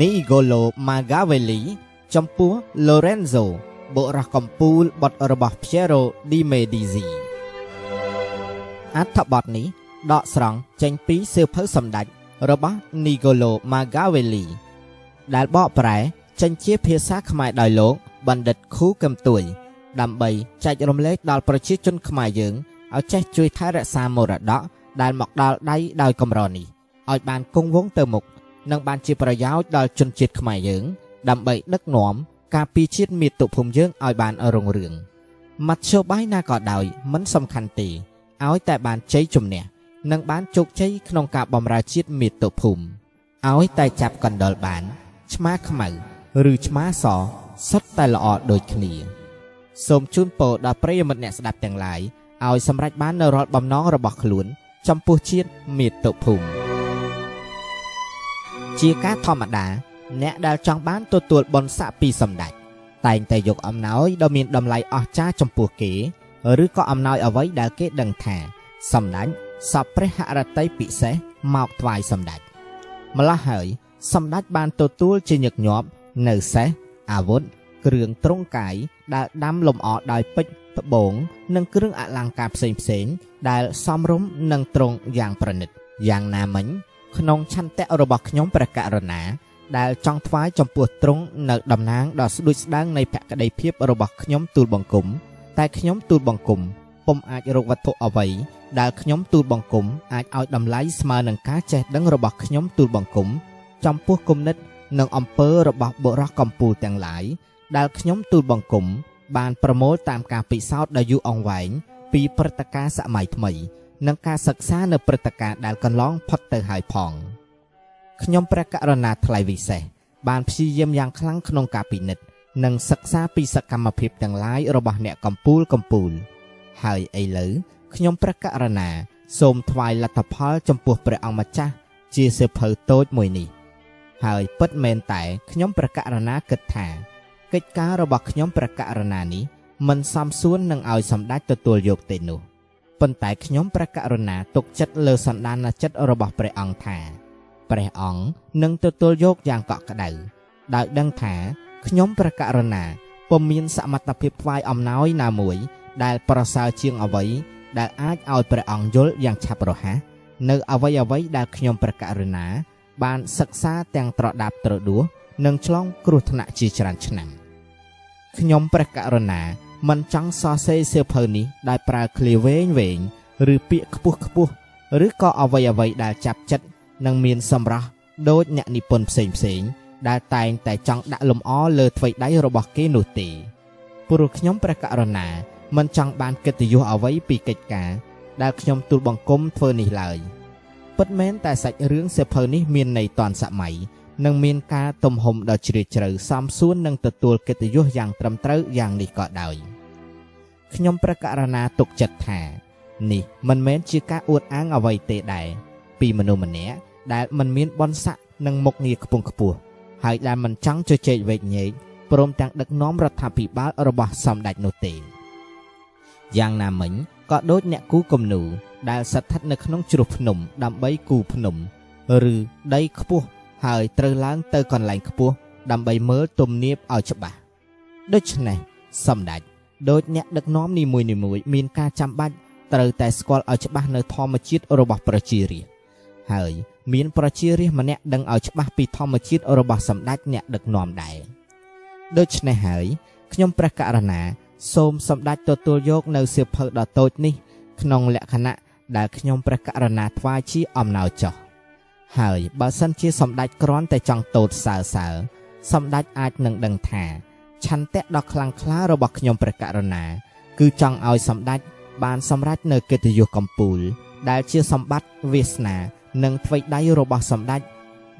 Nicolo Machiavelli ចំពោះ Lorenzo បុរសកំពូលបុត្ររបស់ Piero di Medici អត្ថបទនេះដកស្រង់ចេញពីសៀវភៅសម្ដេចរបស់ Nicolo Machiavelli ដែលបកប្រែចេញជាភាសាខ្មែរដោយលោកបណ្ឌិតខូកឹមទួយ ដើម្បីចែករំលែកដល់ប្រជាជនខ្មែរយើងឲ្យចេះជួយថែរក្សាមរតកដែលមកដល់ដៃដោយកម្រនេះឲ្យបានគង់វង្សទៅមុខ និងបានជាប្រយោជន៍ដល់ជនជាតិខ្មែរយើង ដើម្បីដឹកនាំការពីជាតិមាតុភូមិយើងឲ្យបានរុងរឿងមធ្យោបាយណាក៏ដោយមិនសំខាន់ទេឲ្យតែបានជ័យជំនះនិងបានជោគជ័យក្នុងការបម្រើជាតិមាតុភូមិឲ្យតែចាប់កណ្ដុលបានឆ្មាខ្មៅឬឆ្មាសសុទ្ធតែល្អដូចគ្នាសូមជូនពរដល់ប្រិយមិត្តអ្នកស្ដាប់ទាំងឡាយឲ្យសម្រេចបាននូវរាល់បំណងរបស់ខ្លួន ចំពោះជាតិមាតុភូមិ ជាការធម្មតា អ្នកដែលចង់បានទទួលបុណ្យស័ក្តិពីសម្ដេចតែងតែយកអំណោយដ៏មានតម្លៃអស្ចារ្យចំពោះគេ ឬក៏អំណោយអ្វីដែលគេដឹងថាសម្ដេចសពព្រះហរតីពិសេសមកថ្វាយសម្ដេចម្ល៉េះហើយសម្ដេចបានទទួលជាញឹកញាប់នៅសេះអាវុធគ្រឿងទ្រង់កាយដែលដាំលម្អដោយពេជ្រត្បូងនិងគ្រឿងអលង្ការផ្សេងផ្សេងដែលសមរម្យនិងទ្រង់យ៉ាងប្រណិតយ៉ាងណាមិញ ក្នុងឆន្ទៈរបស់ខ្ញុំព្រះករុណាដែលចង់ថ្វាយចំពោះទ្រង់នៅតំណាងដ៏ស្ដួចស្ដាងនៃភក្តីភាពរបស់ខ្ញុំទូលបង្គំតែខ្ញុំទូលបង្គំពុំអាចរកវត្ថុអ្វីដែលខ្ញុំទូលបង្គំអាចឲ្យតម្លៃស្មើនឹងការចេះដឹងរបស់ខ្ញុំទូលបង្គំចំពោះគុណិតនិងអំពើរបស់បុរសកំពូលទាំងឡាយដែលខ្ញុំទូលបង្គំបានប្រមូលតាមការពិសោធន៍ដ៏យូរអង្វែងពីព្រឹត្តិការណ៍សម័យថ្មី និងការសិក្សានៅព្រឹត្តិការណ៍ដែលកន្លងផុតទៅហើយផងខ្ញុំព្រះករុណាថ្លៃវិសេសបានព្យាយាមយ៉ាងខ្លាំងក្នុងការពិនិត្យនិងសិក្សាពីសកម្មភាពទាំងឡាយរបស់អ្នកកម្ពូលកម្ពូល ហើយឥឡូវខ្ញុំព្រះករុណា សូមថ្វាយលទ្ធផលចំពោះព្រះអង្គម្ចាស់ជាសៀវភៅតូចមួយនេះហើយពិតមែនតែខ្ញុំព្រះករុណាគិតថាកិច្ចការរបស់ខ្ញុំព្រះករុណានេះមិនសមសួននឹងឲ្យសម្ដេចទទួលយកទេនោះ ប៉ុន្តែខ្ញុំព្រះករុណាទុកចិត្តលើសន្តានចិត្តរបស់ព្រះអង្គថាព្រះអង្គនឹងទទួលយកយ៉ាងកក់ក្ដៅដោយដឹងថាខ្ញុំព្រះករុណាពុំមានសមត្ថភាពថ្វាយអំណោយណាមួយ ដែលប្រសើរជាងអ្វីដែលអាចឲ្យព្រះអង្គយល់យ៉ាងឆាប់រហ័សនៅអ្វីអ្វីដែលខ្ញុំព្រះករុណា បានសិក្សាទាំងត្រដាប់ត្រដួសនិងឆ្លងគ្រោះថ្នាក់ជាច្រើនឆ្នាំខ្ញុំព្រះករុណា មិនចង់សរសេរសៀវភៅនេះដោយប្រើឃ្លាវែងវែងឬពាក្យខ្ពស់ខ្ពស់ឬក៏អ្វីអ្វីដែលចាប់ចិត្តនិងមានសម្រស់ដូចអ្នកនិពន្ធផ្សេងផ្សេងដែលតែងតែចង់ដាក់លំអលើថ្វីដៃរបស់គេនោះទេព្រោះខ្ញុំព្រះករុណាមិនចង់បានកិត្តិយសអ្វីពីកិច្ចការដែលខ្ញុំទូលបង្គំធ្វើនេះឡើយពិតមែនតែសាច់រឿងសៀវភៅនេះមានន័យតាន់សម័យនិងមានការទំហំដ៏ជ្រាលជ្រៅសមសួននឹងទទួលកិត្តិយសយ៉ាងត្រឹមត្រូវយ៉ាងនេះក៏ដោយ ខ្ញុំព្រះករុណាទុកចិត្តថា នេះមិនមែនជាការអួតអាងអ្វីទេដែរពីមនុស្សម្នាក់ដែលមិនមានបនស័កនិងមុខងារខ្ពង់ខ្ពស់ហើយដែលមិនចង់ជជែកវែកញែកព្រមទាំងដឹកនាំរដ្ឋាភិបាលរបស់សម្ដេចនោះទេយ៉ាងណាមិញក៏ដូចអ្នកគូគំនូដែលស្ថិតនៅក្នុងជ្រោះភ្នំដើម្បីគូភ្នំ ឬដីខ្ពស់ហើយត្រូវឡើងទៅកន្លែងខ្ពស់ដើម្បីមើលទំនាបឲ្យច្បាស់ដូច្នេះសម្ដេច ដូចអ្នកដឹកនាំនីមួយៗមានការចាំបាច់ត្រូវតែស្គាល់ឲ្យច្បាស់នៅធម្មជាតិរបស់ប្រជារាស្ត្រហើយមានប្រជារាស្ត្រម្នាក់ដឹងឲ្យច្បាស់ពីធម្មជាតិរបស់សម្ដេចអ្នកដឹកនាំដែរដូច្នេះហើយខ្ញុំព្រះករុណាសូមសម្ដេចទទួលយកនៅសៀវភៅដ៏តូចនេះ ក្នុងលក្ខណៈដែលខ្ញុំព្រះករុណាថ្វាយជាអំណោយចោះហើយបើសិនជាសម្ដេចគ្រាន់តែចង់តូតសើសើសម្ដេចអាចនឹងដឹងថា ឆន្ទៈដ៏ខ្លាំងក្លារបស់ខ្ញុំព្រះករុណា គឺចង់ឲ្យសម្ដេចបានសម្រេចនៅកិត្តិយសកម្ពូល ដែលជាសម្បត្តិវាសនា និងថ្វីដៃរបស់សម្ដេច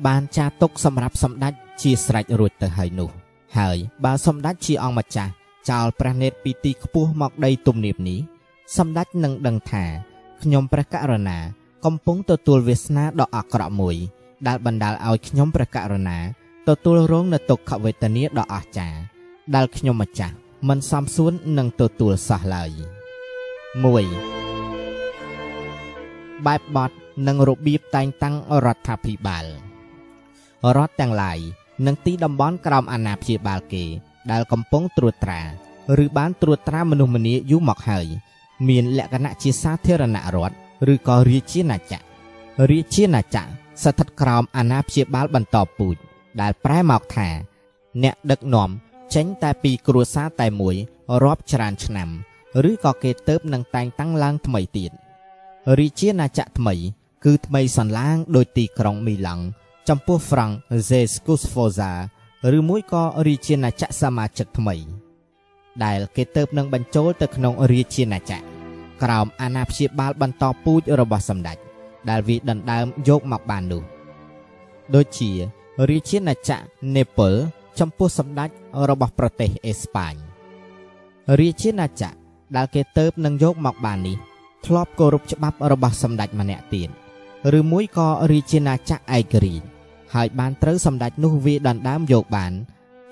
បានចាទុកសម្រាប់សម្ដេចជាស្រេចរួចទៅហើយនោះ ហើយបើសម្ដេចជាអង្គម្ចាស់ចោលព្រះនេតពីទីខ្ពស់មកដីទំនាបនេះសម្ដេចនឹងដឹងថាខ្ញុំព្រះករុណា កំពុងទទួលវាសនាដ៏អាក្រក់មួយ ដែលបណ្ដាលឲ្យខ្ញុំព្រះករុណាទទួលរងនូវទុក្ខវេទនាដ៏អស្ចារ្យ ដែលខ្ញុំម្ចាស់មិនសមសួននឹងទទួលសោះឡើយ1បែបបទនិងរបៀបតែងតាំងរដ្ឋាភិបាលរដ្ឋទាំងឡាយនិងទីតំបន់ក្រោមអាណាព្យាបាលគេ ដែលកំពុងត្រួតត្រាឬបានត្រួតត្រាមនុស្សម្នាយូរមកហើយ មានលក្ខណៈជាសាធារណរដ្ឋឬក៏រាជាណាចក្ររាជាណាចក្រស្ថិតក្រោមអាណាព្យាបាលបន្តពូជដែលប្រែមកថា អ្នកដឹកនាំ ចេញតែពីគ្រួសារតែមួយរាប់ច្រើនឆ្នាំឬក៏គេទៅបនឹងតែងតាំងឡើងថ្មីទៀតរាជាណាចក្រថ្មី គឺថ្មីសន្លាងដោយទីក្រុងមីឡង់ចំពោះហ្វ្រង់ហ្សេស្គូសហ្វូសាឬមួយក៏រាជាណាចក្រសមាជិកថ្មី ដែលគេទៅបនឹងបញ្ចូលទៅក្នុងរាជាណាចក្រក្រោមអាណាព្យាបាលបន្តពូជរបស់សម្ដេចដែលវាដណ្ដើមយកមកបាននោះដូចជារាជាណាចក្រនេប៉ូលចំពោះសម្ដេច របស់ប្រទេសអេស្ប៉ាញរាជាណាចក្រដែលគេទៅបនឹងយកមកបាននេះធ្លាប់គោរពច្បាប់របស់សម្ដេចម្នាក់ទៀតឬមួយក៏រាជាណាចក្រឯករាជ្យហើយបានត្រូវសម្ដេចនោះវាដណ្ដើមយកបាន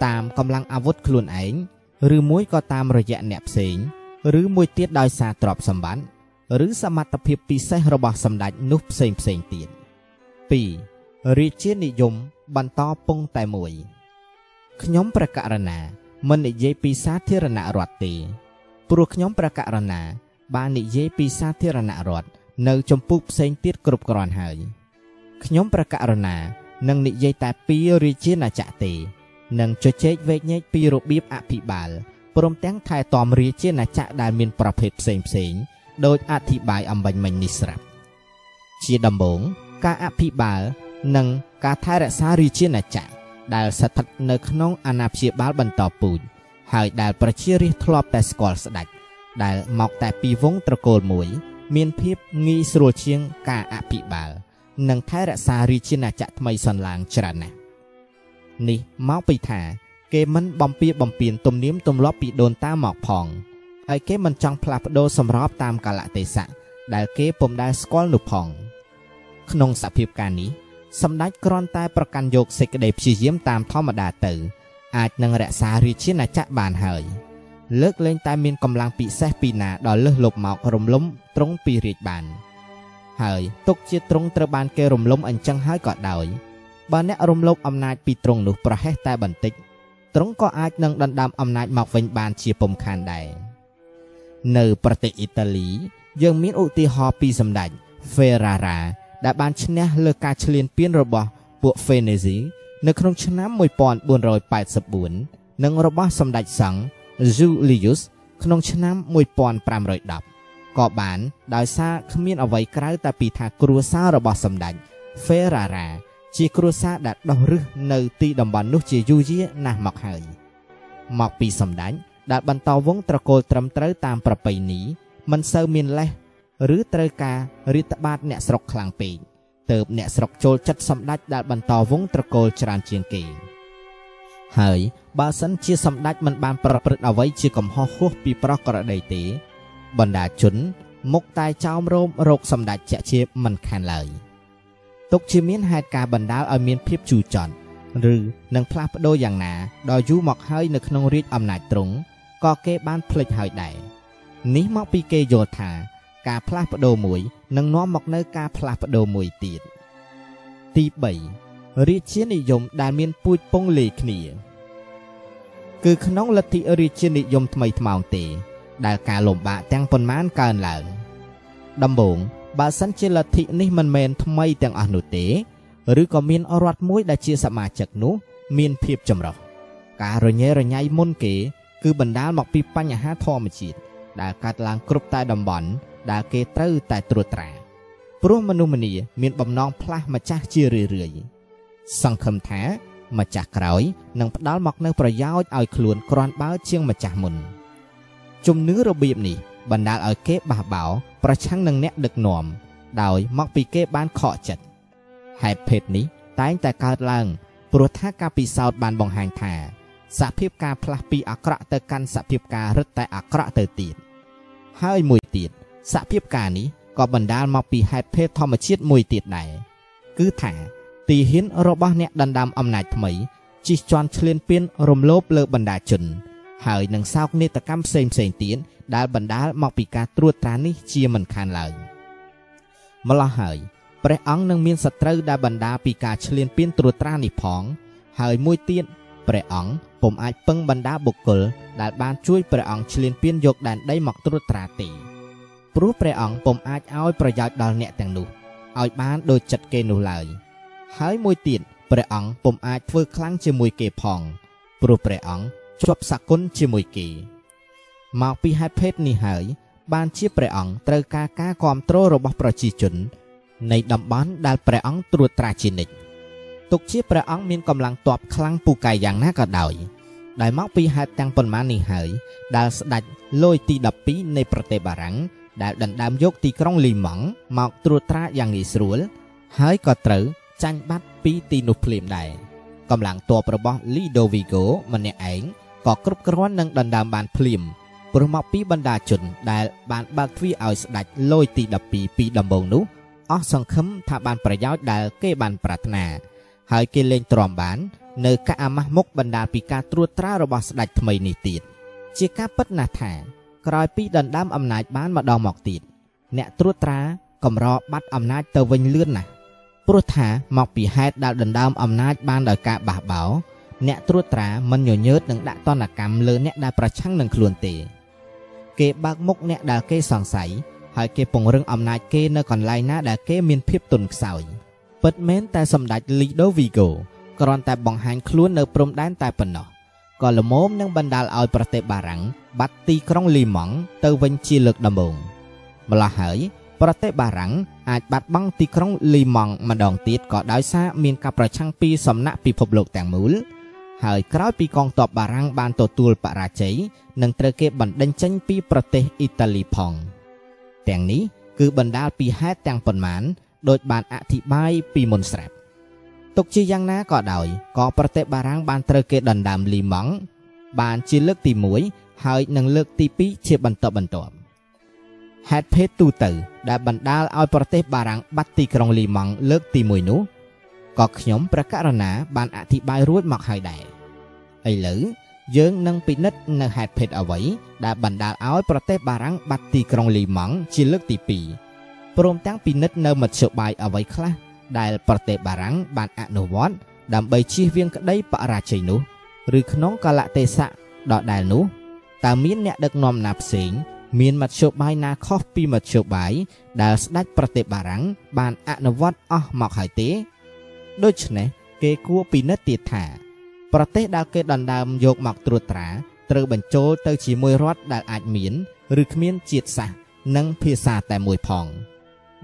តាមកម្លាំងអាវុធខ្លួនឯងឬមួយក៏តាមរយៈអ្នកផ្សេង ឬមួយទៀតដោយសារទ្រព្យសម្បត្តិឬសមត្ថភាពពិសេសរបស់សម្ដេចនោះផ្សេងផ្សេងទៀត2រាជានិយមបន្តពងតែមួយ ខ្ញុំប្រកាសណាមិននិយាយពីសាធារណរដ្ឋទេ ព្រោះខ្ញុំប្រកាសណា បាននិយាយពីសាធារណរដ្ឋនៅចំពុកផ្សេងទៀតគ្រប់គ្រាន់ហើយខ្ញុំប្រកាសណានឹងនិយាយតែពីរាជាណាចក្រទេនឹងជជែកវែកញែកពីរបៀបអភិបាលព្រមទាំងថែទាំរាជាណាចក្រដែលមានប្រភេទផ្សេងផ្សេងដោយអធិប្បាយអំបញ្ញមិញនេះស្រាប់ជាដំបូងការអភិបាលនិងការថែរក្សារាជាណាចក្រ ដែលស្ថិតនៅក្នុងអាណាព្យាបាលបន្តពូជហើយដែលប្រជារាស្ត្រធ្លាប់តែស្គាល់ស្ដេចដែលមកតែពីវងត្រកូលមួយ មានភាពងាយស្រួលជាងការអភិបាល និងថែរក្សារាជាណាចក្រថ្មីសន្លាងច្រើនណាស់នេះមកពីថា គេមិនបំពៀបំពៀនទំនៀមទម្លាប់ពីដូនតាមកផងហើយគេមិនចង់ផ្លាស់ប្ដូរសម្របតាមកាលៈទេសៈដែលគេពុំដែលស្គាល់នោះផង ក្នុងសភាពការនេះ សម្ដេចគ្រាន់តែប្រកាន់យកសេចក្តីព្យាយាមតាមធម្មតាទៅ អាចនឹងរក្សារាជាណាចក្របានហើយលើកលែងតែមានកម្លាំងពិសេសពីណាដល់លើសលប់មករំលំត្រង់ពីរាជបាន ហើយទុកជាត្រង់ត្រូវបានគេរំលំអញ្ចឹងហើយក៏ដោយបើអ្នករំលោភអំណាចពីត្រង់នោះប្រហែសតែបន្តិចត្រង់ក៏អាចនឹងដណ្ដើមអំណាចមកវិញបានជាពុំខានដែរនៅប្រទេសអ៊ីតាលី យើងមានឧទាហរណ៍ពីសម្ដេច Ferrara ដែលបានឈ្នះលើការឈ្លានពានរបស់ពួក Venezi នៅក្នុងឆ្នាំ1484និងរបស់សម្ដេចសង្ឃ Julius ក្នុងឆ្នាំ1510ក៏បានដោយសារគ្មានអ្វីក្រៅតែពីថាគ្រួសាររបស់សម្ដេច Ferrara ជាគ្រួសារដែលដោះរឹសនៅទីតំបន់នោះជាយូរយារណាស់មកហើយមកពីសម្ដេចដែលបន្តវងត្រកូលត្រឹមត្រូវតាមប្រពៃណីមិនសូវមានលេស ឬត្រូវការរាតត្បាតអ្នកស្រុកខ្លាំងពេកទៅអ្នកស្រុកចូលចិត្តសម្ដេចដែលបន្តវងត្រកូលច្រើនជាងគេហើយបើសិនជាសម្ដេចមិនបានប្រព្រឹត្តអ្វីជាកំហុសហួសពីប្រក្រតីទេ បណ្ដាជនមុខតែចោមរោមរោគសម្ដេចជាជាមិនខានឡើយទុកជាមានហេតុការបណ្ដាលឲ្យមានភាពជូរចត់ឬនឹងផ្លាស់ប្ដូរយ៉ាងណាដល់យូរមកហើយនៅក្នុងរាជអំណាចទ្រង់ក៏គេបានភ្លេចហើយដែរនេះមកពីគេយល់ថា ការផ្លាស់ប្ដូរមួយនឹងនាំមកនៅការផ្លាស់ប្ដូរមួយទៀតទី3រាជានិយមដែលមានពូជពងលេគ្នា គឺក្នុងលទ្ធិរាជានិយមថ្មីថ្មោងទេ ដែលការលំបាកទាំងប៉ុន្មានកើនឡើងដំបូងបើសិនជាលទ្ធិនេះមិនមែនថ្មីទាំងអស់នោះទេឬក៏មានរដ្ឋមួយដែលជាសមាជិកនោះ មានភាពចម្រុះការរញ៉េរញ៉ៃមុនគេ គឺបណ្ដាលមកពីបញ្ហាធម្មជាតិដែលកើតឡើងគ្រប់តែតំបន់ ដែលគេត្រូវតែត្រួតត្រាព្រោះមនុស្សម្នាមានបំណងផ្លាស់ម្ចាស់ជារឿយៗសង្ឃឹមថាម្ចាស់ក្រោយនឹងផ្ដល់មកនូវប្រយោជន៍ឲ្យខ្លួនគ្រាន់បើជាងម្ចាស់មុនជំនឿរបៀបនេះបណ្ដាលឲ្យគេបះបោប្រឆាំងនឹងអ្នកដឹកនាំដោយមកពីគេបានខកចិត្តហេតុភេទនេះតែងតែកើតឡើងព្រោះថាការពិសោធន៍បានបង្ហាញថាសភាពការផ្លាស់ពីអាក្រក់ទៅកាន់សភាពការរឹតតែអាក្រក់ទៅទៀតហើយមួយទៀត សភាពការនេះក៏បណ្ដាលមកពីហេតុភេទធម្មជាតិមួយទៀតដែរគឺថាទីហ៊ានរបស់អ្នកដណ្ដើមអំណាចថ្មីជិះជាន់ឈ្លានពានរំលោភលើបណ្ដាជន ហើយនឹងសោកនាដកម្មផ្សេងផ្សេងទៀតដែលបណ្ដាលមកពីការត្រួតត្រានេះជាមិនខានឡើយម្ល៉េះហើយព្រះអង្គនឹងមានសត្រូវដែលបណ្ដាពីការឈ្លានពានត្រួតត្រានេះផង ហើយមួយទៀតព្រះអង្គពុំអាចពឹងបណ្ដាបុគ្គលដែលបានជួយព្រះអង្គឈ្លានពានយកដែនដីមកត្រួតត្រាទេ ព្រោះព្រះអង្គពុំអាចឲ្យប្រយោជន៍ដល់អ្នកទាំងនោះឲ្យបានដូចចិត្តគេនោះឡើយហើយមួយទៀតព្រះអង្គពុំអាចធ្វើខ្លាំងជាមួយគេផងព្រោះព្រះអង្គជាប់សគុណជាមួយគេមកពីហេតុភេទនេះហើយបានជាព្រះអង្គត្រូវការការគ្រប់គ្រងរបស់ប្រជាជននៃតំបន់ដែលព្រះអង្គត្រួតត្រាជានិច្ចទុកជាព្រះអង្គមានកម្លាំងទ័ពខ្លាំងពូកែយ៉ាងណាក៏ដោយដែលមកពីហេតុទាំងប៉ុន្មាននេះហើយដែលស្ដេចលួយទី12នៃប្រទេសបារាំង ដែលដណ្ដើមយកទីក្រុងលីម៉ង់មកត្រួតត្រាយ៉ាងងាយស្រួល ហើយក៏ត្រូវចាញ់បាត់ពីទីនោះភ្លាមដែរកម្លាំងទ័ពរបស់ Ludovico ម្នាក់ឯងក៏គ្រប់គ្រាន់នឹងដណ្ដើមបានភ្លាមព្រោះមកពីបណ្ដាជន ដែលបានបើកទ្វារឲ្យស្ដេចលយទី12ពីដំបូងនោះអស់សង្ឃឹមថាបានប្រយោជន៍ដែលគេបានប្រាថ្នា ហើយគេលែងទ្រាំបាន នៅកាអាម៉ាស់មុខបណ្ដាលពីការត្រួតត្រារបស់ស្ដេចថ្មីនេះទៀតជាការពិតណាស់ថា ក្រោយពីដណ្ដើមអំណាចបានម្ដងមកទៀតអ្នកត្រួតត្រាកម្របាត់អំណាចទៅវិញលឿនណាស់ព្រោះថាមកពីហេតុដែលដណ្ដើមអំណាចបានដោយការបះបោរអ្នកត្រួតត្រាមិនញញើតនឹងដាក់ទណ្ឌកម្មលើអ្នកដែលប្រឆាំងនឹងខ្លួនទេ គេបើកមុខអ្នកដែលគេសង្ស័យហើយគេពង្រឹងអំណាចគេនៅកន្លែងណាដែលគេមានភាពទន់ខ្សោយពិតមែនតែសម្ដេចលីដូវីហ្គោគ្រាន់តែបង្ហាញខ្លួននៅព្រំដែនតែប៉ុណ្ណោះ ក៏ល្មមនឹងបណ្ដាលឲ្យប្រទេសបារាំងបាត់ទីក្រុងលីម៉ង់ទៅវិញជាលើកដំបូងម្ល៉េះហើយប្រទេសបារាំងអាចបាត់បង់ទីក្រុងលីម៉ង់ម្ដងទៀតក៏ដោយសារមានការប្រឆាំងពីសំណាក់ពិភពលោកទាំងមូលហើយក្រោយពីកងទ័ពបារាំងបានទទួលបរាជ័យនឹងត្រូវគេបណ្ដេញចេញពីប្រទេសអ៊ីតាលីផង ទាំងនេះគឺបណ្ដាលពីហេតុទាំងប៉ុន្មាន ដោយបានអធិប្បាយពីមុនស្រាប់ ទុកជាយ៉ាងណាក៏ដោយក៏ប្រទេសបារាំងបានត្រូវគេដណ្ដើមលីម៉ង់បានជាលើកទី1ហើយនឹងលើកទី2ជាបន្តបន្ទាប់ហេតុភេទទូទៅ ដែលបណ្ដាលឲ្យប្រទេសបារាំងបាត់ទីក្រុងលីម៉ង់លើកទី1នោះក៏ខ្ញុំព្រះករុណាបានអធិប្បាយរួចមកហើយដែរឥឡូវយើងនឹងពិនិត្យនៅហេតុភេទអ្វីដែលបណ្ដាលឲ្យប្រទេសបារាំងបាត់ទីក្រុងលីម៉ង់ជាលើកទី2ព្រមទាំងពិនិត្យនៅមធ្យោបាយអ្វីខ្លះ ដែលប្រទេសបារាំងបានអនុវត្តដើម្បីជៀសវាងក្តីបរាជ័យនោះឬក្នុងកលៈទេសៈដដែលនោះតើមានអ្នកដឹកនាំណាផ្សេង មានមធ្យោបាយណាខុសពីមធ្យោបាយដែលស្ដេចប្រទេសបារាំងបានអនុវត្តអស់មកហើយទេដូច្នេះគេគួរពិនិត្យទៀតថា ប្រទេសដែលគេដណ្ដើមយកមកត្រួតត្រាត្រូវបញ្ចូលទៅជាមួយរដ្ឋដែលអាចមាន ឬគ្មានជាតិសាសន៍និងភាសាតែមួយផង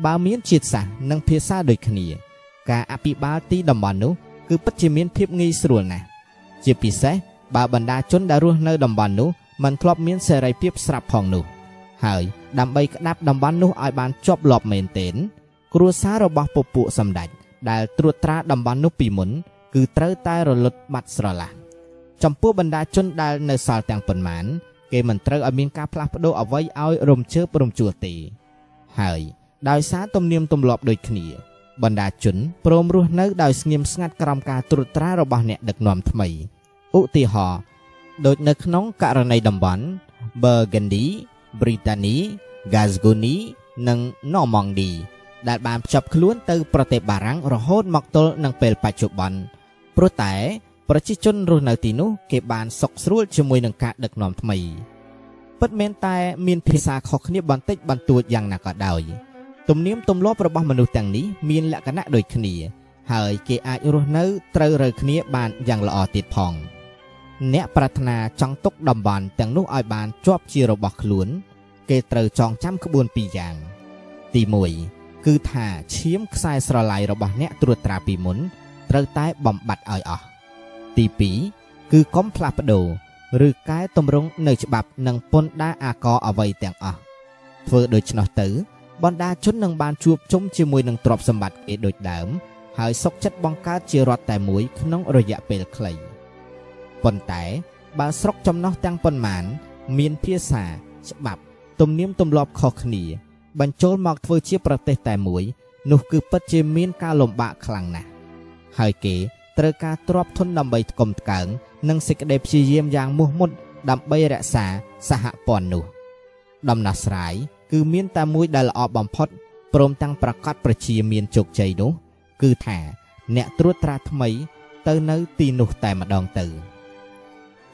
បើមានជាតិសាសន៍និងភាសាដូចគ្នា ការអភិបាលទីតំបន់នោះគឺពិតជាមានភាពងាយស្រួលណាស់ជាពិសេសបើបណ្ដាជនដែលរស់នៅតំបន់នោះមិនធ្លាប់មានសេរីភាពស្រាប់ផងនោះ ហើយដើម្បីក្តាប់តំបន់នោះឲ្យបានជាប់លាប់មែនទែនគ្រួសាររបស់ពពួកសម្ដេចដែលត្រួតត្រាតំបន់នោះពីមុន គឺត្រូវតែរលត់បាត់ស្រឡះចំពោះបណ្ដាជនដែលនៅសល់ទាំងប៉ុន្មាន គេមិនត្រូវឲ្យមានការផ្លាស់ប្ដូរអ្វីឲ្យរំជើបរំជួលទេហើយ ដោយសារទំនៀមទម្លាប់ដូចគ្នាបណ្ដាជនព្រមរស់នៅដោយស្ងៀមស្ងាត់ក្រោមការត្រួតត្រារបស់អ្នកដឹកនាំថ្មីឧទាហរណ៍ដូចនៅក្នុងករណីតំបន់ Burgundy, Brittany, Gascony និង Normandy ដែលបានភ្ជាប់ខ្លួនទៅប្រទេសបារាំងរហូតមកទល់នឹងពេលបច្ចុប្បន្នព្រោះតែប្រជាជនរស់នៅទីនោះគេបានសុខស្រួលជាមួយនឹងការដឹកនាំថ្មីពិតមែនតែមានភាសាខុសគ្នាបន្តិចបន្តួចយ៉ាងណាក៏ដោយ ទំនៀមទម្លាប់របស់មនុស្សទាំងនេះមានលក្ខណៈដូចគ្នា ហើយគេអាចរស់នៅត្រូវរើគ្នាបានយ៉ាងល្អទៀតផង អ្នកប្រាថ្នាចង់ទុកតំបន់ទាំងនោះឲ្យបានជាប់ជារបស់ខ្លួន គេត្រូវចងចាំក្បួនពីរយ៉ាង ទី1គឺថាឈាមខ្សែស្រឡាយរបស់អ្នកត្រួតត្រាពីមុនត្រូវតែបំបត្តិឲ្យអស់ទី2គឺកុំផ្លាស់ប្ដូរឬកែតម្រង់នៅច្បាប់និងពន្ធដារអាករអ្វីទាំងអស់ធ្វើដូច្នោះទៅ បណ្ដាជននឹងបានជួបជុំជាមួយនឹងទ្រព្យសម្បត្តិគេដូចដើម ហើយសុកចិត្តបង្កើតជារដ្ឋតែមួយក្នុងរយៈពេលខ្លីប៉ុន្តែបើស្រុកចំណោះទាំងប៉ុន្មាន មានភាសាច្បាប់ទំនៀមទម្លាប់ខុសគ្នា បញ្ចូលមកធ្វើជាប្រទេសតែមួយ នោះគឺពិតជាមានការលំបាកខ្លាំងណាស់ហើយគេត្រូវការទ្របធនដើម្បីផ្គុំផ្កើងនិងសេចក្តីព្យាយាមយ៉ាងមោះមុតដើម្បីរក្សាសហព័ន្ធនោះ ដំណោះស្រាយ គឺមានតែមួយដែលល្អបំផុតព្រមទាំងប្រកាសប្រជាមានជោគជ័យនោះគឺថាអ្នកត្រួតត្រាថ្មី ទៅនៅទីនោះតែម្ដងទៅ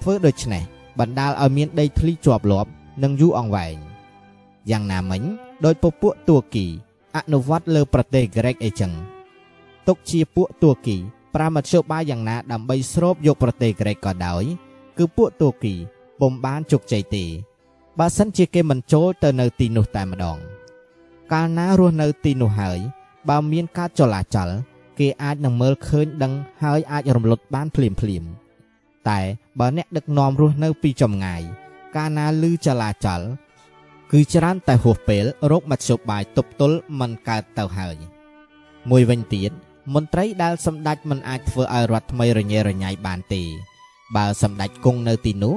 ធ្វើដូច្នេះបណ្ដាលឲ្យមានដីធ្លីជាប់លាប់និងយូរអង្វែងយ៉ាងណាមិញដោយពពួកទួគី អនុវត្តលើប្រទេសក្រិកអីចឹងទុកជាពួកទួគីប្រាមធ្យោបាយយ៉ាងណាដើម្បីស្រូបយកប្រទេសក្រិកក៏ដោយ គឺពួកទួគីពុំបានជោគជ័យទេ បើសិនជាគេមិនចូលទៅនៅទីនោះតែម្ដង កាលណារស់នៅទីនោះហើយ បើមានការចលាចល គេអាចនឹងមើលឃើញដឹងហើយអាចរំលត់បានភ្លាមភ្លាមតែបើអ្នកដឹកនាំរស់នៅពីចម្ងាយ កាលណាឮចលាចល គឺច្រើនតែហួសពេលរោគមធ្យោបាយទប់ទល់មិនកើតទៅហើយ មួយវិញទៀតមន្ត្រីដែលសម្ដេចមិនអាចធ្វើឲ្យរដ្ឋថ្មីរញ៉េរញ៉ៃបានទេ បើសម្ដេចគង់នៅទីនោះ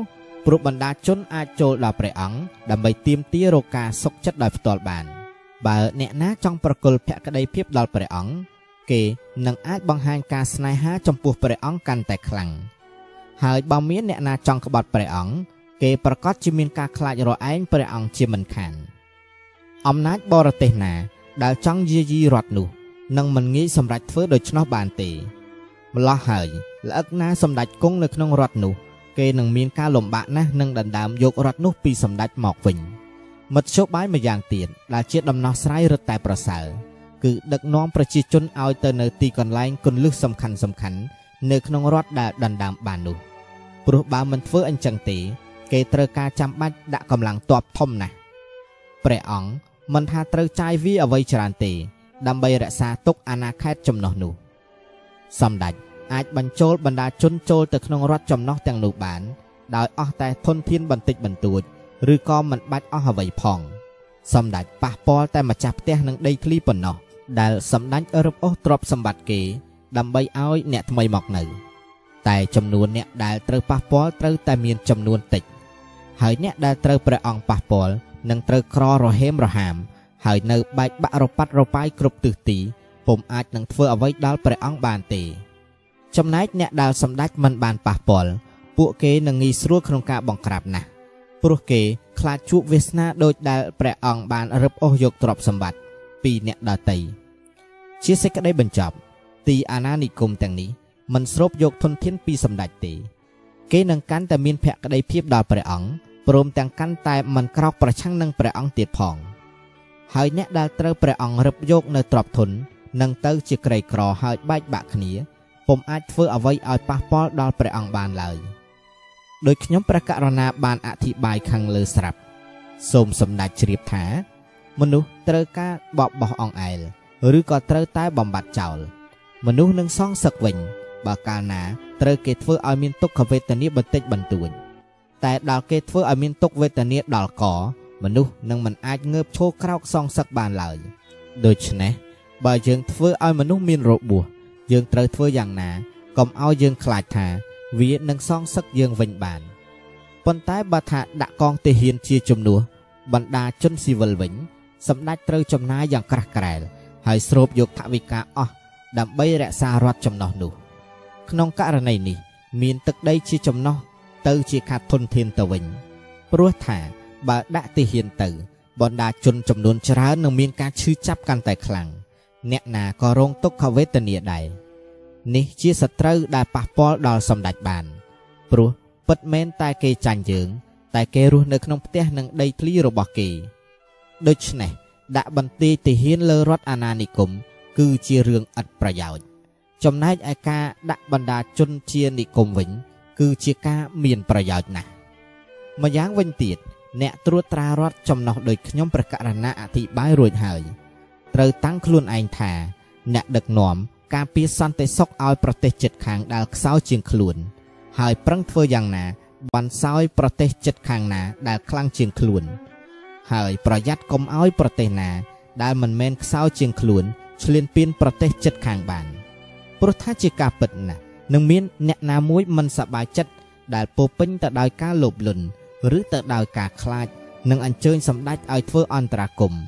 ព្រោះបណ្ដាជនអាចចូលដល់ព្រះអង្គដើម្បីទាមទាររកការសុខចិត្តដោយផ្ទាល់បាន បើអ្នកណាចង់ប្រគល់ភក្តីភាពដល់ព្រះអង្គគេនឹងអាចបង្ហាញការស្នេហាចំពោះព្រះអង្គកាន់តែខ្លាំងហើយបើមានអ្នកណាចង់ក្បត់ព្រះអង្គគេប្រកាសជាមានការខ្លាចរឯងព្រះអង្គជាមិនខានអំណាចបរទេសណា ដែលចង់យាយីរដ្ឋនោះនឹងមិនងាយសម្រេចធ្វើដូច្នោះបានទេម្លោះហើយល្អឹកណាសម្ដេចគង់នៅក្នុងរដ្ឋនោះ គេនឹងមានការលំបាកណាស់នឹងដណ្ដើមយករដ្ឋនោះពីសម្ដេចមកវិញមធ្យោបាយម្យ៉ាងទៀតដែលជាដំណោះស្រាយរឹតតែប្រសើរគឺដឹកនាំប្រជាជនឲ្យទៅនៅទីកន្លែងគន្លឹះសំខាន់សំខាន់នៅក្នុងរដ្ឋដែលដណ្ដើមបាននោះព្រោះបើមិនធ្វើអញ្ចឹងទេ គេត្រូវការចាំបាច់ដាក់កម្លាំងទ័ពធំណាស់ព្រះអង្គមិនថាត្រូវចាយវាអ្វីច្រើនទេ ដើម្បីរក្សាទុកអាណាខេត្តចំណុះនោះសម្ដេច អាចបញ្ចូលបណ្ដាជនចូលទៅក្នុងរដ្ឋចំណុះទាំងនោះបានដោយអស់តែធនធានបន្តិចបន្តួចឬក៏មិនបាច់អស់អ្វីផងសម្ដេចប៉ះពាល់តែម្ចាស់ផ្ទះនឹងដីធ្លីប៉ុណ្ណោះដែលសម្ដេចរឹបអូសទ្រព្យសម្បត្តិគេដើម្បីឲ្យអ្នកថ្មីមកនៅតែចំនួនអ្នកដែលត្រូវប៉ះពាល់ត្រូវតែមានចំនួនតិចហើយអ្នកដែលត្រូវព្រះអង្គប៉ះពាល់នឹងត្រូវក្ររហេមរហាម ហើយនៅបែកបាក់រប៉ាត់របាយគ្រប់ទិសទីពុំអាចនឹងធ្វើអ្វីដល់ព្រះអង្គបានទេ ចំណែកអ្នកដែលសម្ដេចមិនបានប៉ះពាល់ពួកគេនឹងងាយស្រួលក្នុងការបង្ក្រាបណាស់ព្រោះគេខ្លាចជួបវាសនាដូចដែលព្រះអង្គបានរឹបអូសយកទ្រព្យសម្បត្តិពីអ្នកដតីជាសេចក្តីបញ្ចប់ ទីអាណានិគមទាំងនេះមិនស្រូបយកធនធានពីសម្ដេចទេ គេនឹងកាន់តែមានភក្តីភាពដល់ព្រះអង្គព្រមទាំងកាន់តែមិនក្រោកប្រឆាំងនឹងព្រះអង្គទៀតផង ហើយអ្នកដែលត្រូវព្រះអង្គរឹបយកនៅទ្រព្យធននឹងទៅជាក្រីក្រហើយបែកបាក់គ្នា ពុំអាចធ្វើអ្វីឲ្យប៉ះពាល់ដល់ព្រះអង្គបានឡើយដោយខ្ញុំព្រះករុណាបានអធិប្បាយខាងលើស្រាប់ សូមសម្ដេចជ្រាបថា មនុស្សត្រូវការបបបោះអង្អែលឬក៏ត្រូវតែបំបត្តិចោល មនុស្សនឹងសងសឹកវិញ បើកាលណាត្រូវគេធ្វើឲ្យមានទុក្ខវេទនាបន្តិចបន្តួចតែដល់គេធ្វើឲ្យមានទុក្ខវេទនាដល់កមនុស្សនឹងមិនអាចងើបឈរក្រោកសងសឹកបានឡើយដូច្នេះបើយើងធ្វើឲ្យមនុស្សមានរបួស យើងត្រូវធ្វើយ៉ាងណាកុំឲ្យយើងខ្លាចថា វានឹងសងសឹកយើងវិញបានប៉ុន្តែបើថាដាក់កងទាហានជាជំនួសបណ្ដាជនស៊ីវិលវិញសម្ដេចត្រូវចំណាយយ៉ាងក្រាស់ក្រែលហើយស្រូបយកថវិកាអស់ដើម្បីរក្សារដ្ឋចំណោះនោះ ក្នុងករណីនេះ មានទឹកដីជាចំណោះទៅជាខាត់ធនធានទៅវិញព្រោះថាបើដាក់ទាហានទៅបណ្ដាជនចំនួនច្រើននឹងមានការឈឺចាប់កាន់តែខ្លាំង អ្នកណាក៏រងទុក្ខវេទនាដែរនេះជាសត្រូវដែលប៉ះពាល់ដល់សម្ដេចបានព្រោះពិតមែនតែគេចាញ់យើង តែគេរស់នៅក្នុងផ្ទះនិងដីធ្លីរបស់គេដូច្នេះដាក់បន្ទាយទាហានលើរដ្ឋអាណានិគមគឺជារឿងឥតប្រយោជន៍ចំណែកឯការដាក់បណ្ដាជនជានិគមវិញ គឺជាការមានប្រយោជន៍ណាស់ម្យ៉ាងវិញទៀតអ្នកត្រួតត្រារដ្ឋចំណោះដោយខ្ញុំប្រកាសរណៈអធិប្បាយរួចហើយ ត្រូវតាំងខ្លួនឯងថា អ្នកដឹកនាំការពារសន្តិសុខឲ្យប្រទេសជិតខាងដែលខ្សោយជាងខ្លួន ហើយប្រឹងធ្វើយ៉ាងណាបន្សោយប្រទេសជិតខាងណាដែលខ្លាំងជាងខ្លួន ហើយប្រយ័ត្នកុំឲ្យប្រទេសណា ដែលមិនមែនខ្សោយជាងខ្លួនឈ្លានពានប្រទេសជិតខាងបានព្រោះថាជាការពិតណាស់នឹងមានអ្នកណាមួយមិនសប្បាយចិត្តដែលពោពេញទៅដោយការលោភលន់ឬទៅដោយការខ្លាចនឹងអញ្ជើញសម្ដេចឲ្យធ្វើអន្តរាគមន៍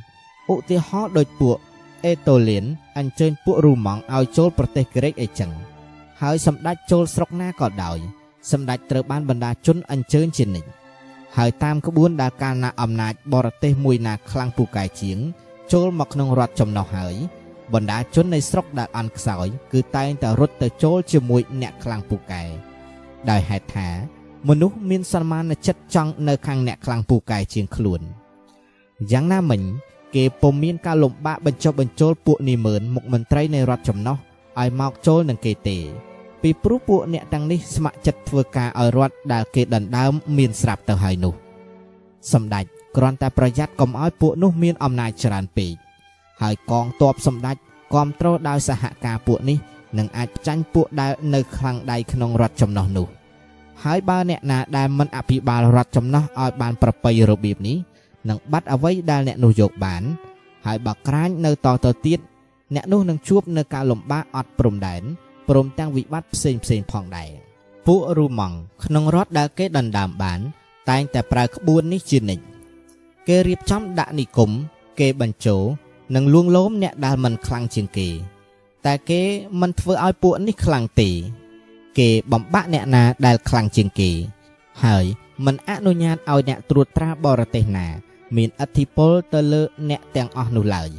ឧទាហរណ៍ដូចពួកអេតូលៀនអញ្ជើញពួករូម៉ង់ឲ្យចូលប្រទេសក្រិកអីចឹងហើយសម្ដេចចូលស្រុកណាក៏ដោយសម្ដេចត្រូវបានបណ្ដាជនអញ្ជើញជានិច្ចហើយតាមក្បួនដែលកាលណាអំណាចបរទេសមួយណាខ្លាំងពូកែជាង ចូលមកក្នុងរដ្ឋចំណោះហើយបណ្ដាជននៃស្រុកដែលអន់ខ្សោយគឺតែងតែរត់ទៅចូលជាមួយអ្នកខ្លាំងពូកែដោយហេតុថា មនុស្សមានសន្មានចិត្តចង់នៅខាងអ្នកខ្លាំងពូកែជាងខ្លួនយ៉ាងណាមិញ គេពុំមានការលំបាកបញ្ចុះបញ្ចូលពួកនីមឺនមុខមន្ត្រីនៃរដ្ឋចំណុះឲ្យមកចូលនឹងគេទេ ពីព្រោះពួកអ្នកទាំងនេះស្ម័គ្រចិត្តធ្វើការឲ្យរដ្ឋដែលគេដណ្ដើមមានស្រាប់ទៅហើយនោះសម្ដេចគ្រាន់តែប្រយ័ត្នកុំឲ្យពួកនោះមានអំណាចច្រើនពេកហើយកងទ័ពសម្ដេចគ្រប់គ្រងដោយសហការពួកនេះនឹងអាចចាញ់ពួកដែលនៅខ្លាំងដៃក្នុងរដ្ឋចំណុះនោះ ហើយបើអ្នកណាដែលមិនអភិបាលរដ្ឋចំណុះឲ្យបានប្រពៃរបៀបនេះ នឹងបាត់អ្វីដែលអ្នកនោះយកបាន ហើយបើក្រាញនៅតទៅទៀតអ្នកនោះនឹងជួបនៅការលំបាកអត់ព្រំដែនព្រមទាំងវិបត្តិផ្សេងផ្សេងផងដែរពួករូម៉ង់ក្នុងរដ្ឋដែលគេដណ្ដើមបាន តែងតែប្រើក្បួននេះជានិច្ចគេរៀបចំដាក់និគមគេបញ្ជោនិងលួងលោមអ្នកដែលមិនខ្លាំងជាងគេ តែគេមិនធ្វើឲ្យពួកនេះខ្លាំងទេគេបំបាក់អ្នកណាដែលខ្លាំងជាងគេ ហើយមិនអនុញ្ញាតឲ្យអ្នកត្រួតត្រាបរទេសណា មានអធិពលទៅលើអ្នកទាំងអស់នោះឡើយ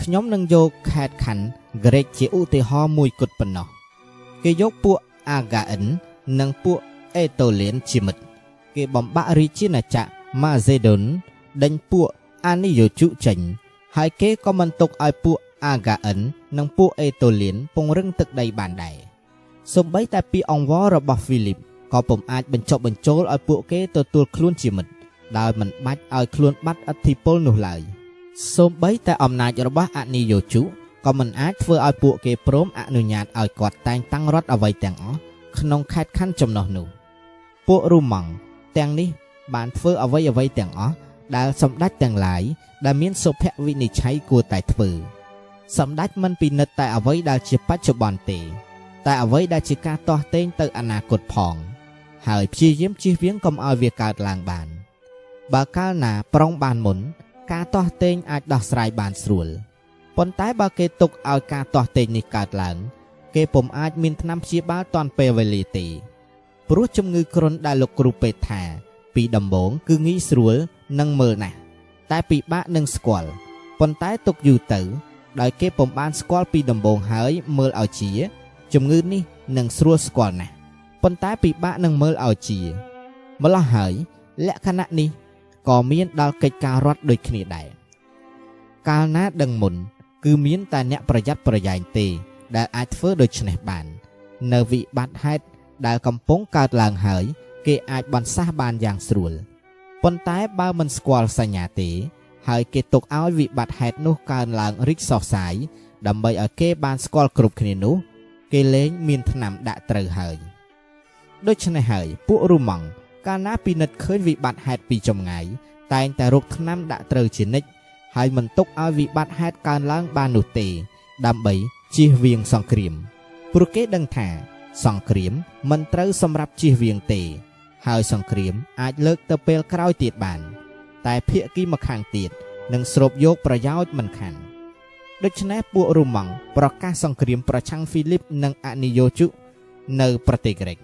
ខ្ញុំនឹងយកខេតខណ្ឌក្រិកជាឧទាហរណ៍មួយគត់ប៉ុណ្ណោះគេយកពួកអាហ្គាអិននិងពួកអេតូលៀនជាមិត្តគេបំបាក់រាជាណាចក្រម៉ាសេដូនដេញពួកអានីយោជុចេញហើយគេក៏មិនទុកឲ្យពួកអាហ្គាអិននិងពួកអេតូលៀនពង្រឹងទឹកដីបានដែរសូម្បីតែពីអង្វររបស់ហ្វីលីបក៏ពុំអាចបញ្ចុះបញ្ចូលឲ្យពួកគេទទួលខ្លួនជាមិត្ត ដោយមិនបាច់ឲ្យខ្លួនបាត់អធិពលនោះឡើយសូម្បីតែអំណាចរបស់អនីយោជុក៏មិនអាចធ្វើឲ្យពួកគេព្រមអនុញ្ញាតឲ្យគាត់តែងតាំងរដ្ឋអ្វីទាំងអស់ក្នុងខេត្តខណ្ឌចំណុះនោះពួករូម៉ង់ទាំងនេះបានធ្វើអ្វីអ្វីទាំងអស់ដែលសម្ដេចទាំងឡាយដែលមានសុភវិនិច្ឆ័យគួរតែធ្វើសម្ដេចមិនពិនិត្យតែអ្វីដែលជាបច្ចុប្បន្នទេ តែអ្វីដែលជាការទាស់ទែងទៅអនាគតផង ហើយព្យាយាមជៀសវាងកុំឲ្យវាកើតឡើងបាន បើកាលណាប្រុងបានមុន ការទាស់ទែងអាចដោះស្រាយបានស្រួលប៉ុន្តែបើគេទុកឲ្យការទាស់ទែងនេះកើតឡើង គេពុំអាចមានថ្នាំព្យាបាលទាន់ពេលវេលាទេព្រោះជំងឺគ្រុនដែលលោកគ្រូពេទ្យថា ពីដំបូងគឺងាយស្រួលនិងមើលណាស់តែពិបាកនឹងស្គាល់ប៉ុន្តែទុកយូរទៅ ដោយគេពុំបានស្គាល់ពីដំបូងហើយមើលឲ្យជា ជំងឺនេះនឹងស្រួលស្គាល់ណាស់ប៉ុន្តែពិបាកនឹងមើលឲ្យជាម្ល៉េះហើយលក្ខណៈនេះ ក៏មានដល់កិច្ចការរដ្ឋដូចគ្នាដែរកាលណាដឹងមុន គឺមានតែអ្នកប្រយ័ត្នប្រយែងទេ ដែលអាចធ្វើដូច្នេះបាន នៅវិបត្តិហេតុដែលកំពុងកើតឡើងហើយ គេអាចបន្សះបានយ៉ាងស្រួល។ប៉ុន្តែបើមិនស្គាល់សញ្ញាទេ ហើយគេទុកឲ្យវិបត្តិហេតុនោះកើនឡើងរីកសុះសាយដើម្បីឲ្យគេបានស្គាល់គ្រប់គ្នានោះ គេលែងមានថ្នាំដាក់ត្រូវហើយដូច្នេះហើយពួករូម៉ង់ កាលណាពិនិត្យឃើញវិបត្តិហេតុពីចម្ងាយតែងតែរកថ្នាំដាក់ត្រូវជានិច្ចហើយមិនទុកឲ្យវិបត្តិហេតុកើនឡើងបាននោះទេ ដើម្បីជៀសវាងសង្គ្រាមព្រោះគេដឹងថា សង្គ្រាមមិនត្រូវសម្រាប់ជៀសវាងទេ ហើយសង្គ្រាមអាចលើកទៅពេលក្រោយទៀតបាន តែភាគីម្ខាងទៀតនឹងស្រូបយកប្រយោជន៍មិនខានដូច្នេះពួករូម៉ង់ប្រកាសសង្គ្រាមប្រឆាំងហ្វីលីបនិងអនីយោជុនៅប្រទេសក្រិក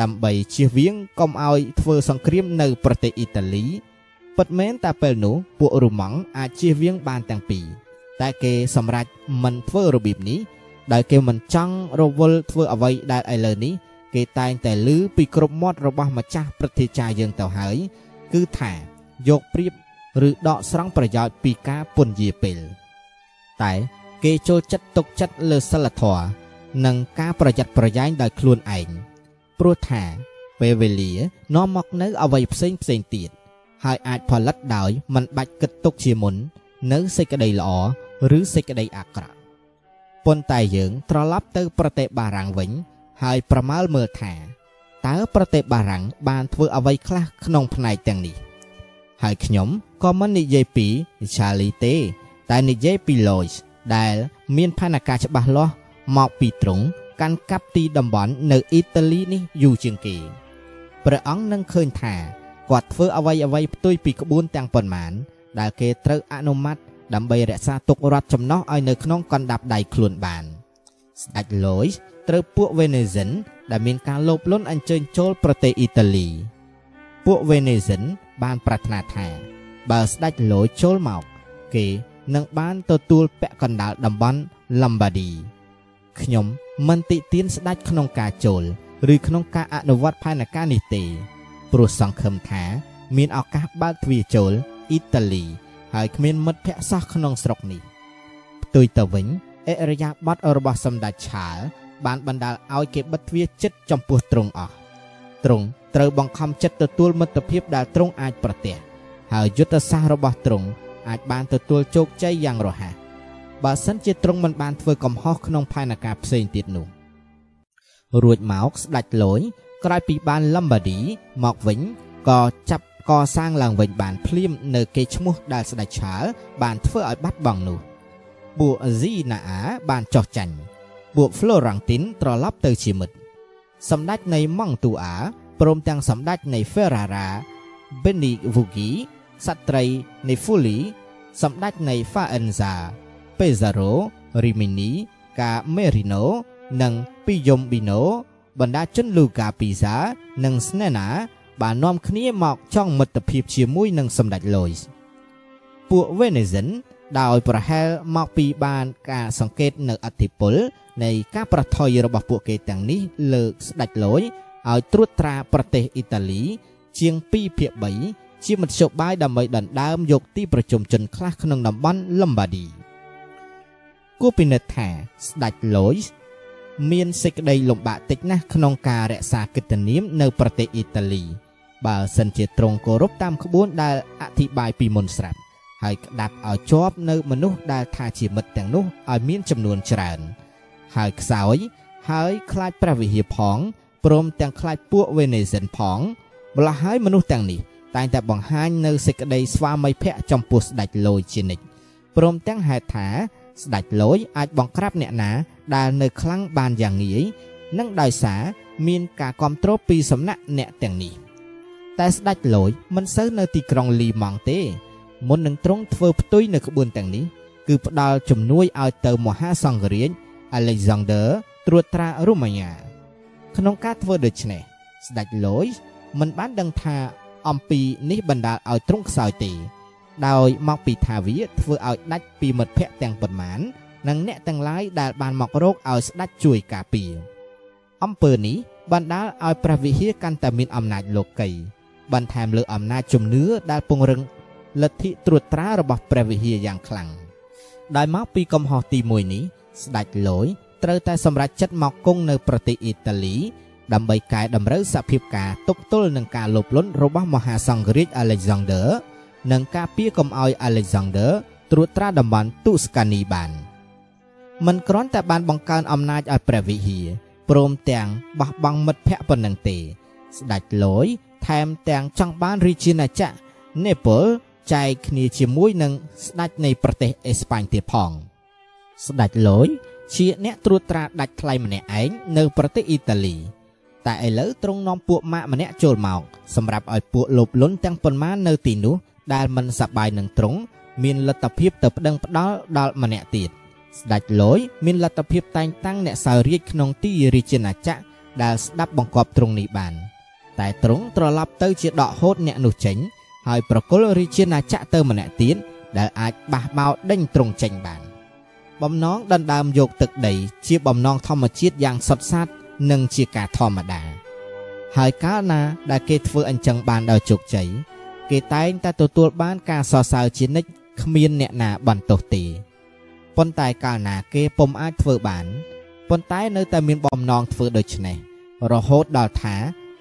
ដើម្បីជៀសវាងកុំឲ្យធ្វើសង្គ្រាមនៅប្រទេសអ៊ីតាលីពិតមែនតែពេលនោះពួករូម៉ង់អាចជៀសវាងបានទាំងពីរតែគេសម្រេចមិនធ្វើរបៀបនេះដោយគេមិនចង់រវល់ធ្វើអ្វីដែលឥឡូវនេះគេតែងតែឮពីគ្រប់មាត់របស់ម្ចាស់ព្រឹទ្ធាចារ្យយើងទៅហើយគឺថាយកព្រៀបឬដកស្រង់ប្រយោជន៍ពីការពន្យាពេលតែគេចូលចិត្តទុកចិត្តលើសិលធម៌និងការប្រយ័ត្នប្រយែងដោយខ្លួនឯង ព្រោះថាពេលវេលានាំមកនៅអ្វីផ្សេងផ្សេងទៀតហើយអាចផលិតដោយមិនបាច់គិតទុកជាមុន នៅសេចក្តីល្អឬសេចក្តីអាក្រក់ប៉ុន្តែយើងត្រឡប់ទៅប្រទេសបារាំងវិញ ហើយប្រមាលមើលថាតើប្រទេសបារាំងបានធ្វើអ្វីខ្លះក្នុងផ្នែកទាំងនេះ ហើយខ្ញុំក៏មិននិយាយពី Charlie ទេ តែនិយាយពី Lois ដែល មានផែនការច្បាស់លាស់មកពីទ្រង់ កាន់កាប់ទីតំបន់នៅអ៊ីតាលីនេះយូរជាងគេព្រះអង្គនឹងឃើញថាគាត់ធ្វើអ្វីអ្វីផ្ទុយពីក្បួនទាំងប៉ុន្មាន ដែលគេត្រូវអនុម័តដើម្បីរក្សាទុករដ្ឋចំណោះឲ្យនៅក្នុងកណ្ដាប់ដៃខ្លួនបានស្ដេច Lois ត្រូវពួកវេនេសិនដែលមានការលោភលន់អញ្ជើញចូលប្រទេសអ៊ីតាលី ពួកវេនេសិនបានប្រាថ្នាថា បើស្ដេចលយចូលមក គេនឹងបានទទួលពាក់កណ្ដាលតំបន់ឡំបាឌី ខ្ញុំមិនតិទៀនស្ដេចក្នុងការចូលឬក្នុងការអនុវត្តផែនការនេះទេព្រោះសង្ឃឹមថា មានឱកាសបើកទ្វារចូលអ៊ីតាលី ហើយគ្មានមិត្តភ័ក្តិសោះក្នុងស្រុកនេះផ្ទុយទៅវិញអរិយាប័ត្ររបស់សម្ដេចឆាលបានបណ្ដាលឲ្យគេបិទទ្វារចិត្តចំពោះទ្រង់អស់ទ្រង់ត្រូវបង្ខំចិត្តទទួលមិត្តភាពដែលទ្រង់អាចប្រទះហើយយុទ្ធសាស្ត្ររបស់ទ្រង់អាចបានទទួលជោគជ័យយ៉ាងរហ័ស បើសិនជាទ្រង់មិនបានធ្វើកំហុសក្នុងផែនការផ្សេងទៀតនោះរួចមកស្ដេចលយក្រោយពីបានលំបាឌីមកវិញក៏ចាប់កសាងឡើងវិញបានភ្លាមនៅគេឈ្មោះដែលស្ដេចឆាលបានធ្វើឲ្យបាត់បង់នោះពួកស៊ីណាអាបានចោះចាញ់ពួក Florentin ត្រឡប់ទៅជាមិត្តសម្ដេចនៃម៉ង់ទូអាព្រមទាំងសម្ដេចនៃ Ferrara Benivogui សត្រីនៃ Fuli សម្ដេចនៃ Faenza Pesaro Rimini កា Merino និង Piombino បណ្ដាជនលូកាពីសានិងស្នេណា បាននាំគ្នាមកចង់មិត្តភាពជាមួយនឹងសម្ដេចលុយពួក Venetian ដោយប្រហែលមកពីបានការសង្កេតនៅអធិពលនៃការប្រថុយរបស់ពួកគេទាំងនេះលើកស្ដេចលុយឲ្យត្រួតត្រាប្រទេសអ៊ីតាលី ជាង2ភាគ3ជាមធ្យោបាយដើម្បីដណ្ដើមយកទីប្រជុំជនខ្លះក្នុងតំបន់លំបាឌី គួរពិនិត្យថាស្ដេចលុយមានសេចក្តីលំបាកតិចណាស់ក្នុងការរក្សាកិត្តិនាមនៅប្រទេសអ៊ីតាលី បើសិនជាទ្រង់គោរពតាមក្បួនដែលអធិប្បាយពីមុនស្រាប់ហើយក្តាប់ឲ្យជាប់នៅមនុស្សដែលថាជាមិត្តទាំងនោះឲ្យមានចំនួនច្រើន ហើយខ្សោយ ហើយខ្លាចព្រះវិហារផងព្រមទាំងខ្លាចពួកវេនេសិនផងម្ល៉េះហើយមនុស្សទាំងនេះតែងតែបង្ហាញនៅសេចក្តីស្វាមីភ័ក្រចំពោះស្ដេចលយជានិច្ចព្រមទាំងហេតុថា ស្ដេចលយអាចបង្ក្រាបអ្នកណាដែលនៅខ្លាំងបានយ៉ាងងាយនិងដោយសារមានការគ្រប់គ្រងពីសំណាក់អ្នកទាំងនេះតែស្ដេចលយមិនសូវនៅទីក្រុងលីម៉ង់ទេ មុននឹងទ្រង់ធ្វើផ្ទុយនៅក្បួនទាំងនេះគឺផ្ដល់ជំនួយឲ្យទៅមហាសង្ឃរាជ Alexander ត្រួតត្រារូម៉ាញ៉ាក្នុងការធ្វើដូច្នេះស្ដេចលយមិនបានដឹងថាអំពីនេះបណ្ដាលឲ្យទ្រង់ខ្សោយទេ ដោយមកពីថាវាធ្វើឲ្យដាច់ពីមិត្តភ័ក្តិទាំងប៉ុន្មាននិងអ្នកទាំងឡាយដែលបានមករកឲ្យស្ដេចជួយការពារអំពើនេះបណ្ដាលឲ្យព្រះវិហារកាន់តែមានអំណាចលោកីបន្ថែមលើអំណាចជំនឿដែលពង្រឹងលទ្ធិត្រួតត្រារបស់ព្រះវិហារយ៉ាងខ្លាំងដោយមកពីកំហុសទី1នេះស្ដេចលយត្រូវតែសម្រេចចិត្តមកគង់នៅប្រទេសអ៊ីតាលីដើម្បីកែតម្រូវសភាពការទប់ទល់នឹងការលោភលន់របស់មហាសង្ឃរាជ Alexander និ ងការពារកុំឲ្យ Alexander ត្រួតត្រាតំបន់ទុស្កានីបានមិនគ្រាន់តែបានបង្កើនអំណាចឲ្យព្រះវិហារព្រមទាំងបោះបង់មិត្តភ័ក្តិប៉ុណ្ណឹងទេ ស្ដេចលយថែមទាំងចង់បានរាជាណាចក្រនេប៉ូលចែកគ្នាជាមួយនឹងស្ដេចនៃប្រទេសអេស្ប៉ាញទៀតផង ស្ដេចលយជាអ្នកត្រួតត្រាដាច់ថ្លៃម្នាក់ឯងនៅប្រទេសអ៊ីតាលី តែឥឡូវទ្រង់នាំពួកម៉ាក់ម្នាក់ចូលមកសម្រាប់ឲ្យពួកលោភលន់ទាំងប៉ុន្មាននៅទីនោះ ដែលមិនសប្បាយនឹងទ្រង់មានលទ្ធភាពទៅប្តឹងផ្ដាល់ដល់ម្នាក់ទៀតស្ដេចលយមានលទ្ធភាពតែងតាំងអ្នកសោយរាជក្នុងទីរាជាណាចក្រដែលស្ដាប់បង្គាប់ទ្រង់នេះបាន តែទ្រង់ត្រឡប់ទៅជាដកហូតអ្នកនោះចេញ ហើយប្រគល់រាជាណាចក្រទៅម្នាក់ទៀតដែលអាចបះបោដេញទ្រង់ចេញបាន បំណងដណ្ដើមយកទឹកដី ជាបំណងធម្មជាតិយ៉ាងសុទ្ធសាធនិងជាការធម្មតាហើយកាលណាដែលគេធ្វើអញ្ចឹងបានដោយជោគជ័យ គេតែងតែទទួលបានការសរសើរជានិច្ចគ្មានអ្នកណាបន្ទោសទេប៉ុន្តែកាលណាគេពុំអាចធ្វើបានប៉ុន្តែនៅតែមានបំណងធ្វើដូច្នេះរហូតដល់ថា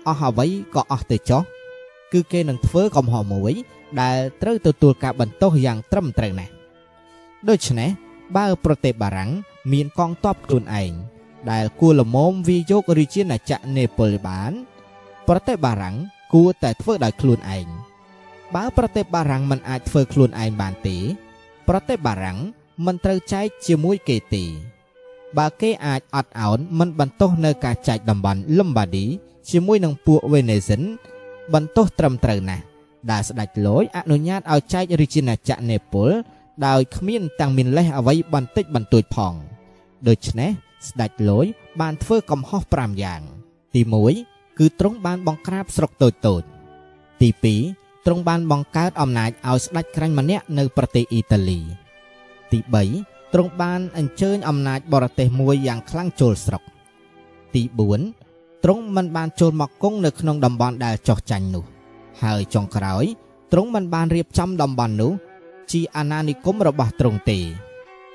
អស់អ្វីក៏អស់ទៅចុះគឺគេនឹងធ្វើកំហុសមួយ ដែលត្រូវទទួលការបន្ទោសយ៉ាងត្រឹមត្រូវណាស់ដូច្នេះបើប្រទេសបារាំងមានកងទ័ពខ្លួនឯងដែលគួរលមមវាយករាជាណាចក្រនេប៉ូលីបាន ប្រទេសបារាំងគួរតែធ្វើដោយខ្លួនឯង បើប្រទេសបារាំងមិនអាចធ្វើខ្លួនឯងបានទេ ប្រទេសបារាំងមិនត្រូវចែកជាមួយគេទេ បើគេអាចអត់ឱនមិនបន្ទោសនៅការចែកតំបន់លំបាឌីជាមួយនឹងពួកវេនេសិនបន្ទោសត្រឹមត្រូវណាស់ដែលស្ដេចលយអនុញ្ញាតឲ្យចែករាជាណាចក្រនេប៉ូលដោយគ្មានទាំងមានលេសអ្វីបន្តិចបន្តួចផងដូច្នេះស្ដេចលយបានធ្វើកំហុស5យ៉ាង ទី1គឺទ្រង់បានបង្ក្រាបស្រុកតូចតូចទី2 ទ្រង់បានបង្កើតអំណាចឲ្យស្ដេចក្រាញ់ម្នាក់នៅប្រទេសអ៊ីតាលី ទី3ទ្រង់បានអញ្ជើញអំណាចបរទេសមួយយ៉ាងខ្លាំងចូលស្រុក ទី4ទ្រង់មិនបានចូលមកគង់នៅក្នុងតំបន់ដែលចោះចាញ់នោះ ហើយចុងក្រោយទ្រង់មិនបានរៀបចំតំបន់នោះ ជាអាណានិគមរបស់ទ្រង់ទេ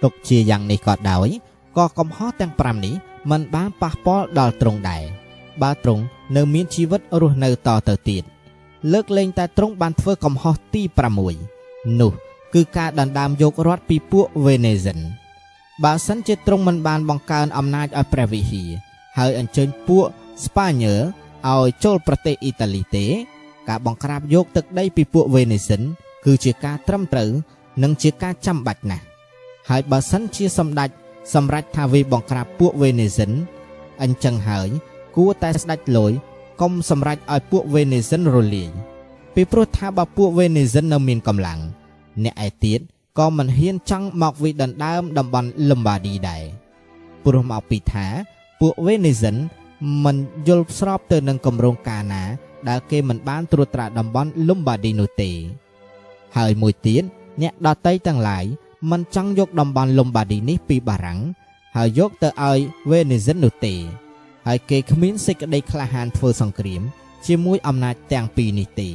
ទុកជាយ៉ាងនេះក៏ដោយក៏កំហុសទាំង5នេះមិនបានប៉ះពាល់ដល់ទ្រង់ដែរបើទ្រង់នៅមានជីវិតរស់នៅតទៅទៀត លើកលែងតែទ្រង់បានធ្វើកំហុសទី6នោះគឺការដណ្ដើមយករដ្ឋពីពួកវេនេសិនបើសិនជាទ្រង់មិនបានបង្កើនអំណាចឲ្យព្រះវិហារហើយអញ្ជើញពួកស្ប៉ាញើឲ្យចូលប្រទេសអ៊ីតាលីទេ ការបង្ក្រាបយកទឹកដីពីពួកវេនេសិនគឺជាការត្រឹមត្រូវនិងជាការចាំបាច់ណាស់ហើយបើសិនជាសម្ដេចសម្រេចថាវាបង្ក្រាបពួកវេនេសិនអញ្ចឹងហើយគួរតែស្ដេចលយ កុំសម្រេចឲ្យពួកវេនេសិនរលាយពីព្រោះថាបើពួកវេនេសិននៅមានកម្លាំងអ្នកឯទៀតក៏មិនហ៊ានចង់មកវិដណ្ដើមតំបន់លំបាឌីដែរព្រោះមកពីថាពួកវេនេសិនមិនយល់ស្របទៅនឹងគម្រោងការណា ដែលគេមិនបានត្រួតត្រាតំបន់លំបាឌីនោះទេ ហើយមួយទៀតអ្នកដតីទាំងឡាយមិនចង់យកតំបន់លំបាឌីនេះពីបារាំងហើយយកទៅឲ្យវេនេសិននោះទេ ហើយគេគ្មានសេចក្តីក្លាហានធ្វើសង្គ្រាម ជាមួយអំណាចទាំងពីរនេះទេ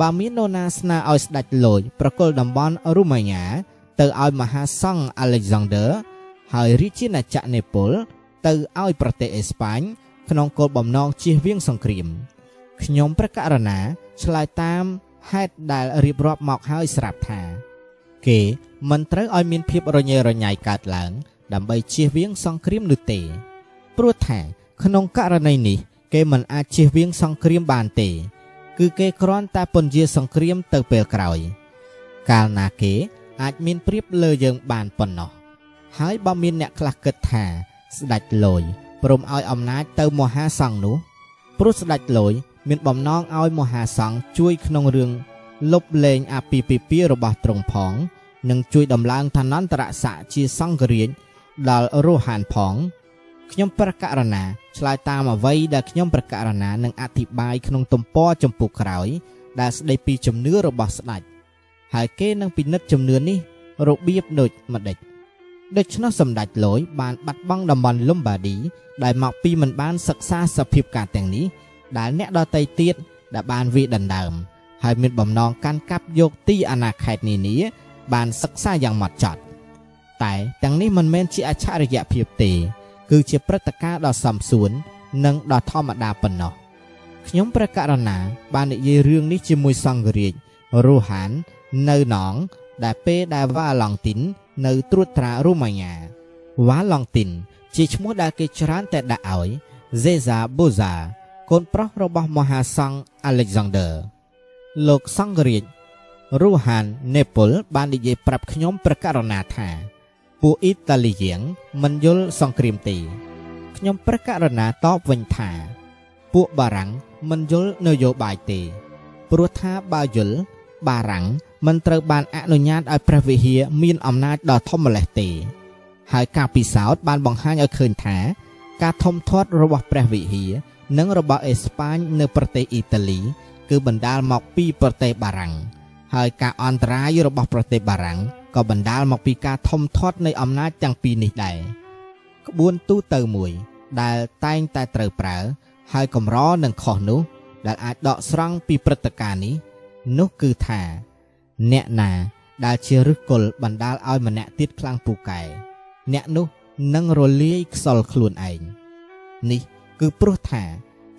បើមាននរណាស្នើឲ្យស្ដេចលូចប្រគល់តំបន់រូម៉ាញ៉ាទៅឲ្យមហាសង្ឃអាឡិចសាន់ដឺហើយរាជាណាចក្រនេប៉ូលទៅឲ្យប្រទេសអេស្ប៉ាញក្នុងគោលបំណងជៀសវាងសង្គ្រាមខ្ញុំព្រះករណាឆ្លើយតាមហេតុដែលរៀបរាប់មកហើយស្រាប់ថាគេមិនត្រូវឲ្យមានភាពរញ៉េរញ៉ៃកើតឡើង ដើម្បីជៀសវាងសង្គ្រាមនោះទេ ព្រោះថា ក្នុងករណីនេះ គេមិនអាចជៀសវាងសង្គ្រាមបានទេ គឺគេគ្រាន់តែពន្យាសង្គ្រាមទៅពេលក្រោយ កាលណាគេអាចមានព្រៀបលើយើងបានប៉ុណ្ណោះហើយបើមានអ្នកខ្លះគិតថាស្ដេចលយព្រមឲ្យអំណាចទៅមហាសង្ឃនោះព្រោះស្ដេចលយមានបំណងឲ្យមហាសង្ឃជួយក្នុងរឿងលុបលែងអាពាហ៍ពិពាហ៍របស់ទ្រង់ផងនិងជួយដំឡើងឋានន្តរស័ក្តិជាសង្ឃរាជដល់រស់ហានផងខ្ញុំប្រកាសណា ឆ្លើយតាមអ្វីដែលខ្ញុំប្រកាសណានឹងអធិប្បាយក្នុងទំព័រចម្ពោះក្រោយ ដែលស្ដីពីជំនឿរបស់ស្ដេចហើយគេនឹងពិនិត្យជំនឿនេះរបៀបដូចម្ដេចដូច្នោះសម្ដេចលយបានបាត់បង់តំបន់លំបាឌីដែលមកពីមិនបានសិក្សាសភាពការទាំងនេះដែលអ្នកដតីទៀតដែលបានវាដណ្ដើម ហើយមានបំណងកាន់កាប់យកទីអាណាខេត្តនានា បានសិក្សាយ៉ាងម៉ត់ចត់តែទាំងនេះមិនមែនជាអច្ឆរិយភាពទេ គឺជាព្រឹត្តិការណ៍ដ៏សំសួននិងដ៏ធម្មតាប៉ុណ្ណោះខ្ញុំព្រះករណា បាននិយាយរឿងនេះជាមួយសង្ឃរាជរូហាននៅណងដែលពេលដែលវ៉ាឡង់ទីន នៅត្រួតត្រារូម៉ាញ៉ាវ៉ាឡង់ទីន ជាឈ្មោះដែលគេច្រើនតែដាក់ឲ្យហ្សេសាបូហ្សាកូនប្រុសរបស់មហាសង្ឃអាឡិចសាន់ដឺលោកសង្ឃរាជរូហាននេប៉ូលបាននិយាយប្រាប់ខ្ញុំព្រះករណាថា ពួកអ៊ីតាលីយ៉ាងមិនយល់សង្គ្រាមទេខ្ញុំព្រះករណាតបវិញថា ពួកបារាំងមិនយល់នយោបាយទេ ព្រោះថាបើយល់បារាំងមិនត្រូវបានអនុញ្ញាតឲ្យព្រះវិហារមានអំណាចដ៏ធំម្លេះទេ ហើយការពិសោធន៍បានបង្ហាញឲ្យឃើញថា ការធំធាត់របស់ព្រះវិហារនិងរបស់អេស្ប៉ាញនៅប្រទេសអ៊ីតាលី គឺបណ្ដាលមកពីប្រទេសបារាំងហើយការអន្តរាយរបស់ប្រទេសបារាំង ក៏បណ្ដាលមកពីការធំធាត់នៃអំណាចទាំងពីរនេះដែរក្បួនទូទៅមួយ ដែលតែងតែត្រូវប្រើ ហើយកម្រនឹងខុសនោះ ដែលអាចដកស្រង់ពីព្រឹត្តិការណ៍នេះ នោះគឺថា អ្នកណាដែលជាឫសគល់បណ្ដាលឲ្យម្នាក់ទៀតខ្លាំងពូកែអ្នកនោះនឹងរលាយខ្សលខ្លួនឯងនេះគឺព្រោះថា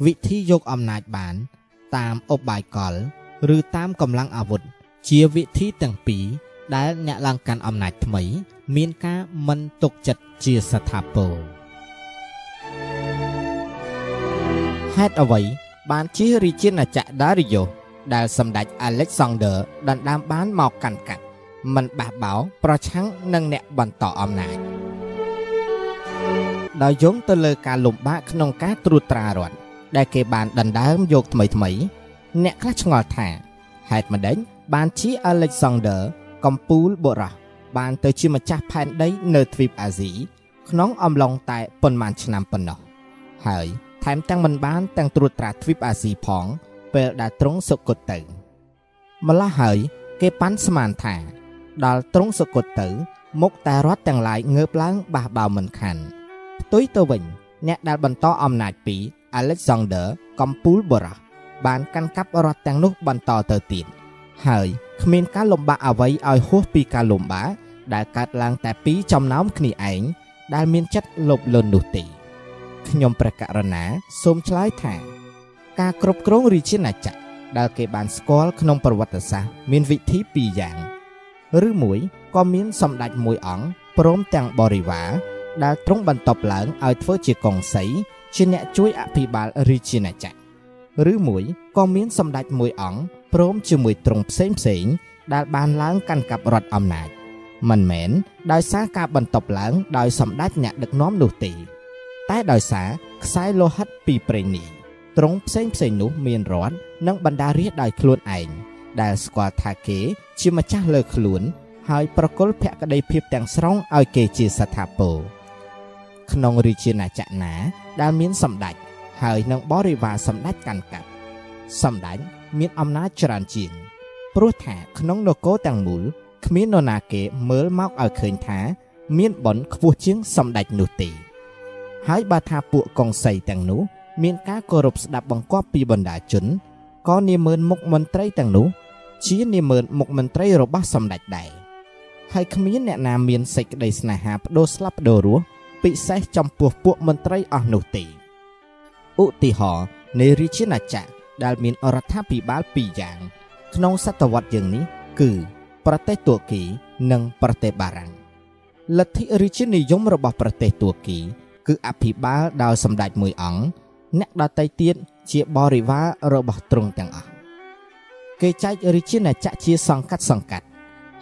វិធីយកអំណាចបាន តាមអបបាយកល ឬតាមកម្លាំងអាវុធជាវិធីទាំងពីរ ដែលអ្នកឡើងកាន់អំណាចថ្មី មានការមិនទុកចិត្តជាស្ថាពរហេតុអ្វី បានជារាជាណាចក្រដារីយ៉ូដែលសម្ដេចអាឡិចសាន់ដឺដណ្ដើមបានមកកាន់កាត់មិនបះបោប្រឆាំងនឹងអ្នកបន្តអំណាចដោយយោងទៅលើការលំបាកក្នុងការត្រួតត្រារដ្ឋដែលគេបានដណ្ដើមយកថ្មីថ្មី អ្នកខ្លះឆ្ងល់ថាហេតុម្ដេចបានជាអាឡិចសាន់ដឺ កំពូលបុរសបានទៅជាម្ចាស់ផែនដីនៅទ្វីបអាស៊ីក្នុងអំឡុងតែប៉ុន្មានឆ្នាំប៉ុណ្ណោះហើយថែមទាំងមិនបានទាំងត្រួតត្រាទ្វីបអាស៊ីផង ពេលដែលទ្រង់សុគតទៅ ម្ល៉េះហើយគេប៉ាន់ស្មានថា ដល់ទ្រង់សុគតទៅ មុខតែរដ្ឋទាំងឡាយងើបឡើងបះបោមិនខានផ្ទុយទៅវិញ អ្នកដែលបន្តអំណាចពី Alexander កំពូលបរោះបានកាន់កាប់រដ្ឋទាំងនោះបន្តទៅទៀតហើយ គ្មានការលំបាកអ្វីឲ្យហួសពីការលំបាកដែលកើតឡើងតែពីចំណោមគ្នាឯងដែលមានចិត្តលោភលន់នោះទេខ្ញុំព្រះករណាសូមឆ្លើយថា ការគ្រប់គ្រងរាជាណាចក្រដែលគេបានស្គាល់ក្នុងប្រវត្តិសាស្ត្រមានវិធីពីរយ៉ាង ឬមួយក៏មានសម្ដេចមួយអង្គព្រមទាំងបរិវារដែលទ្រង់បន្ទប់ឡើងឲ្យធ្វើជាកងសីជាអ្នកជួយអភិបាលរាជាណាចក្រឬមួយក៏មានសម្ដេចមួយអង្គ ព្រមជាមួយទ្រង់ផ្សេងផ្សេងដែលបានឡើងកាន់កាប់រដ្ឋអំណាចមិនមែនដោយសារការបន្ទប់ឡើងដោយសម្ដេចអ្នកដឹកនាំនោះទេតែដោយសារខ្សែលោហិតពីប្រេងនេះទ្រង់ផ្សេងផ្សេងនោះមានរដ្ឋនិងបណ្ដារាជដោយខ្លួនឯងដែលស្គាល់ថាគេជាម្ចាស់លើខ្លួន ហើយប្រគល់ភក្តីភាពទាំងស្រុងឲ្យគេជាស្ថាពរក្នុងរាជាណាចក្រណា ដែលមានសម្ដេចហើយនឹងបរិវារសម្ដេចកាន់កាប់សម្ដេច មានអំណាចច្រើនជាង ព្រោះថាក្នុងនគរទាំងមូលគ្មាននរណាគេមើលមកឲ្យឃើញថា មានបនខ្ពស់ជាងសម្ដេចនោះទេហើយបើថាពួកកងសីទាំងនោះ មានការគោរពស្ដាប់បង្គាប់ពីបណ្ដាជនក៏នាមឺនមុខមន្ត្រីទាំងនោះ ជានាមឺនមុខមន្ត្រីរបស់សម្ដេចដែរហើយគ្មានអ្នកណាមានសេចក្តីស្នេហាបដូរស្លាប់បដូររស់ពិសេសចំពោះពួកមន្ត្រីអស់នោះទេឧទាហរណ៍នៃរាជាណាចក្រ ដែលមានរដ្ឋាភិបាលពីរយ៉ាង ក្នុងសតវត្សយើងនេះ គឺប្រទេសទួរគី និងប្រទេសបារាំងលទ្ធិរាជានិយមរបស់ប្រទេសទួរគី គឺអភិបាលដោយសម្ដេចមួយអង្គអ្នកដតីទៀតជាបរិវាររបស់ទ្រង់ទាំងអស់គេចែករាជាណាចក្រជាសង្កាត់សង្កាត់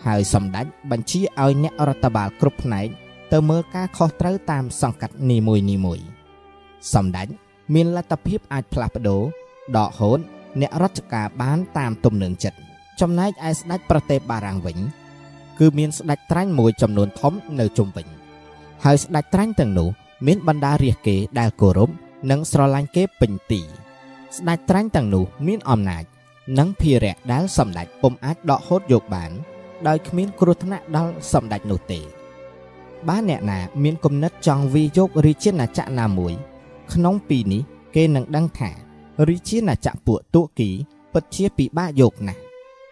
ហើយសម្ដេចបញ្ជាឲ្យអ្នករដ្ឋបាលគ្រប់ផ្នែកទៅមើលការខុសត្រូវតាមសង្កាត់នីមួយនីមួយសម្ដេចមានលទ្ធភាពអាចផ្លាស់ប្ដូរ ដកហូតអ្នករដ្ឋការបានតាមទំនឹងចិត្តចំណែកឯស្ដេចប្រទេសបារាំងវិញ គឺមានស្ដេចត្រាញ់មួយចំនួនធំនៅជុំវិញហើយស្ដេចត្រាញ់ទាំងនោះមានបណ្ដារាជគេដែលគោរពនិងស្រឡាញ់គេពេញទីស្ដេចត្រាញ់ទាំងនោះមានអំណាច និងភារៈដែលសម្ដេចពុំអាចដកហូតយកបាន ដោយគ្មានគ្រោះថ្នាក់ដល់សម្ដេចនោះទេបើអ្នកណាមានគំនិតចង់វាយករាជាណាចក្រណាមួយ ក្នុងពីនេះគេនឹងដឹងថា រាជាណាចក្រពួកទួគីពិតជាពិបាកយកណាស់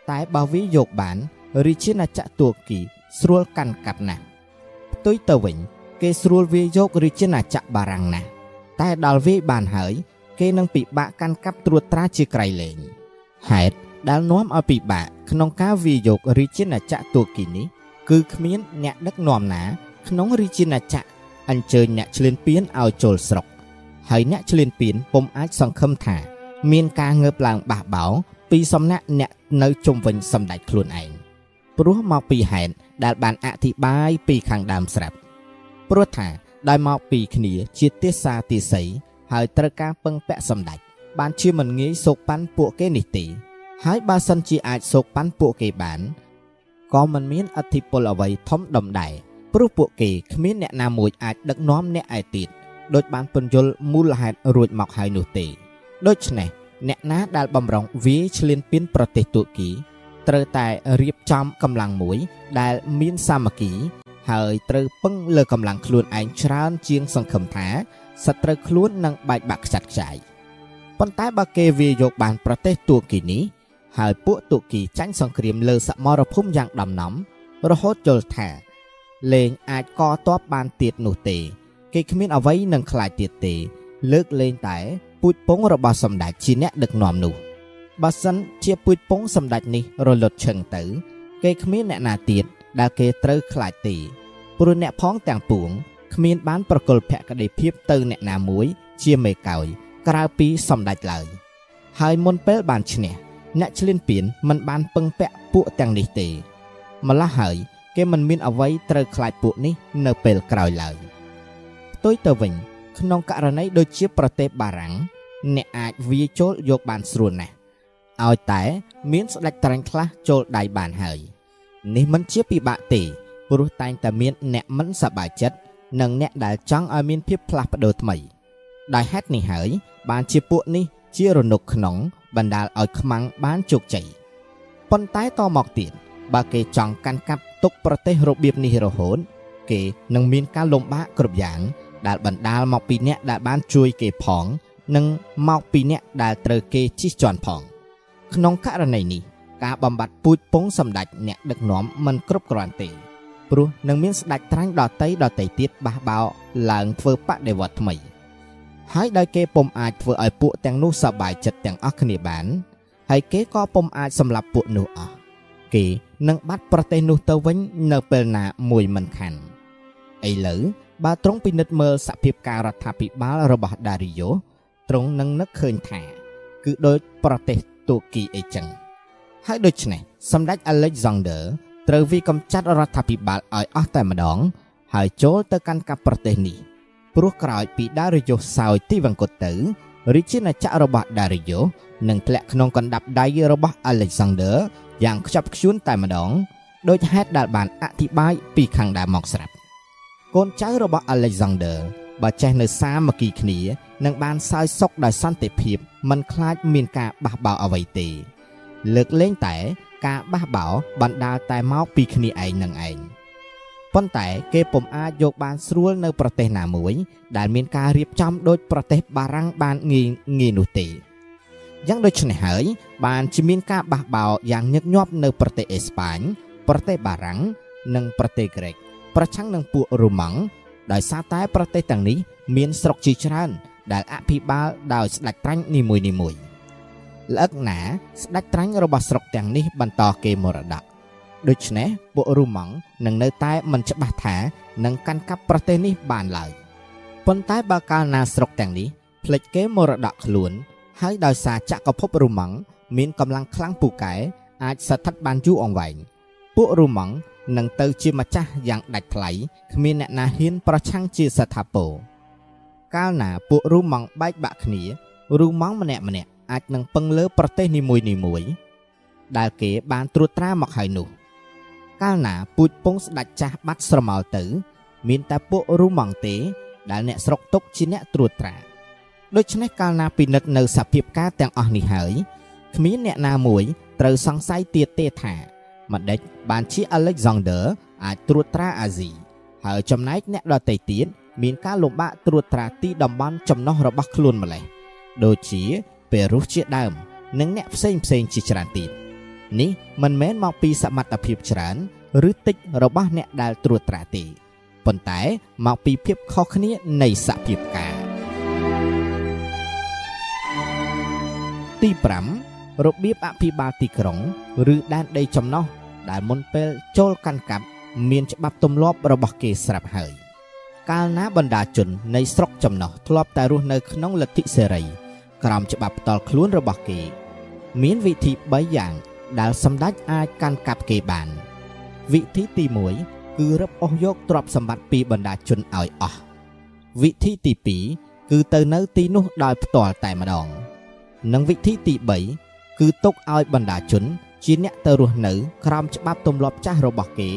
តែបើវាយកបានរាជាណាចក្រទួគីស្រួលកាន់កាប់ណាស់ផ្ទុយទៅវិញ គេស្រួលវាយករាជាណាចក្របារាំងណាស់តែដល់វាបានហើយ គេនឹងពិបាកកាន់កាប់ត្រួតត្រាជាក្រៃលែងហេតុដែលនាំឲ្យពិបាកក្នុងការវាយករាជាណាចក្រទួគីនេះ គឺគ្មានអ្នកដឹកនាំណា ក្នុងរាជាណាចក្រអញ្ជើញអ្នកឈ្លានពានឲ្យចូលស្រុក ហើយអ្នកឈ្លានពានពុំអាចសង្ឃឹមថា មានការងើបឡើងបះបោពីសំណាក់អ្នកនៅជុំវិញសម្ដេចខ្លួនឯងព្រោះមកពីហេតុដែលបានអធិប្បាយពីខាងដើមស្រាប់ព្រោះថាដោយមកពីគ្នាជាទេសាទិសីហើយត្រូវការពឹងពាក់សម្ដេចបានជាមិនងាយសោកប៉ាន់ពួកគេនេះទេហើយបើសិនជាអាចសោកប៉ាន់ពួកគេបានក៏មិនមានអធិពលអ្វីធំដុំដែរព្រោះពួកគេគ្មានអ្នកណាមួយអាចដឹកនាំអ្នកឯទៀត ដោយបានពន្យល់មូលហេតុរួចមកហើយនោះទេដូច្នេះអ្នកណាដែលបំរុងវាឈ្លានពានប្រទេសទួរគីត្រូវតែរៀបចំកម្លាំងមួយ ដែលមានសាមគ្គី ហើយត្រូវពឹងលើកម្លាំងខ្លួនឯងច្រើនជាងសង្ឃឹមថាសត្រូវខ្លួននឹងបែកបាក់ខ្ចាត់ខ្ចាយប៉ុន្តែបើគេវាយកបានប្រទេសទួរគីនេះហើយពួកទួរគីចាញ់សង្គ្រាមលើសមរភូមិយ៉ាងដំណំរហូតយល់ថាលេងអាចកតបបានទៀតនោះទេ គេគ្មានអ្វីនឹងខ្លាចទៀតទេ លើកលែងតែពូជពងរបស់សម្ដេចជាអ្នកដឹកនាំនោះបើសិនជាពូជពងសម្ដេចនេះរលត់ឈឹងទៅ គេគ្មានអ្នកណាទៀតដែលគេត្រូវខ្លាចទេព្រោះអ្នកផងទាំងពួងគ្មានបានប្រកុលភក្តីភាពទៅអ្នកណាមួយជាមេកោយក្រៅពីសម្ដេចឡើយហើយមុនពេលបានឈ្នះអ្នកឆ្លៀនពៀនមិនបានពឹងពាក់ពួកទាំងនេះទេម្ល៉េះហើយគេមិនមានអ្វីត្រូវខ្លាចពួកនេះនៅពេលក្រោយឡើយផ្ទុយទៅវិញក្នុងករណីដូចជាប្រទេសបារាំងអ្នកអាចវាចូលយកបានស្រួលណាស់ឲ្យតែមានស្ដេចត្រាញ់ខ្លះចូលដៃបានហើយនេះមិនជាពិបាកទេព្រោះតែងតែមានអ្នកមិនសប្បាយចិត្តនិងអ្នកដែលចង់ឲ្យមានភាពផ្លាស់ប្ដូរថ្មីដោយហេតុនេះហើយបានជាពួកនេះជារនុកក្នុងបណ្ដាលឲ្យខ្មាំងបានជោគជ័យប៉ុន្តែតមកទៀតបើគេចង់កាន់កាប់ទុកប្រទេសរបៀបនេះរហូត គេនឹងមានការលំបាកគ្រប់យ៉ាង ដែលបណ្ដាលមកពីអ្នកដែលបានជួយគេផង និងមកពីអ្នកដែលត្រូវគេជិះជាន់ផង ក្នុងករណីនេះការបំបត្តិពូជពងសម្ដេចអ្នកដឹកនាំមិនគ្រប់គ្រាន់ទេព្រោះនឹងមានស្ដេចត្រាញ់ដតីដតីទៀតបះបោឡើងធ្វើបដិវត្តថ្មី ហើយដោយគេពុំអាចធ្វើឲ្យពួកទាំងនោះសប្បាយចិត្តទាំងអស់គ្នាបាន ហើយគេក៏ពុំអាចសម្លាប់ពួកនោះអស់គេនឹងបាត់ប្រទេសនោះទៅវិញនៅពេលណាមួយមិនខានឥឡូវ បើទ្រង់ពិនិត្យមើលសភាពការរដ្ឋាភិបាលរបស់ដារីយ៉ូទ្រង់នឹងនឹកឃើញថា គឺដោយប្រទេសទូគីអីចឹងហើយដូច្នេះសម្ដេច Alexander ត្រូវវិកំចាត់រដ្ឋាភិបាលឲ្យអស់តែម្ដង ហើយចូលទៅកាន់កាប់ប្រទេសនេះព្រោះក្រោយពីដារីយ៉ូសោយទីវង្គតទៅរាជាណាចក្ររបស់ដារីយ៉ូនឹងធ្លាក់ក្នុងកណ្ដាប់ដៃរបស់ Alexander យ៉ាងខ្ជាប់ខ្ជួនតែម្ដងដោយហេតុដែលបានអធិប្បាយពីខាងដើមមកស្រាប់ កូនចៅរបស់ Alexander បើចេះនៅសាមគ្គីគ្នានឹងបានសោយសុខដោយសន្តិភាពមិនខ្លាចមានការបះបោរអ្វីទេ លើកលែងតែ ការបះបោរបណ្ដាលតែមកពីគ្នាឯងនឹងឯងប៉ុន្តែគេពុំអាចយកបានស្រួលនៅប្រទេសណាមួយ ដែលមានការរៀបចំដោយប្រទេសបារាំងបានងាយងាយនោះទេយ៉ាងដូចនេះហើយបានជាមានការបះបោរយ៉ាងញឹកញាប់នៅប្រទេសអេស្ប៉ាញប្រទេសបារាំង និងប្រទេសក្រិក ប្រឆាំងនឹងពួករូម៉ង់ដោយសារតែប្រទេសទាំងនេះមានស្រុកជាច្រើន ដែលអភិបាលដោយស្ដេចត្រាញ់នីមួយនីមួយល្អឹកណាស្ដេចត្រាញ់របស់ស្រុកទាំងនេះបន្តគេមរតកដូច្នេះពួករូម៉ង់នឹងនៅតែមិនច្បាស់ថានឹងកាន់កាប់ប្រទេសនេះបានឡើយប៉ុន្តែបើកាលណាស្រុកទាំងនេះផ្លេចគេមរតកខ្លួន ហើយដោយសារចក្រភពរូម៉ង់មានកម្លាំងខ្លាំងពូកែអាចស្ថិតបានយូរអង្វែងពួករូម៉ង់ នឹងទៅជាម្ចាស់យ៉ាងដាច់ថ្លៃគ្មានអ្នកណាហ៊ានប្រឆាំងជាស្ថាពរកាលណាពួករូម៉ង់បែកបាក់គ្នារូម៉ង់ម្នាក់ម្នាក់អាចនឹងពឹងលើប្រទេសនីមួយនីមួយដែលគេបានត្រួតត្រាមកហើយនោះ កាលណាពូជពងស្ដាច់ចាស់បាត់ស្រមោលទៅ មានតែពួករូម៉ង់ទេ ដែលអ្នកស្រុកទុកជាអ្នកត្រួតត្រាដូច្នេះកាលណាពិនិត្យនៅសភាពការទាំងអស់នេះហើយគ្មានអ្នកណាមួយត្រូវសង្ស័យទៀតទេថា ម្ដេចបានជា Alexander អាចត្រួតត្រាអាស៊ីហើយចំណែកអ្នកដទៃទៀតមានការលំបាកត្រួតត្រាទីតំបន់ចំណោះរបស់ខ្លួនម្លេះដូចជាពេរុសជាដើម និងអ្នកផ្សេងផ្សេងជាច្រើនទៀតនេះមិនមែនមកពីសមត្ថភាពច្រើនឬតិចរបស់អ្នកដែលត្រួតត្រាទេប៉ុន្តែមកពីភាពខុសគ្នានៃសភាពការទី5 របៀបអភិបាលទីក្រុង ឬដែនដីចំណោះដែលមុនពេលចូលកាន់កាប់មានច្បាប់ទម្លាប់របស់គេស្រាប់ហើយកាលណាបណ្ដាជននៃស្រុកចំណោះធ្លាប់តែរស់នៅក្នុងលទ្ធិសេរីក្រោមច្បាប់ផ្ទាល់ខ្លួនរបស់គេ មានវិធី3យ៉ាង ដែលសម្ដេចអាចកាន់កាប់គេបាន វិធីទី1គឺរឹបអូសយកទ្រព្យសម្បត្តិពីបណ្ដាជនឲ្យអស់វិធីទី2គឺទៅនៅទីនោះដោយផ្ទាល់តែម្ដង និងវិធីទី3 គឺទុកឲ្យបណ្ដាជន ជាអ្នកទៅរស់នៅ ក្រោមច្បាប់ទម្លាប់ចាស់របស់គេ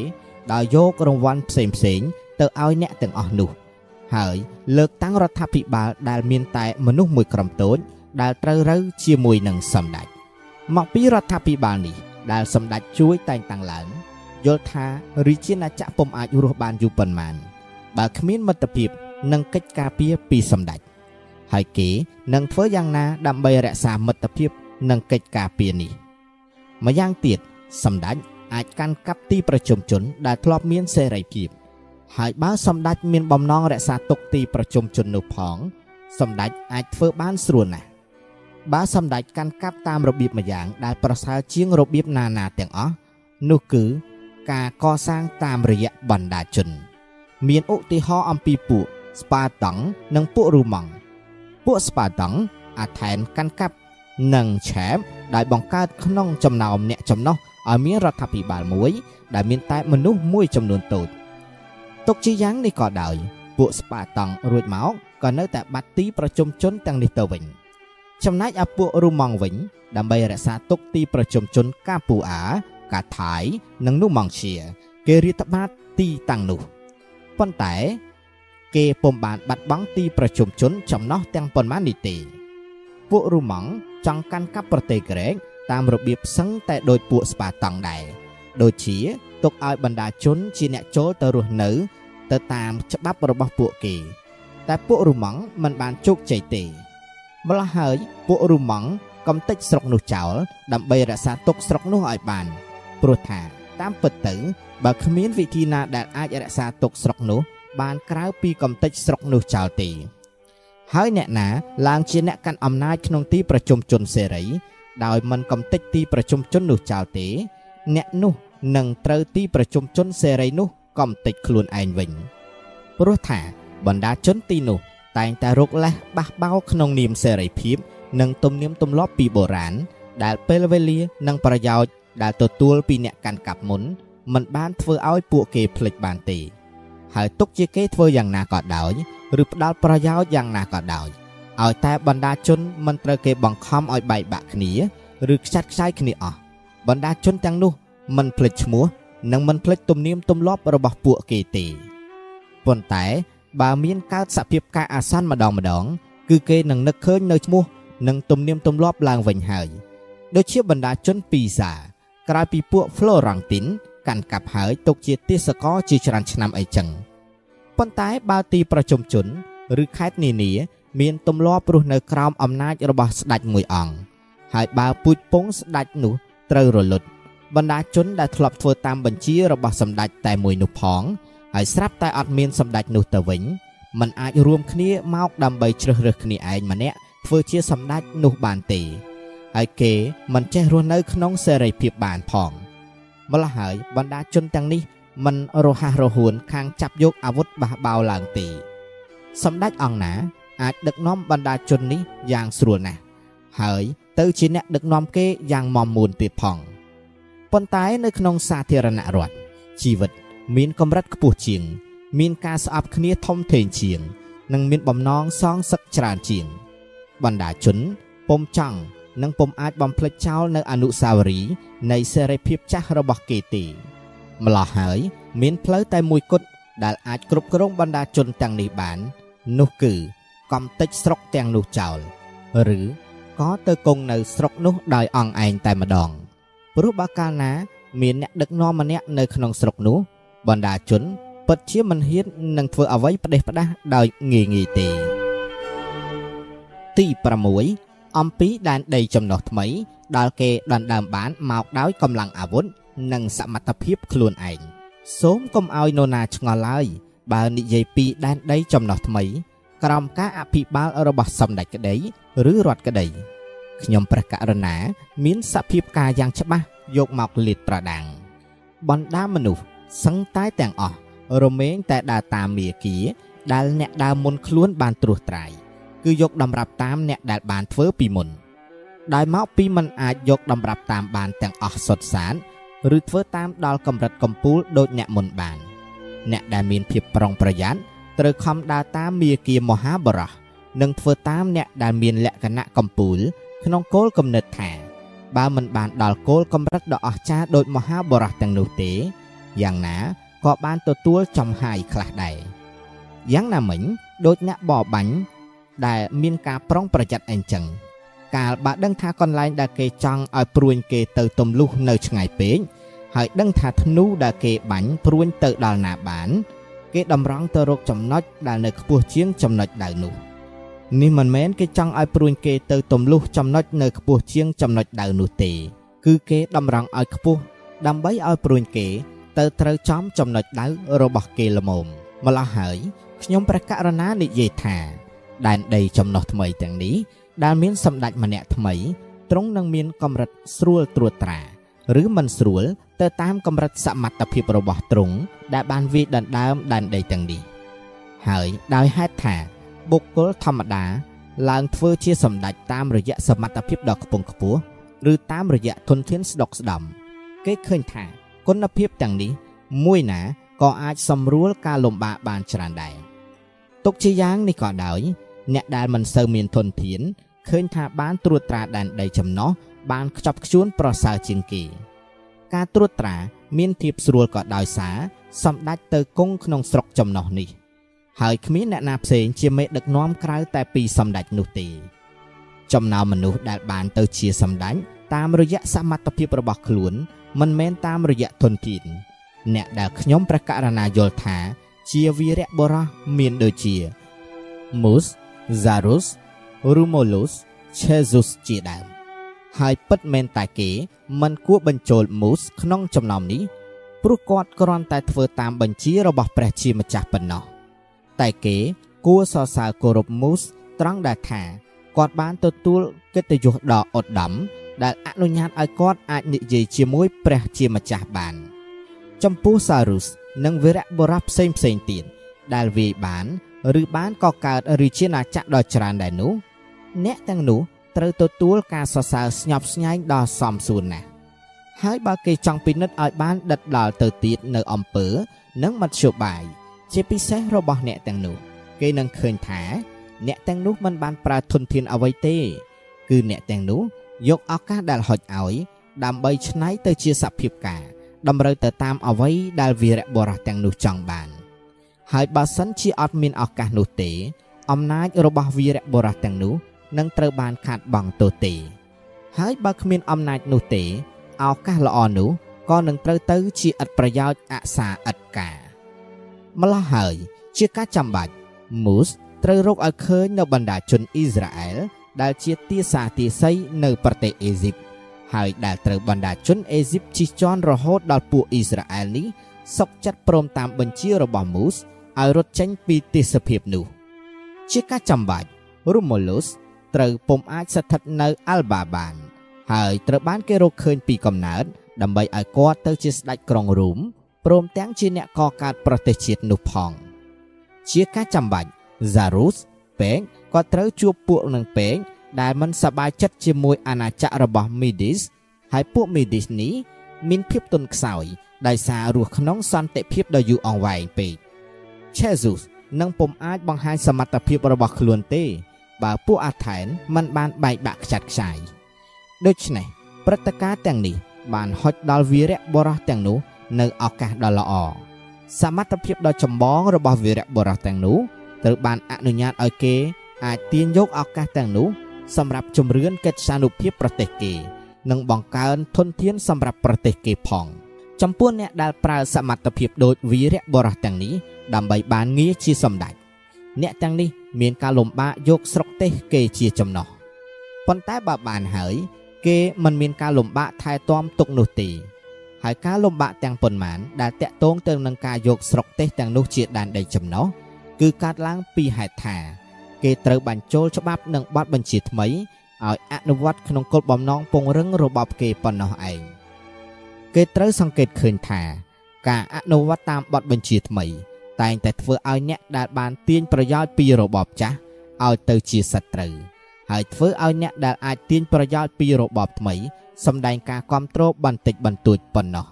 ដោយយករង្វាន់ផ្សេងផ្សេងទៅឲ្យអ្នកទាំងអស់នោះ ហើយលើកតាំងរដ្ឋាភិបាលដែលមានតែមនុស្សមួយក្រុមតូចដែលត្រូវរើជាមួយនឹងសម្ដេចមកពីរដ្ឋាភិបាលនេះ ដែលសម្ដេចជួយតែងតាំងឡើងយល់ថារាជាណាចក្រពុំអាចរស់បានយូរប៉ុន្មានបើគ្មានមិត្តភាពនិងកិច្ចការពារពីសម្ដេចហើយគេនឹងធ្វើយ៉ាងណាដើម្បីរក្សាមិត្តភាព និងកិច្ចការពារនេះម្យ៉ាងទៀតសម្ដេចអាចកាន់កាប់ទីប្រជុំជន ដែលធ្លាប់មានសេរីភាពហើយបើសម្ដេចមានបំណងរក្សាទុកទីប្រជុំជននោះផងសម្ដេចអាចធ្វើបានស្រួលណាស់បើសម្ដេចកាន់កាប់តាមរបៀបម្យ៉ាង ដែលប្រសើរជាងរបៀបណាណាទាំងអស់នោះគឺការកសាងតាមរយៈបណ្ដាជន មានឧទាហរណ៍អំពីពួកស្ប៉ាតង់និងពួករូម៉ង់ពួកស្ប៉ាតង់អាថែនកាន់កាប់ និងឆែបដែលបង្កើតក្នុងចំណោមអ្នកចំណោះឲ្យមានរដ្ឋាភិបាលមួយ ដែលមានតែមនុស្សមួយចំនួនតូចទុកជាយ៉ាងនេះក៏ដោយពួកស្ប៉ាតង់រួចមកក៏នៅតែបាត់ទីប្រជុំជនទាំងនេះទៅវិញចំណែកឯពួករូម៉ង់វិញ ដើម្បីរក្សាទុកទីប្រជុំជនកាពូអា កាថៃនិងនូម៉ង់ឈៀគេរាតត្បាតទីតាំងនោះប៉ុន្តែគេពុំបានបាត់បង់ទីប្រជុំជនចំណោះទាំងប៉ុន្មាននេះទេពួករូម៉ង់ ចង់កាន់កាប់ប្រទេសក្រិកតាមរបៀបផ្សឹងតែដោយពួកស្ប៉ាតង់ដែរដូចជាទុកឲ្យបណ្ដាជនជាអ្នកចូលទៅរស់នៅ ទៅតាមច្បាប់របស់ពួកគេ តែពួករម៉ង់មិនបានជោគជ័យទេម្ល៉េះហើយពួករម៉ង់កំទេចស្រុកនោះចោលដើម្បីរក្សាទុកស្រុកនោះឲ្យបានព្រោះថាតាមពិតទៅបើគ្មានវិធីណាដែលអាចរក្សាទុកស្រុកនោះបានក្រៅពីកំទេចស្រុកនោះចោលទេ ហើយអ្នកណាឡើងជាអ្នកកាន់អំណាចក្នុងទីប្រជុំជនសេរី ដោយមិនកំទេចទីប្រជុំជននោះចោលទេ អ្នកនោះនឹងត្រូវទីប្រជុំជនសេរីនោះកំទេចខ្លួនឯងវិញព្រោះថាបណ្ដាជនទីនោះតែងតែរកលេសបះបោក្នុងនាមសេរីភាព និងទំនៀមទម្លាប់ពីបុរាណដែលពេលវេលានិងប្រយោជន៍ដែលទទួលពីអ្នកកាន់កាប់មុនមិនបានធ្វើឲ្យពួកគេភ្លេចបានទេ ហើយទុកជាគេធ្វើយ៉ាងណាក៏ដោយឬផ្ដាល់ប្រយោជន៍យ៉ាងណាក៏ដោយឲ្យតែបណ្ដាជនមិនត្រូវគេបង្ខំឲ្យបែកបាក់គ្នាឬខ្ចាត់ខ្ចាយគ្នាអស់បណ្ដាជនទាំងនោះមិនភ្លេចឈ្មោះនិងមិនភ្លេចទំនៀមទម្លាប់របស់ពួកគេទេប៉ុន្តែបើមានកើតសភាពការអាសន្នម្ដងម្ដង គឺគេនឹងនឹកឃើញនៅឈ្មោះនិងទំនៀមទម្លាប់ឡើងវិញហើយដូចជាបណ្ដាជនពីសាក្រោយពីពួក Florentin កាន់កាប់ហើយទុកជាទេសកលជាច្រើនឆ្នាំអីចឹងប៉ុន្តែបើទីប្រជុំជន ឬខេត្តនានា មានទម្លាប់រស់នៅក្រោមអំណាចរបស់ស្ដេចមួយអង្គហើយបើពូជពងស្ដេចនោះត្រូវរលត់បណ្ដាជនដែលធ្លាប់ធ្វើតាមបញ្ជារបស់សម្ដេចតែមួយនោះផងហើយស្រាប់តែអត់មានសម្ដេចនោះទៅវិញมันអាចរួមគ្នាមកដើម្បីជ្រើសរើសគ្នាឯងម្នាក់ធ្វើជាសម្ដេចនោះបានទេហើយគេមិនចេះរស់នៅក្នុងសេរីភាពបានផង ម្ល៉េះហើយបណ្ដាជនទាំងនេះមិនរហ័សរហួនខាងចាប់យកអាវុធបះបោរឡើងទេសម្ដេចអង្គណាអាចដឹកនាំបណ្ដាជននេះយ៉ាងស្រួលណាស់ហើយទៅជាអ្នកដឹកនាំគេយ៉ាងមមមួនទៀតផងប៉ុន្តែនៅក្នុងសាធារណរដ្ឋជីវិតមានកម្រិតខ្ពស់ជាង មានការស្អប់គ្នាធំធេងជាង និងមានបំណងសងសឹកច្រើនជាង បណ្ដាជនពុំចង់ និងពុំអាចបំភ្លេចចោលនៅអនុស្សាវរីយ៍នៃសេរីភាពចាស់របស់គេទេម្លោះហើយមានផ្លូវតែមួយគត់ដែលអាចគ្រប់គ្រងបណ្ដាជនទាំងនេះបាន នោះគឺកំទេចស្រុកទាំងនោះចោលឬក៏ទៅគង់នៅស្រុកនោះដោយអង្គឯងតែម្ដងព្រោះបើកាលណាមានអ្នកដឹកនាំម្នាក់នៅក្នុងស្រុកនោះបណ្ដាជនពិតជាមិនហ៊ាននឹងធ្វើអ្វីផ្ដេសផ្ដាសដោយងាយងាយទេទី6 អំពីដែនដីចំណុះថ្មីដែលគេដណ្ដើមបានមកដោយកម្លាំងអាវុធនិងសមត្ថភាពខ្លួនឯងសូមកុំឲ្យនរណាឆ្ងល់ឡើយបើនិយាយពីដែនដីចំណុះថ្មី ក្រោមការអភិបាលរបស់សម្ដេចក្តីឬរដ្ឋក្តីខ្ញុំព្រះករុណាមានសភាពការយ៉ាងច្បាស់យកមកលាតត្រដាងបណ្ដាមនុស្សសឹងតែទាំងអស់រមែងតែដើរតាមមាគីដែលអ្នកដើមមុនខ្លួនបានត្រួសត្រាយ គឺយកតម្រាប់តាមអ្នកដែលបានធ្វើពីមុនដោយមកពីมันអាចយកតម្រាប់តាមបានទាំងអស់សុទ្ធសាធឬធ្វើតាមដល់កម្រិតកំពូលដូចអ្នកមុនបាន អ្នកដែលមានភាពប្រុងប្រយ័ត្នត្រូវខំដើរតាមមាគីមហាបរោះនិងធ្វើតាមអ្នកដែលមានលក្ខណៈកំពូល ក្នុងគោលគំនិតថាបើមិនបានដល់គោលកម្រិតដ៏អស្ចារ្យដូចមហាបរោះទាំងនោះទេយ៉ាងណាក៏បានទទួលចំហាយខ្លះដែរយ៉ាងណាមិញដូចអ្នកបរបាញ់ ដែលមានការប្រុងប្រយ័ត្នអីចឹងកាលបើដឹងថាកន្លែងដែលគេចង់ឲ្យព្រួញគេទៅទំលុះនៅឆ្ងាយពេកហើយដឹងថាធ្នូដែលគេបាញ់ព្រួញទៅដល់ណាបាន គេតម្រង់ទៅរកចំណុចដែលនៅខ្ពស់ជាងចំណុចដៅនោះនេះមិនមែនគេចង់ឲ្យព្រួញគេទៅទំលុះចំណុចនៅខ្ពស់ជាងចំណុចដៅនោះទេ គឺគេតម្រង់ឲ្យខ្ពស់ដើម្បីឲ្យព្រួញគេ ទៅត្រូវចំចំណុចដៅរបស់គេល្មមម្ល៉េះហើយខ្ញុំព្រះករុណានិយាយថា ដែនដីចំណុះថ្មីទាំងនេះដែលមានសម្ដេចម្នាក់ថ្មីទ្រង់នឹងមានកម្រិតស្រួលត្រួតត្រាឬមិនស្រួលទៅតាមកម្រិតសមត្ថភាពរបស់ទ្រង់ដែលបានវាយដណ្ដើមដែនដីទាំងនេះហើយដោយហេតុថាបុគ្គលធម្មតាឡើងធ្វើជាសម្ដេចតាមរយៈសមត្ថភាពដ៏ខ្ពង់ខ្ពស់ឬតាមរយៈធនធានស្ដុកស្ដំគេឃើញថាគុណភាពទាំងនេះមួយណាក៏អាចសម្រួលការលំបាកបានច្រើនដែរទុកជាយ៉ាងនេះក៏ដោយ អ្នកដែលមិនសូវមានធនធានឃើញថាបានត្រួតត្រាដែនដីចំណោះបានខ្ជាប់ខ្ជួនប្រសើរជាងគេការត្រួតត្រាមានភាពស្រួលក៏ដោយសារសម្ដេចទៅគង់ក្នុងស្រុកចំណោះនេះ ហើយគ្មានអ្នកណាផ្សេងជាមេដឹកនាំក្រៅតែពីសម្ដេចនោះទេ ចំណោមមនុស្សដែលបានទៅជាសម្ដេចតាមរយៈសមត្ថភាពរបស់ខ្លួន មិនមែនតាមរយៈធនធានអ្នកដែលខ្ញុំព្រះករណាយល់ថា ជាវីរៈបុរសមានដូចជា Mus, Zarus, Romulus, Jesus ជាដើមហើយពិតមែនតែគេមិនគួរបញ្ចូល Mus ក្នុងចំណោមនេះព្រោះគាត់គ្រាន់តែធ្វើតាមបញ្ជារបស់ព្រះជាម្ចាស់ប៉ុណ្ណោះតែគេគួរសរសើរគោរព Mus ត្រង់ដែលថាគាត់បានទទួលកិត្តិយសដ៏ឧត្តមដែលអនុញ្ញាតឲ្យគាត់អាចនិយាយជាមួយព្រះជាម្ចាស់បាន ចំពោះ Sarus និងវីរៈបុរសផ្សេងផ្សេងទៀតដែលវាយបាន ឬបានកកើតឬជាណាចក្រដ៏ច្រើនដែរនោះអ្នកទាំងនោះត្រូវទទួលការសរសើរស្ញប់ស្ញែងដ៏សមសួនណាស់ហើយបើគេចង់ពិនិត្យឲ្យបានដិតដល់ទៅទៀតនៅអំពើ និងមធ្យោបាយជាពិសេសរបស់អ្នកទាំងនោះ គេនឹងឃើញថា អ្នកទាំងនោះមិនបានប្រើធនធានអ្វីទេ គឺអ្នកទាំងនោះយកឱកាសដែលហុចឲ្យ ដើម្បីច្នៃទៅជាសភាពការ តម្រូវទៅតាមអ្វីដែលវីរៈបុរសទាំងនោះចង់បាន ហើយបើសិនជាអត់មានឱកាសនោះទេ អំណាចរបស់វីរៈបុរសទាំងនោះនឹងត្រូវបានខាតបង់ទៅទេ ហើយបើគ្មានអំណាចនោះទេឱកាសល្អនោះក៏នឹងត្រូវទៅជាឥតប្រយោជន៍អសាឥតការម្ល៉េះហើយជាការចាំបាច់មូសត្រូវរកឲ្យឃើញនៅបណ្ដាជនអ៊ីស្រាអែលដែលជាទាសាទាស័យនៅប្រទេសអេស៊ីបហើយដែលត្រូវបណ្ដាជនអេស៊ីបជិះជាន់រហូតដល់ពួកអ៊ីស្រាអែលនេះសុកចិត្តព្រមតាមបញ្ជារបស់មូស ឲ្យរត់ចេញពីទេសភាពនោះ ជាការចាំបាច់រូម៉ូលូសត្រូវពុំអាចស្ថិតនៅអាល់បាបាន ហើយត្រូវបានគេរកឃើញពីកំណើតដើម្បីឲ្យគាត់ទៅជាស្ដេចក្រុងរូមព្រមទាំងជាអ្នកកកើតប្រទេសជាតិនោះផង ជាការចាំបាច់ Zarus ពេកក៏ត្រូវជួបពួកនឹងពេកដែលមិនសប្បាយចិត្តជាមួយអាណាចក្ររបស់ Midis ហើយពួក Midis នេះមានភាពទន់ខ្សោយដោយសាររស់ក្នុងសន្តិភាពដ៏យូរអង្វែងពេក Jesus នឹងពុំអាចបង្ហាញសមត្ថភាពរបស់ខ្លួនទេ បើពួកអាថែនមិនបានបែកបាក់ខ្ចាត់ខ្ចាយដូច្នេះព្រឹត្តិការណ៍ទាំងនេះ បានហុចដល់វីរៈបរោះទាំងនោះនៅឱកាសដ៏ល្អសមត្ថភាពដ៏ចម្បងរបស់វីរៈបរោះទាំងនោះត្រូវបានអនុញ្ញាតឲ្យគេ អាចទាញយកឱកាសទាំងនោះសម្រាប់ជំរឿនកិច្ចសានុភាពប្រទេសគេ និងបង្កើនធនធានសម្រាប់ប្រទេសគេផង ចំពោះអ្នកដែលប្រើសមត្ថភាពដូចវីរៈបរោះទាំងនេះដើម្បីបានងារជាសម្ដេចអ្នកទាំងនេះមានការលំបាកយកស្រុកទេសគេជាចំណោះប៉ុន្តែបើបានហើយ គេមិនមានការលំបាកថែទាំទុកនោះទេហើយការលំបាកទាំងប៉ុន្មានដែលតាក់ទងទៅនឹងការយកស្រុកទេសទាំងនោះជាដែនដីចំណោះគឺកើតឡើងពីហេតុថា គេត្រូវបញ្ចូលច្បាប់និងបទបញ្ជាថ្មីឲ្យអនុវត្តក្នុងគោលបំណងពង្រឹងរបបគេប៉ុណ្ណោះឯង គេត្រូវសង្កេតឃើញថា ការអនុវត្តតាមបទបញ្ជាថ្មី តែងតែធ្វើឲ្យអ្នកដែលបានទាញប្រយោជន៍ពីរបបចាស់ឲ្យទៅជាសត្រូវហើយធ្វើឲ្យអ្នកដែលអាចទាញប្រយោជន៍ពីរបបថ្មីសម្ដែងការគ្រប់គ្រងបន្តិចបន្តួចប៉ុណ្ណោះ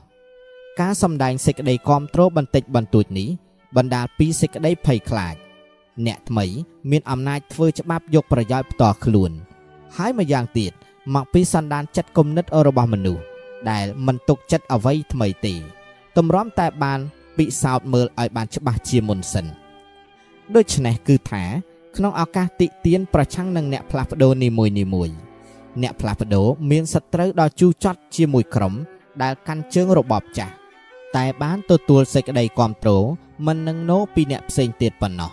ការសម្ដែងសេចក្តីគ្រប់គ្រងបន្តិចបន្តួចនេះបណ្ដាលពីសេចក្តីភ័យខ្លាច អ្នកថ្មី មានអំណាចធ្វើច្បាប់យកប្រយោជន៍ផ្ទាល់ខ្លួន ហើយម្យ៉ាងទៀតមកពីសន្តានចិត្តគំនិតរបស់មនុស្ស ដែលមិនទុកចិត្តអ្វីថ្មីទេទម្រាំតែបានពិសោធន៍មើលឲ្យបានច្បាស់ជាមុនសិនដូច្នេះគឺថា ក្នុងឱកាសតិទៀនប្រឆាំងនឹងអ្នកផ្លាស់ប្ដូរនីមួយនីមួយអ្នកផ្លាស់ប្ដូរមានសត្រូវដ៏ជូរចត់ជាមួយក្រុម ដែលកាន់ជើងរបបចាស់តែបានទទួលសេចក្តីគ្រប់គ្រងមិននឹងណូពីអ្នកផ្សេងទៀតប៉ុណ្ណោះ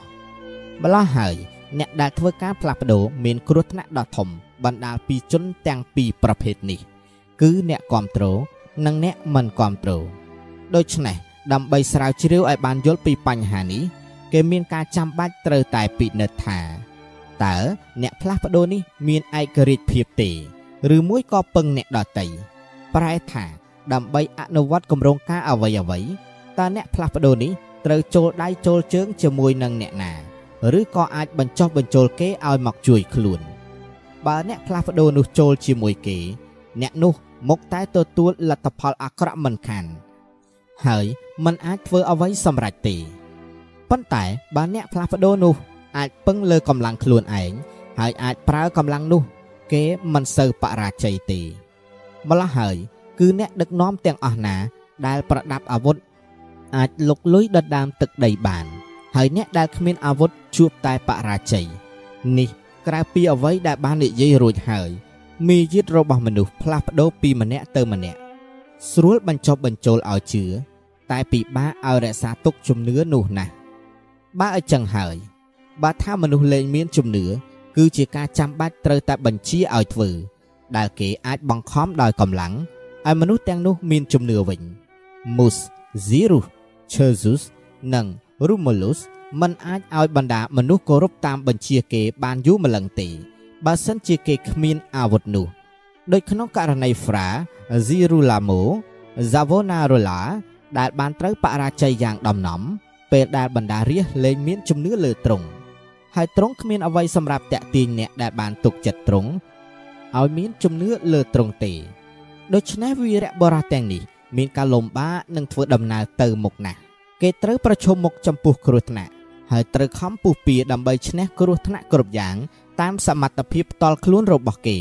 ម្ល៉េះហើយអ្នកដែលធ្វើការផ្លាស់ប្ដូរមានគ្រោះថ្នាក់ដ៏ធំបណ្ដាលពីជនទាំងពីរប្រភេទនេះ គឺអ្នកគ្រប់គ្រងនិងអ្នកមិនគ្រប់គ្រងដូច្នេះដើម្បីស្រាវជ្រាវឲ្យបានយល់ពីបញ្ហានេះគេមានការចាំបាច់ត្រូវតែពិនិត្យថាតើអ្នកផ្លាស់ប្ដូរនេះមានឯករាជ្យភាពទេឬមួយក៏ពឹងអ្នកដតីប្រែថាដើម្បីអនុវត្តគម្រោងការអ្វីអ្វីតើអ្នកផ្លាស់ប្ដូរនេះត្រូវចូលដៃចូលជើងជាមួយនឹងអ្នកណាឬក៏អាចបញ្ចុះបញ្ចូលគេឲ្យមកជួយខ្លួនបើអ្នកផ្លាស់ប្ដូរនោះចូលជាមួយគេ អ្នកនោះមកតែទទួលលទ្ធផលអាក្រក់មិនខានហើយมันអាចធ្វើអ្វីសម្រេចទេប៉ុន្តែបើអ្នកផ្លាស់ប្ដូរនោះអាចពឹងលើកម្លាំងខ្លួនឯងហើយអាចប្រើកម្លាំងនោះ គេមិនសូវបរាជ័យទេម្ល៉េះហើយ គឺអ្នកដឹកនាំទាំងអស់ណា ដែលប្រដាប់អាវុធអាចលុកលុយដណ្ដើមទឹកដីបាន ហើយអ្នកដែលគ្មានអាវុធជួបតែបរាជ័យនេះក្រៅពីអ្វីដែលបាននិយាយរួចហើយ មីយាទរបស់មនុស្សផ្លាស់ប្ដូរពីម្នាក់ទៅម្នាក់ស្រួលបញ្ចុះបញ្ចូលឲ្យជឿតែពិបាកឲ្យរក្សាទុកជំនឿនោះណាស់បើអញ្ចឹងហើយបើថាមនុស្សលែងមានជំនឿគឺជាការចាំបាច់ត្រូវតែបញ្ជាឲ្យធ្វើ ដែលគេអាចបង្ខំដោយកម្លាំងឲ្យមនុស្សទាំងនោះមានជំនឿវិញ Mus Zirus Cherzus និង Romulus មិនអាចឲ្យបណ្ដាមនុស្សគោរពតាមបញ្ជាគេបានយូរម្លឹងទេ បើសិនជាគេគ្មានអាវុធនោះដូចក្នុងករណី Fra Girolamo Savonarola ដែលបានត្រូវបរាជ័យយ៉ាងដំណំ ពេលដែលបណ្ដារាជលែងមានជំនឿលើទ្រង់ហើយទ្រង់គ្មានអ្វីសម្រាប់តាក់ទាញអ្នកដែលបានទុកចិត្តទ្រង់ឲ្យមានជំនឿលើទ្រង់ទេដូច្នេះវីរៈបរោះទាំងនេះ មានការលំបាកនឹងធ្វើដំណើរទៅមុខណាស់គេត្រូវប្រឈមមុខចំពោះគ្រោះថ្នាក់ហើយត្រូវខំពុះពៀដើម្បីឈ្នះគ្រោះថ្នាក់គ្រប់យ៉ាង តាមសមត្ថភាពផ្ទាល់ខ្លួនរបស់គេ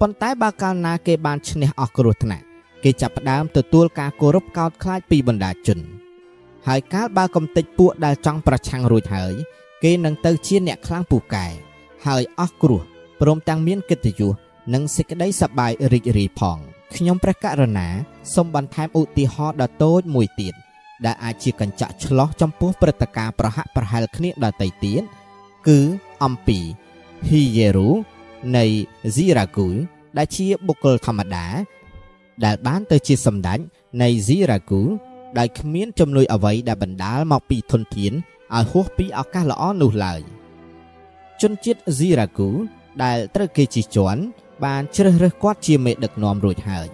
ប៉ុន្តែបើកាលណាគេបានឈ្នះអស់គ្រោះថ្នាក់គេចាប់ផ្ដើមទទួលការគោរពកោតខ្លាចពីបណ្ដាជន ហើយកាលបើកំទេចពួកដែលចង់ប្រឆាំងរួចហើយ គេនឹងទៅជាអ្នកខ្លាំងពូកែហើយអស់គ្រោះព្រមទាំងមានកិត្តិយសនិងសេចក្តីសប្បាយរីករាយផងខ្ញុំព្រះករុណាសូមបន្ថែមឧទាហរណ៍ដ៏តូចមួយទៀតដែលអាចជាកញ្ចក់ឆ្លោះចំពោះព្រឹត្តិការណ៍ប្រហាក់ប្រហែលគ្នាដទៃទៀតគឺអំពី ហ៊ីយេរូនៃស៊ីរ៉ាគូដែលជាបុគ្គលធម្មតា ដែលបានទៅជាសម្ដេចនៃស៊ីរ៉ាគូដោយគ្មានចំនួនអ្វីដែលបណ្ដាលមកពីធនធានឲ្យហួសពីឱកាសល្អនោះឡើយជនជាតិស៊ីរ៉ាគូដែលត្រូវគេជិះជាន់បានជ្រើសរើសគាត់ជាមេដឹកនាំរួចហើយ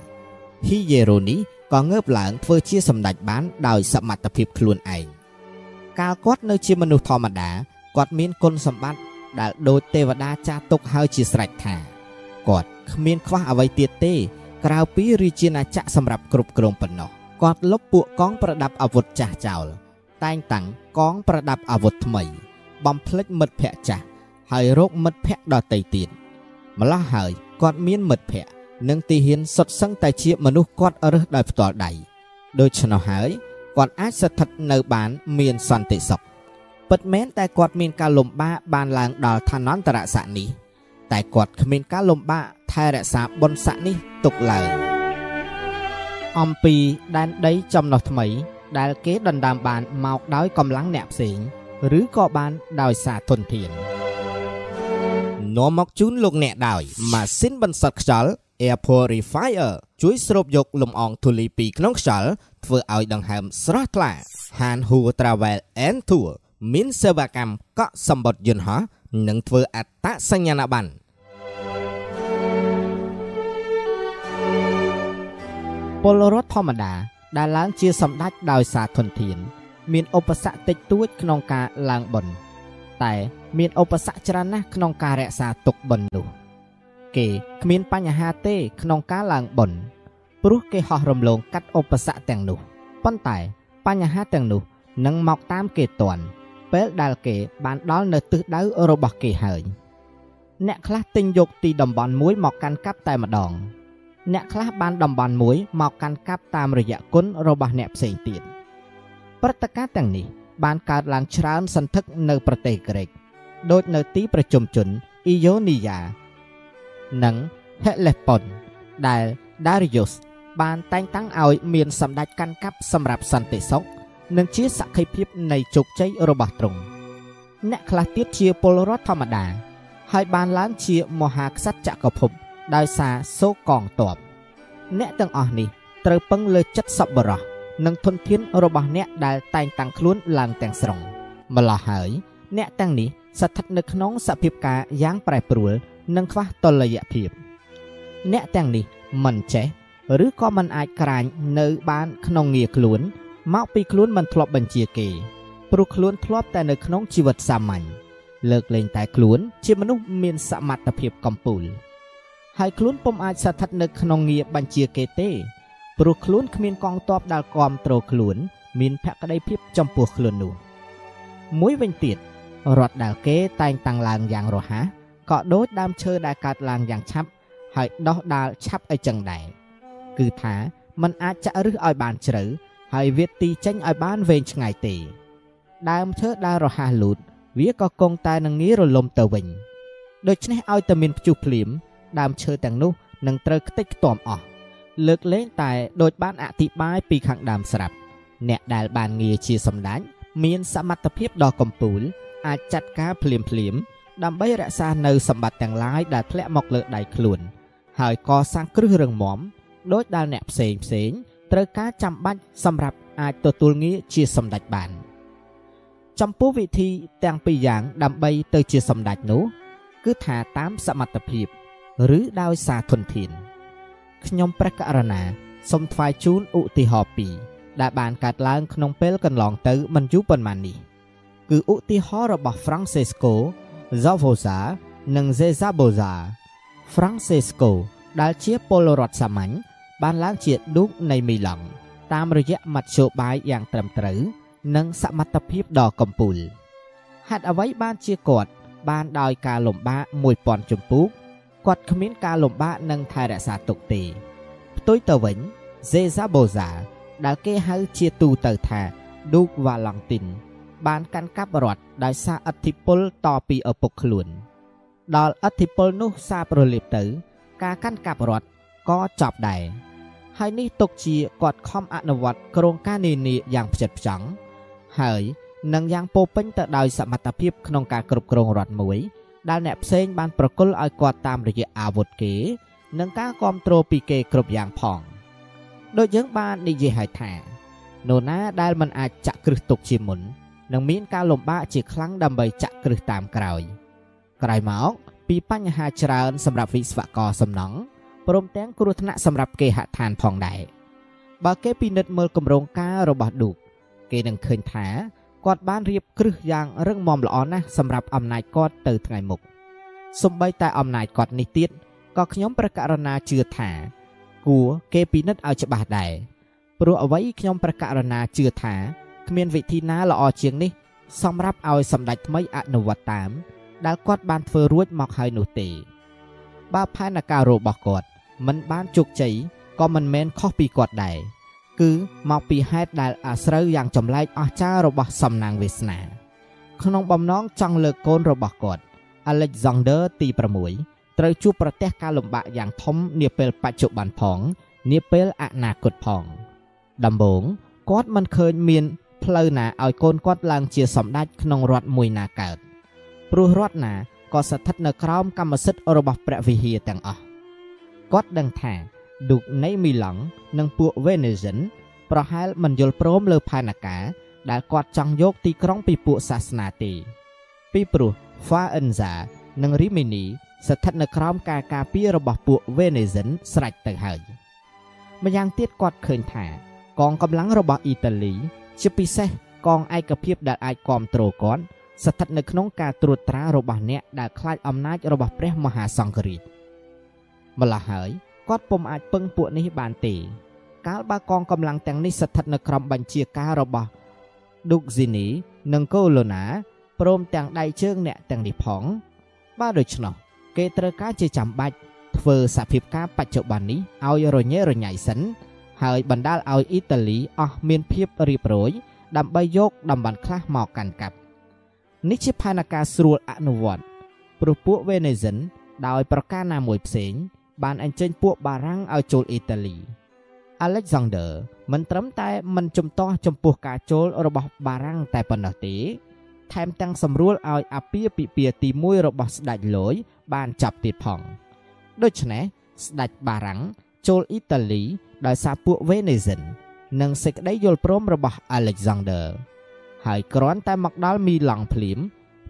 ហ៊ីយេរ៉ូនីក៏ងើបឡើងធ្វើជាសម្ដេចបានដោយសមត្ថភាពខ្លួនឯងកាលគាត់នៅជាមនុស្សធម្មតាគាត់មានគុណសម្បត្តិ ដែលដូចទេវតាចាស់ទុកហើយជាស្រេចថាគាត់គ្មានខ្វះអ្វីទៀតទេ ក្រៅពីរាជាណាចក្រសម្រាប់គ្រប់គ្រងប៉ុណ្ណោះគាត់លុបពួកកងប្រដាប់អាវុធចាស់ចោលតែងតាំងកងប្រដាប់អាវុធថ្មី បំភ្លេចមិត្តភ័ក្តិចាស់ហើយរកមិត្តភ័ក្តិដទៃទៀតម្ល៉េះហើយគាត់មានមិត្តភ័ក្តិនិងទីហ៊ានសុទ្ធសឹងតែជាមនុស្សគាត់រើសដោយផ្ទាល់ដៃដូច្នោះហើយគាត់អាចស្ថិតនៅបានមានសន្តិសុខ ពិតមែនតែគាត់មានការលំបាកបានឡើងដល់ឋានន្តរស័ក្តិនេះតែគាត់គ្មានការលំបាកថែរក្សាបុណ្យស័ក្តិនេះទុកឡើយអំពីដែនដីចំណុះថ្មី ដែលគេដណ្ដើមបានមកដោយកម្លាំងអ្នកផ្សេងឬក៏បានដោយសារធនធាននាំមកជូនលោកអ្នកដោយម៉ាស៊ីនបន្សុទ្ធខ្យល់ Air Purifier ជួយស្រូបយកលំអងធូលីពីក្នុងខ្យល់ធ្វើឲ្យដង្ហើមស្រស់ថ្លា Han Hu Travel and Tour មានសេវាកម្មកក់សម្បត្តិយន្តហោះនិងធ្វើអត្តសញ្ញាណប័ណ្ណពលរដ្ឋធម្មតាដែលឡើងជាសម្ដេចដោយសារធនធាន មានឧបសគ្គតិចតួចក្នុងការឡើងបុណ្យតែមានឧបសគ្គច្រើនណាស់ក្នុងការរក្សាទុកបុណ្យនោះ គេគ្មានបញ្ហាទេក្នុងការឡើងបុណ្យព្រោះគេហោះរំលងកាត់ឧបសគ្គទាំងនោះប៉ុន្តែបញ្ហាទាំងនោះនឹងមកតាមគេតន់ ពេលដែលគេបានដល់នៅទិសដៅរបស់គេហើយអ្នកខ្លះទិញយកទីតំបន់មួយមកកាន់កាប់តែម្ដង អ្នកខ្លះបានតំបន់មួយមកកាន់កាប់តាមរយៈគុណរបស់អ្នកផ្សេងទៀតព្រឹត្តិការណ៍ទាំងនេះបានកើតឡើងច្រើនសន្ធឹកនៅប្រទេសក្រិកដូចនៅទីប្រជុំជនអ៊ីយ៉ូនីយ៉ានិង Hellespont ដែល Darius បានតែងតាំងឲ្យមានសម្ដេចកាន់កាប់សម្រាប់សន្តិសុខ និងជាសក្ខីភាពនៃជោគជ័យរបស់ទ្រង់អ្នកខ្លះទៀតជាពលរដ្ឋធម្មតា ហើយបានឡើងជាមហាក្សត្រចក្រភពដោយសារសូកងទ័ពអ្នកទាំងអស់នេះត្រូវពឹងលើចិត្តសប្បុរសនិងធនធានរបស់អ្នកដែលតែងតាំងខ្លួនឡើងទាំងស្រុងម្ល៉េះហើយ អ្នកទាំងនេះស្ថិតនៅក្នុងសភាពការយ៉ាងប្រែប្រួល និងខ្វះតុល្យភាព អ្នកទាំងនេះមិនចេះឬក៏មិនអាចក្រាញនៅបានក្នុងងារខ្លួន មកពីខ្លួនមិនធ្លាប់បញ្ជាគេព្រោះខ្លួនធ្លាប់តែនៅក្នុងជីវិតសាមញ្ញលើកលែងតែខ្លួនជាមនុស្សមានសមត្ថភាពកំពូលហើយខ្លួនពុំអាចស្ថិតនៅក្នុងងារបញ្ជាគេទេព្រោះខ្លួនគ្មានកងទ័ពដែលគ្រប់គ្រងខ្លួន មានភក្តីភាពចំពោះខ្លួននោះមួយវិញទៀតរដ្ឋដែលគេតែងតាំងឡើងយ៉ាងរហ័សក៏ដូចដើមឈើដែលកើតឡើងយ៉ាងឆាប់ហើយដោះដាលឆាប់អីចឹងដែរគឺថាมันអាចចាក់ឫសឲ្យបានជ្រៅ ហើយវាទីចេញឲ្យបានវែងឆ្ងាយទេ ដើមឈើដែលរហ័សលូត វាក៏គង់តែនឹងងាយរលំទៅវិញដូច្នេះឲ្យតែមានព្យុះភ្លៀងដើមឈើទាំងនោះនឹងត្រូវខ្ទេចខ្ទាំអស់លើកលែងតែដូចបានអធិប្បាយពីខាងដើមស្រាប់ អ្នកដែលបានងារជាសម្ដេចមានសមត្ថភាពដ៏កំពូល អាចចាត់ការភ្លាមភ្លាម ដើម្បីរក្សានៅសម្បត្តិទាំងឡាយដែលធ្លាក់មកលើដៃខ្លួន ហើយកសាងគ្រឹះរឹងមាំដោយដែលអ្នកផ្សេងផ្សេង ត្រូវការចាំបាច់សម្រាប់អាចទទួលងារជាសម្ដេចបាន ចំពោះវិធីទាំងពីរយ៉ាងដើម្បីទៅជាសម្ដេចនោះ គឺថាតាមសមត្ថភាព ឬដោយសារធនធានខ្ញុំព្រះករណាសូមថ្វាយជូនឧទាហរណ៍ពីរដែលបានកើតឡើងក្នុងពេលកន្លងទៅមិនយូរប៉ុន្មាននេះ គឺឧទាហរណ៍របស់ Francesco Zavoza និង Zezaboza Francesco ដែលជាពលរដ្ឋសាមញ្ញ បានឡើងជាឌូកនៃមីឡង់តាមរយៈមធ្យោបាយយ៉ាងត្រឹមត្រូវ និងសមត្ថភាពដ៏កំពូលហេតុអ្វីបានជាគាត់បានដោយការលំបាក1000ជំពូកគាត់គ្មានការលំបាកនឹងថែរក្សាទុកទេផ្ទុយទៅវិញ Zezaboza ដែលគេហៅជាទូទៅថា Duke Valentin បានកាន់កាប់រដ្ឋដោយសារអធិពលតពីឪពុកខ្លួន ដល់អធិពលនោះសាបរលាបទៅ ការកាន់កាប់រដ្ឋក៏ចប់ដែរ ហើយនេះទុកជាគាត់ខំអនុវត្តក្រងការនានាយ៉ាងផ្ចិតផ្ចង់ហើយនឹងយ៉ាងពោពេញទៅដោយសមត្ថភាពក្នុងការគ្រប់គ្រងរដ្ឋមួយ ដែលអ្នកផ្សេងបានប្រគល់ឲ្យគាត់តាមរយៈអាវុធគេ និងការគ្រប់គ្រងពីគេគ្រប់យ៉ាងផងដូចយើងបាននិយាយឲ្យថានរណាដែលមិនអាចចាក់គ្រឹះទុកជាមុននឹងមានការលំបាកជាខ្លាំងដើម្បីចាក់គ្រឹះតាមក្រោយក្រោយមកពីបញ្ហាច្រើនសម្រាប់វិស្វករសំណង់ ព្រមទាំងគ្រោះថ្នាក់សម្រាប់គេហដ្ឋានផងដែរបើគេពិនិត្យមើលគម្រោងការរបស់ឌូកគេនឹងឃើញថាគាត់បានរៀបគ្រឹះយ៉ាងរឹងមាំល្អណាស់សម្រាប់អំណាចគាត់ទៅថ្ងៃមុខសំបីតែអំណាចគាត់នេះទៀតក៏ខ្ញុំប្រកាសរណាជឿថា គួរគេពិនិត្យឲ្យច្បាស់ដែរព្រោះអ្វីខ្ញុំប្រកាសរណាជឿថាគ្មានវិធីណាល្អជាងនេះ សម្រាប់ឲ្យសម្ដេចថ្មីអនុវត្តតាម ដែលគាត់បានធ្វើរួចមកហើយនោះទេបើផែនការរបស់គាត់ មិនបានជោគជ័យក៏មិនមែនខុសពីគាត់ដែរគឺមកពីហេតុដែលអាស្រូវយ៉ាងចម្លែកអស្ចារ្យរបស់សំណាងវាសនា ក្នុងបំណងចង់លើកកូនរបស់គាត់ Alexander ទី6ត្រូវជួបប្រទះការលំបាកយ៉ាងធំនាពេលបច្ចុប្បន្នផងនាពេលអនាគតផង ដំបូងគាត់មិនឃើញមានផ្លូវណាឲ្យកូនគាត់ឡើងជាសម្ដេចក្នុងរដ្ឋមួយណាកើតព្រោះរដ្ឋណាក៏ស្ថិតនៅក្រោមកម្មសិទ្ធិរបស់ព្រះវិហារទាំងអស់ គាត់ដឹងថាឌូកនៃមីឡង់និងពួកវេនេសិនប្រហែលមិនយល់ព្រមលើផែនការដែលគាត់ចង់យកទីក្រុងពីពួកសាសនាទេពីព្រោះ Faenza និង Rimini ស្ថិតនៅក្រោមការការពាររបស់ពួកវេនេសិនស្រេចទៅហើយម្យ៉ាងទៀតគាត់ឃើញថា កងកម្លាំងរបស់អ៊ីតាលី ជាពិសេសកងឯកភាពដែលអាចគ្រប់គ្រងគាត់ស្ថិតនៅក្នុងការត្រួតត្រារបស់អ្នកដែលខ្លាចអំណាចរបស់ព្រះមហាសង្ឃរាជ ម្ល៉េះហើយគាត់ពុំអាចពឹងពួកនេះបានទេ កាលបើកងកម្លាំងទាំងនេះស្ថិតនៅក្រោមបញ្ជាការរបស់ឌុកស៊ីនីនិងកូឡូណាព្រមទាំងដៃជើងអ្នកទាំងនេះផងបើដូច្នោះគេត្រូវការជាចាំបាច់ធ្វើសភាពការបច្ចុប្បន្ននេះឲ្យរញ៉េរញ៉ៃសិន ហើយបណ្ដាលឲ្យអ៊ីតាលីអស់មានភាពរៀបរយដើម្បីយកតំបន់ខ្លះមកកាន់កាប់នេះជាផែនការស្រួលអនុវត្តព្រោះពួកវេនេសិនដោយប្រការណាមួយផ្សេង បានអញ្ជើញពួកបារាំងឲ្យចូលអ៊ីតាលី Alexander មិនត្រឹមតែមិនជំទាស់ចំពោះការចូលរបស់បារាំងតែប៉ុណ្ណោះទេ ថែមទាំងសម្រួលឲ្យអាពាហ៍ពិពាហ៍ទី1របស់ស្ដេចលយបានចាប់ទៀតផងដូច្នេះស្ដេចបារាំងចូលអ៊ីតាលីដោយសារពួកវេនេសិននិងសេចក្តីយល់ព្រមរបស់ Alexander ហើយគ្រាន់តែមកដល់មីឡង់ភ្លាម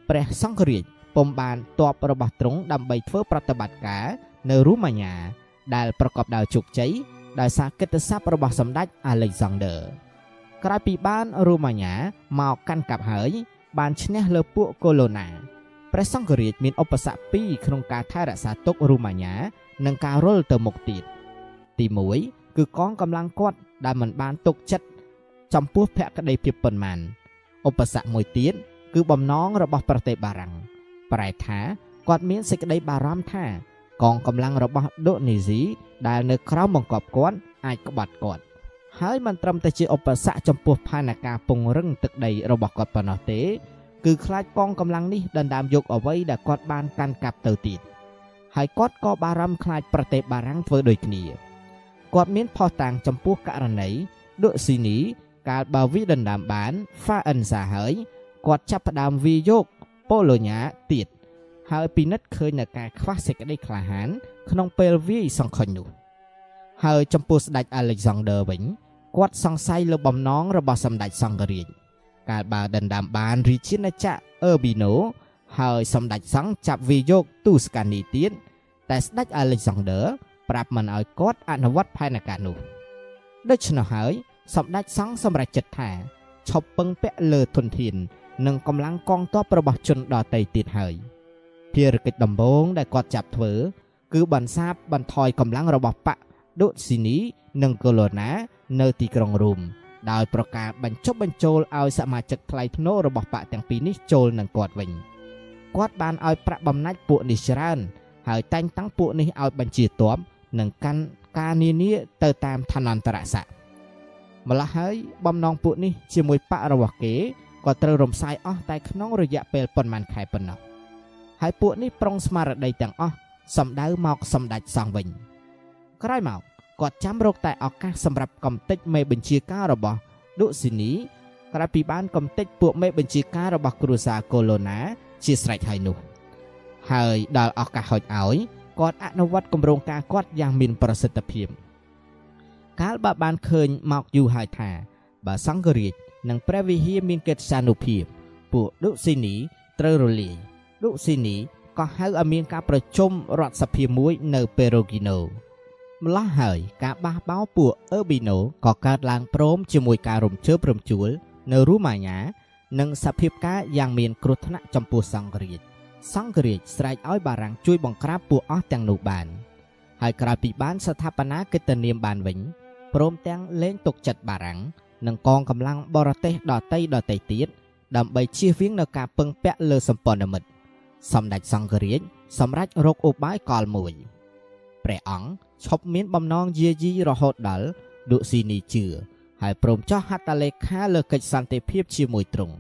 ព្រះសង្ឃរាជពុំបានទ័ពរបស់ទ្រង់ដើម្បីធ្វើប្រតិបត្តិការ នៅរូម៉ាញ៉ាដែលប្រកបដោយជោគជ័យដោយសារកិត្តិស័ព្ទរបស់សម្ដេច Alexander ក្រោយពីបានរូម៉ាញ៉ាមកកាន់កាប់ហើយ បានឈ្នះលើពួកកូឡូណាព្រះសង្ឃរាជមានឧបសគ្គពីរក្នុងការថែរក្សាទុករូម៉ាញ៉ានិងការរុលទៅមុខទៀតទី1គឺកងកម្លាំងគាត់ដែលមិនបានទុកចិត្តចំពោះភក្តីភាពប៉ុន្មានឧបសគ្គមួយទៀតគឺបំណងរបស់ប្រទេសបារាំងប្រែថាគាត់មានសេចក្តីបារម្ភថា កងកម្លាំងរបស់ដូនេស៊ីដែលនៅក្រោមបង្គាប់គាត់អាចក្បត់គាត់ហើយមិនត្រឹមតែជាឧបសគ្គចំពោះផែនការពង្រឹងទឹកដីរបស់គាត់ប៉ុណ្ណោះទេគឺខ្លាចកងកម្លាំងនេះដណ្ដើមយកអ្វីដែលគាត់បានកាន់កាប់ទៅទៀតហហើយគាត់ក៏បារម្ភខ្លាចប្រទេសបារាំងធ្វើដូចគ្នាគាត់មានផុសតាំងចំពោះករណីដុស៊ីនីកាលបើវិដណ្ដើមបាន ហ្វាអិនសាហើយគាត់ចាប់ផ្ដើមវាយកប៉ូឡូញ៉ាទៀត ហើយពិនិត្យឃើញនៅការខ្វះសេចក្តីក្លាហាន ក្នុងពេលវាយសង្ខុញនោះហើយចំពោះស្ដេចអាឡិចសាន់ដឺវិញគាត់សង្ស័យលើបំណងរបស់សម្ដេចសង្ឃរាជកាលបើដណ្ដើមបានរាជាណាចក្រអឺប៊ីណូហើយសម្ដេចសង្ឃចាប់វាយកទូស្កានីទៀតតែស្ដេចអាឡិចសាន់ដឺប្រាប់មិនឲ្យគាត់អនុវត្តផែនការនោះដូច្នោះហើយសម្ដេចសង្ឃសម្រេចចិត្តថាឈប់ពឹងពាក់លើធនធាន និងកម្លាំងកងទ័ពរបស់ជនដទៃទៀតហើយ ភារកិច្ចដំបូងដែលគាត់ចាប់ធ្វើ គឺបន្សាបបន្ថយកម្លាំងរបស់បកដុស៊ីនីនិងកូឡូណា នៅទីក្រុងរូមដោយប្រកាសបញ្ចុះបញ្ចូលឲ្យសមាជិកថ្លៃភ្នូររបស់បកទាំងពីរនេះចូលនឹងគាត់វិញគាត់បានឲ្យប្រាក់បំណាច់ពួកនេះច្រើនហើយតែងតាំងពួកនេះឲ្យបញ្ជាទ័ពនិងកាន់ការនានាទៅតាមឋានន្តរស័ក្តិម្ល៉េះហើយបំណងពួកនេះជាមួយបករបស់គេក៏ត្រូវរំសាយអស់តែក្នុងរយៈពេលប៉ុន្មានខែប៉ុណ្ណោះ ហើយពួកនេះប្រុងស្មារតីទាំងអស់សម្ដៅមកសម្ដេចសង្ឃវិញក្រោយមកគាត់ចាំរកតែឱកាសសម្រាប់កំទេចមេបញ្ជាការរបស់ឌុស៊ីនីក្រោយពីបានកំទេចពួកមេបញ្ជាការរបស់គ្រួសារកូឡូណា ជាស្រេចហើយនោះ ហើយដល់ឱកាសហុចឲ្យគាត់អនុវត្តគម្រោងការគាត់យ៉ាងមានប្រសិទ្ធភាពកាលបើបានឃើញមកយូរហើយថា បើសង្ឃរាជនិងព្រះវិហារមានកិត្តិយសនុភាពពួកឌុស៊ីនីត្រូវរលាយ ឌុស៊ីនីក៏ហៅឲ្យមានការប្រជុំរដ្ឋសភាមួយនៅពេរូគីណូម្ល៉េះហើយការបះបោពួកអឺប៊ីណូក៏កើតឡើងព្រមជាមួយការរំជើបរំជួលនៅរូម៉ាញ៉ានិងសភាពការយ៉ាងមានគ្រោះថ្នាក់ចំពោះសង្ឃរាជសង្ឃរាជស្រែកឲ្យបារាំងជួយបង្ក្រាបពួកអស់ទាំងនោះបានហើយក្រោយពីបានស្ថាបនាកិត្តិនាមបានវិញព្រមទាំងលែងទុកចិត្តបារាំងនិងកងកម្លាំងបរទេសដតីដតីទៀតដើម្បីជៀសវាងនៅការពឹងពាក់លើសម្ព័ន្ធមិត្ត សម្ដេចសង្ឃរាជសម្រេចរកឧបាយកលមួយព្រះអង្គឈប់មានបំណងយាយីរហូតដល់ឌុស៊ីនីជឿហើយព្រមចោះហត្ថលេខាលើកិច្ចសន្តិភាពជាមួយទ្រង់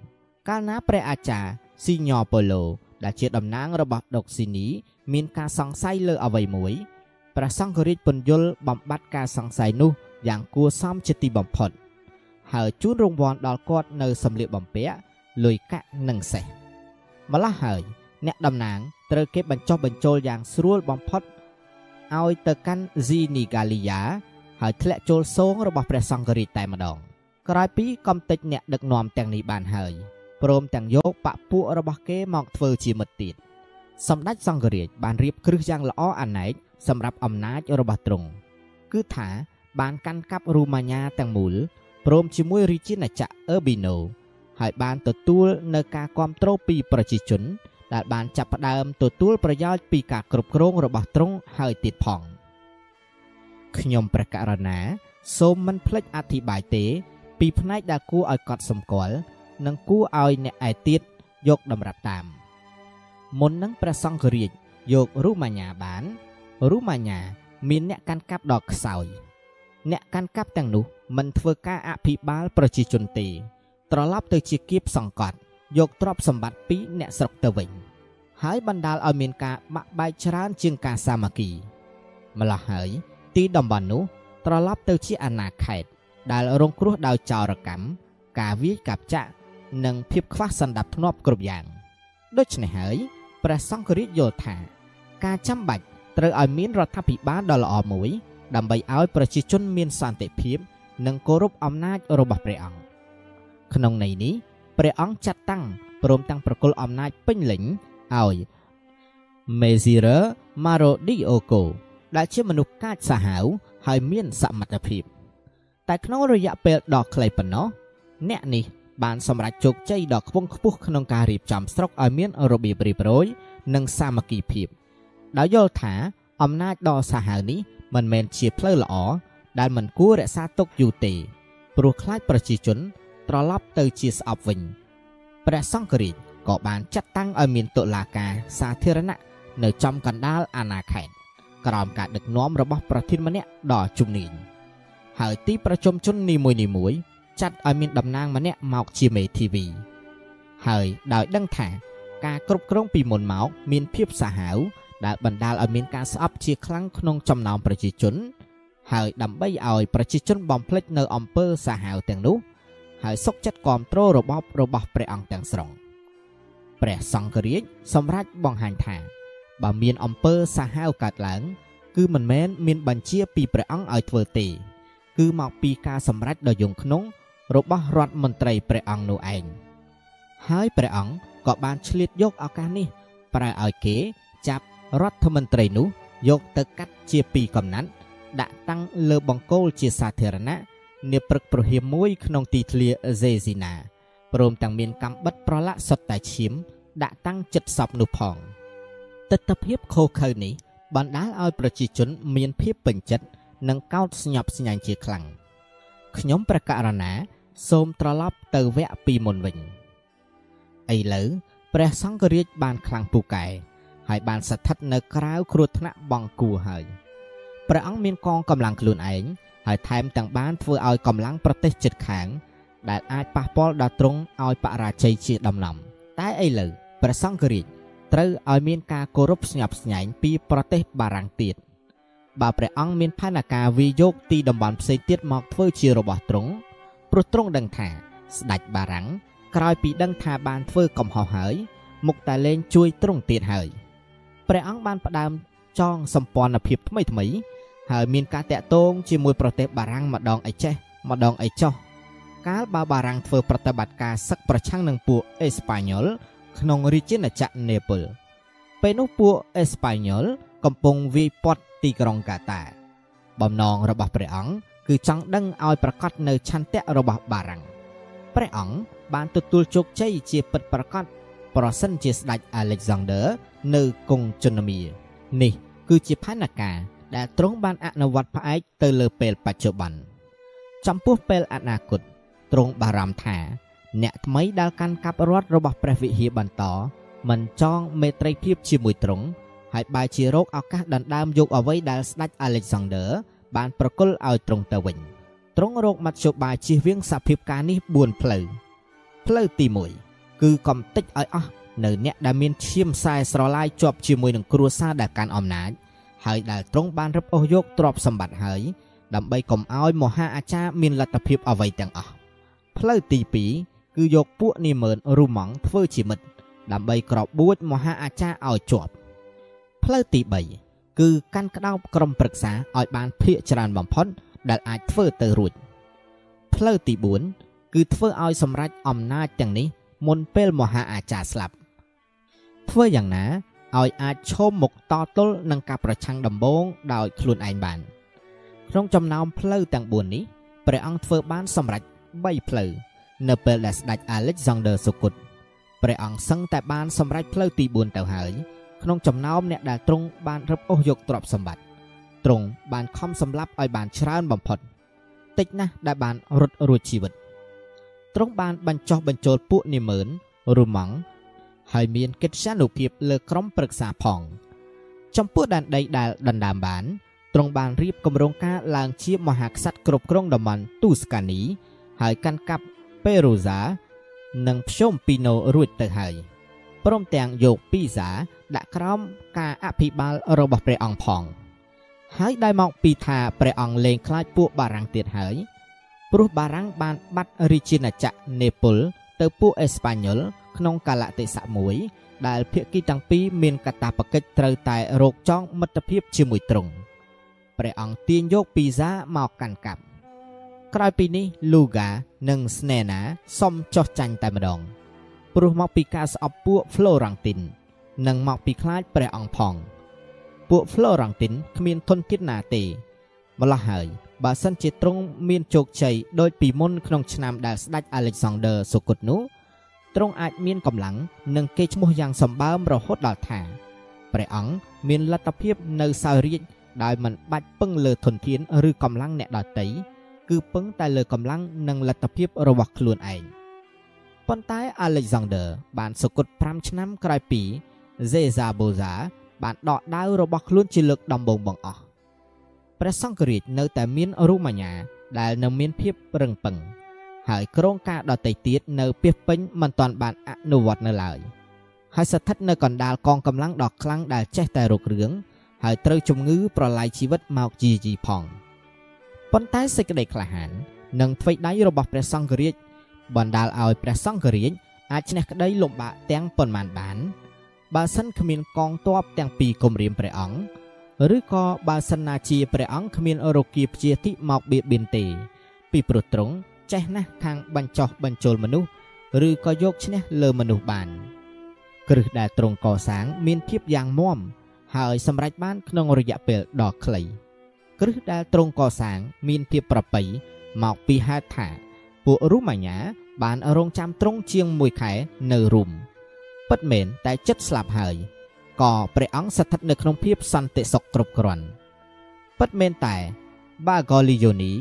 កាលណាព្រះអាចារ្យស៊ីញ៉ូប៉ូឡូដែលជាតំណាងរបស់ដុកស៊ីនី មានការសង្ស័យលើអ្វីមួយព្រះសង្ឃរាជពន្យល់បំបត្តិការសង្ស័យនោះយ៉ាងគួរសមជាទីបំផុត ហើយជូនរង្វាន់ដល់គាត់នៅសម្លៀកបំពាក់លុយកាក់និងសេះម្ល៉េះហើយ អ្នកតំណាងត្រូវគេបញ្ចុះបញ្ចូលយ៉ាងស្រួលបំផុតឲ្យទៅកាន់ស៊ីនីហ្គាលីយ៉ាហើយធ្លាក់ចូលសងរបស់ព្រះសង្ឃរាជតែម្ដង ក្រោយពីកំតិចអ្នកដឹកនាំទាំងនេះបានហើយព្រមទាំងយកបពពួករបស់គេមកធ្វើជាមិត្តទៀតសម្ដេចសង្ឃរាជបានរៀបគ្រឹះយ៉ាងល្អអាណែកសម្រាប់អំណាចរបស់ទ្រង់គឺថាបានកាន់កាប់រូម៉ាញ៉ាទាំងមូលព្រមជាមួយរាជាណាចក្រអឺប៊ីណូហើយបានទទួលនៅការគ្រប់គ្រងពីប្រជាជន ដែលបានចាប់ផ្ដើមទទួលប្រយោជន៍ពីការគ្រប់គ្រងរបស់ទ្រង់ហើយទៀតផងខ្ញុំព្រះករុណាសូមមិនភ្លេចអធិប្បាយទេ ពីផ្នែកដែលគួរឲ្យកត់សម្គាល់និងគួរឲ្យអ្នកឯទៀតយកតម្រាប់តាម មុននឹងព្រះសង្ឃរាជយករូម៉ាញ៉ាបានរូម៉ាញ៉ាមានអ្នកកាន់កាប់ដ៏ខ្សោយ អ្នកកាន់កាប់ទាំងនោះមិនធ្វើការអភិបាលប្រជាជនទេត្រឡប់ទៅជាគៀបសង្កត់យកទ្រព្យសម្បត្តិពីអ្នកស្រុកទៅវិញ ហើយបណ្ដាលឲ្យមានការបាក់បែកច្រើនជាងការសាមគ្គីម្ល៉េះហើយទីតំបន់នោះត្រឡប់ទៅជាអាណាខេត្តដែលរងគ្រោះដោយចោរកម្មការវាយកាប់ចាក់និងភាពខ្វះសន្តិភាពគ្រប់យ៉ាងដូច្នេះហើយព្រះសង្ឃរាជយល់ថា ការចាំបាច់ត្រូវឲ្យមានរដ្ឋាភិបាលដ៏ល្អមួយ ដើម្បីឲ្យប្រជាជនមានសន្តិភាព និងគោរពអំណាចរបស់ព្រះអង្គក្នុងន័យនេះព្រះអង្គចាត់តាំងព្រមទាំងប្រគល់អំណាចពេញលេញ ឲ្យ Mezira Marodioko ដែលជាមនុស្សកាចសាហាវហើយមានសមត្ថភាព តែក្នុងរយៈពេលដ៏ខ្លីប៉ុណ្ណោះអ្នកនេះបានសម្រេចជោគជ័យដ៏ខ្ពង់ខ្ពស់ក្នុងការរៀបចំស្រុកឲ្យមានរបៀបរៀបរយនិងសាមគ្គីភាពដោយយល់ថាអំណាចដ៏សាហាវនេះមិនមែនជាផ្លូវល្អដែលមិនគួររក្សាទុកយូរទេព្រោះខ្លាចប្រជាជនត្រឡប់ទៅជាស្អប់វិញព្រះសង្ឃរាជ ក៏បានចាត់តាំងឲ្យមានតុលាការសាធារណៈនៅចំកណ្ដាលអាណាខេត្តក្រោមការដឹកនាំរបស់ប្រធានម្នាក់ដ៏ជំនាញហើយទីប្រជុំជននីមួយៗចាត់ឲ្យមានតំណាងម្នាក់មកជាមេធាវីហើយដោយដឹងថាការគ្រប់គ្រងពីមុនមកមានភាពសាហាវដែលបណ្ដាលឲ្យមានការស្អប់ជាខ្លាំងក្នុងចំណោមប្រជាជន ហើយដើម្បីឲ្យប្រជាជនបំភ្លេចនៅអំពើសាហាវទាំងនោះ ហើយសុកចិត្តគ្រប់គ្រងរបបរបស់ព្រះអង្គទាំងស្រុង ព្រះសង្ឃរាជសម្រេចបង្ហាញថាបើមានអំពើសាហាវកើតឡើង គឺមិនមែនមានបញ្ជាពីព្រះអង្គឲ្យធ្វើទេ គឺមកពីការសម្រេចដ៏យង់ក្នុងរបស់រដ្ឋមន្ត្រីព្រះអង្គនោះឯងហើយព្រះអង្គក៏បានឆ្លៀតយកឱកាសនេះ ប្រើឲ្យគេចាប់រដ្ឋមន្ត្រីនោះយកទៅកាត់ជាពីរកំណាត់ដាក់តាំងលើបង្គោលជាសាធារណៈនាព្រឹកប្រហៀមមួយក្នុងទីធ្លាសេស៊ីណា ព្រមទាំងមានកម្មបិតប្រឡាក់សុទ្ធតែឈាម ដាក់តាំងចិត្តសពនោះផងទស្សនភាពខុសខើនេះបណ្ដាលឲ្យប្រជាជនមានភាពពេញចិត្តនិងកោតស្ញប់ស្ញែងជាខ្លាំងខ្ញុំប្រកាសរណា សូមត្រឡប់ទៅវគ្គពីមុនវិញឥឡូវព្រះសង្ឃរាជបានខ្លាំងពូកែហើយបានស្ថិតនៅក្រៅគ្រោះថ្នាក់បង្គួរហើយព្រះអង្គមានកងកម្លាំងខ្លួនឯងហើយថែមទាំងបានធ្វើឲ្យកម្លាំងប្រទេសជិតខាង ដែលអាចប៉ះពាល់ដល់ទ្រង់ឲ្យបរាជ័យជាដំណំតែឥឡូវព្រះសង្ឃរាជត្រូវឲ្យមានការគោរពស្ញប់ស្ញែងពីប្រទេសបារាំងទៀតបើព្រះអង្គមានផែនការវិយកទីតំបន់ផ្សេងទៀតមកធ្វើជារបស់ទ្រង់ព្រោះទ្រង់ដឹងថាស្ដេចបារាំងក្រោយពីដឹងថាបានធ្វើកំហុសហើយមុខតែលែងជួយទ្រង់ទៀតហើយព្រះអង្គបានផ្ដើមចងសម្ព័ន្ធភាពថ្មីថ្មីហើយមានការតាក់ទងជាមួយប្រទេសបារាំងម្ដងអីចេះម្ដងអីចោះ កាលបើបារាំងធ្វើប្រតិបត្តិការសឹកប្រឆាំងនឹងពួកអេស្ប៉ាញ៉ុលក្នុងរាជាណាចក្រនេប៉ូលពេលនោះពួកអេស្ប៉ាញ៉ុលកំពុងវាយព័ទ្ធទីក្រុងកាតា បំណងរបស់ព្រះអង្គគឺចង់ដឹងឲ្យប្រកាសនៅឆន្ទៈរបស់បារាំងព្រះអង្គបានទទួលជោគជ័យជាពិតប្រាកដប្រសិនជាស្ដេច Alexander នៅគង់ជន្មានេះ គឺជាផែនការដែលទ្រង់បានអនុវត្តផ្អែកទៅលើពេលបច្ចុប្បន្នចំពោះពេលអនាគត ទ្រង់បារម្ភថា អ្នកថ្មីដែលកាន់កាប់រដ្ឋរបស់ព្រះវិហារបន្តមិនចងមេត្រីភាពជាមួយទ្រង់ហើយបែរជារកឱកាសដណ្ដើមយកអ្វីដែលស្ដេច Alexander បានប្រគល់ឲ្យទ្រង់ទៅវិញទ្រង់រកមធ្យោបាយជៀសវាងសភាពការនេះ4ផ្លូវផ្លូវទី1គឺកំតិចឲ្យអស់នៅអ្នកដែលមានឈាមខ្សែស្រឡាយជាប់ជាមួយនឹងគ្រួសារដែលកាន់អំណាចហើយដែលទ្រង់បានរឹបអូសយកទ្រព្យសម្បត្តិហើយដើម្បីកុំឲ្យមហាអាចារ្យមានលទ្ធភាពអ្វីទាំងអស់ ផ្លូវទី2គឺយកពួកនាមឺនរូម៉ង់ធ្វើជាមិត្តដើម្បីក្របួចមហាអាចារ្យឲ្យជាប់ផ្លូវទី3គឺកាន់ក្តោបក្រុមប្រឹក្សាឲ្យបានភាកច្រើនបំផុតដែលអាចធ្វើទៅរួចផ្លូវទី4គឺធ្វើឲ្យសម្រេចអំណាចទាំងនេះមុនពេលមហាអាចារ្យស្លាប់ធ្វើយ៉ាងណាឲ្យអាចឈោមមុខតទល់នឹងការប្រឆាំងដំបូងដោយខ្លួនឯងបាន ក្នុងចំណោមផ្លូវទាំង4នេះព្រះអង្គធ្វើបានសម្រេច 3ផ្លូវនៅពេលដែលស្ដេច Alexander សុគតព្រះអង្គសឹងតែបានសម្រេចផ្លូវទី4ទៅហើយក្នុងចំណោមអ្នកដែលទ្រង់បានរឹបអូសយកទ្រព្យសម្បត្តិទ្រង់បានខំសម្លាប់ឲ្យបានច្រើនបំផុតតិចណាស់ដែលបានរត់រួចជីវិតទ្រង់បានបញ្ចុះបញ្ចូលពួកនាមឺនរូម៉ង់ហើយមានកិត្យានុភាពលើក្រុមប្រឹក្សាផង ចំពោះដែនដីដែលដណ្ដើមបានទ្រង់បានរៀបគម្រោងការឡើងជាមហាក្សត្រគ្រប់គ្រងតំបន់ទូស្កានី ហើយកាន់កាប់ពេរូសានិងភ្ជុំពីណូរួចទៅហើយព្រមទាំងយកពីសាដាក់ក្រោមការអភិបាលរបស់ព្រះអង្គផង ហើយដែលមកពីថាព្រះអង្គលែងខ្លាចពួកបារាំងទៀតហើយព្រោះបារាំងបានបាត់រាជាណាចក្រនេប៉ូលទៅពួកអេស្ប៉ាញ៉ុលក្នុងកាលៈទេសៈមួយដែលភាគីទាំងពីរមានកាតព្វកិច្ចត្រូវតែរកចងមិត្តភាពជាមួយទ្រង់ព្រះអង្គទាញយកពីសាមកកាន់កាប់ ក្រោយពីនេះលូហ្កានិងស្នេណាសុំចោះចាញ់តែម្ដងព្រោះមកពីការស្អប់ពួកហ្វ្លូរ៉ង់ទីននិងមកពីខ្លាចព្រះអង្គផងពួកហ្វ្លូរ៉ង់ទីនគ្មានធនធានណាទេម្ល៉េះហើយបើសិនជាទ្រង់មានជោគជ័យដោយពីមុនក្នុងឆ្នាំដែលស្ដេចអាឡិចសាន់ដឺសូកុតនោះទ្រង់អាចមានកម្លាំងនិងកេរ្តិ៍ឈ្មោះយ៉ាងសម្បើមរហូតដល់ថាព្រះអង្គមានលទ្ធភាពនៅសោយរាជដោយមិនបាច់ពឹងលើធនធានឬកម្លាំងអ្នកដទៃ គឺពឹងតែលើកម្លាំងនិងលទ្ធភាពរបស់ខ្លួនឯងប៉ុន្តែ Alexander បានសគត់5ឆ្នាំក្រោយពី Zeza Boza បានដកដាវរបស់ខ្លួនជាលើកដំបូងបង្អស់ព្រះសង្ឃរាជនៅតែមានរូម៉ាញ៉ាដែលនៅមានភាពរឹងប៉ឹងហើយក្រុងការដតីទៀតនៅពីពេញមិនទាន់បានអនុវត្តនៅឡើយហើយស្ថិតនៅកណ្ដាលកងកម្លាំងដ៏ខ្លាំងដែលចេះតែរករឿងហើយត្រូវជំងឺប្រឡាយជីវិតមកជាជីផង ប៉ុន្តែសេចក្តីក្លាហាននិងថ្វីដៃរបស់ព្រះសង្ឃរាជបណ្ដាលឲ្យព្រះសង្ឃរាជអាចឈ្នះក្តីលំបាកទាំងប៉ុន្មានបានបើសិនគ្មានកងទ័ពទាំងពីរគម្រាមព្រះអង្គឬក៏បើសិនណាជាព្រះអង្គគ្មានរោគាព្យាធិមកបៀតបៀនទេ ពីព្រោះទ្រង់ចេះណាស់ខាងបញ្ចោះបញ្ចូលមនុស្សឬក៏យកឈ្នះលើមនុស្សបានគ្រឹះដែលទ្រង់កសាង មានភាពយ៉ាងមាំហើយសម្រេចបានក្នុងរយៈពេលដ៏ខ្លី គ្រឹះដែលទ្រង់កសាង មានភាពប្រពៃមកពីហេតុថាពួករូម៉ាញ៉ាបានរងចាំទ្រង់ជាង1ខែនៅរុំពិតមែនតែចិត្តស្លាប់ហើយក៏ព្រះអង្គស្ថិតនៅក្នុងភាពសន្តិសុខគ្រប់គ្រាន់ពិតមែនតែបាហ្គលីយ៉ូនី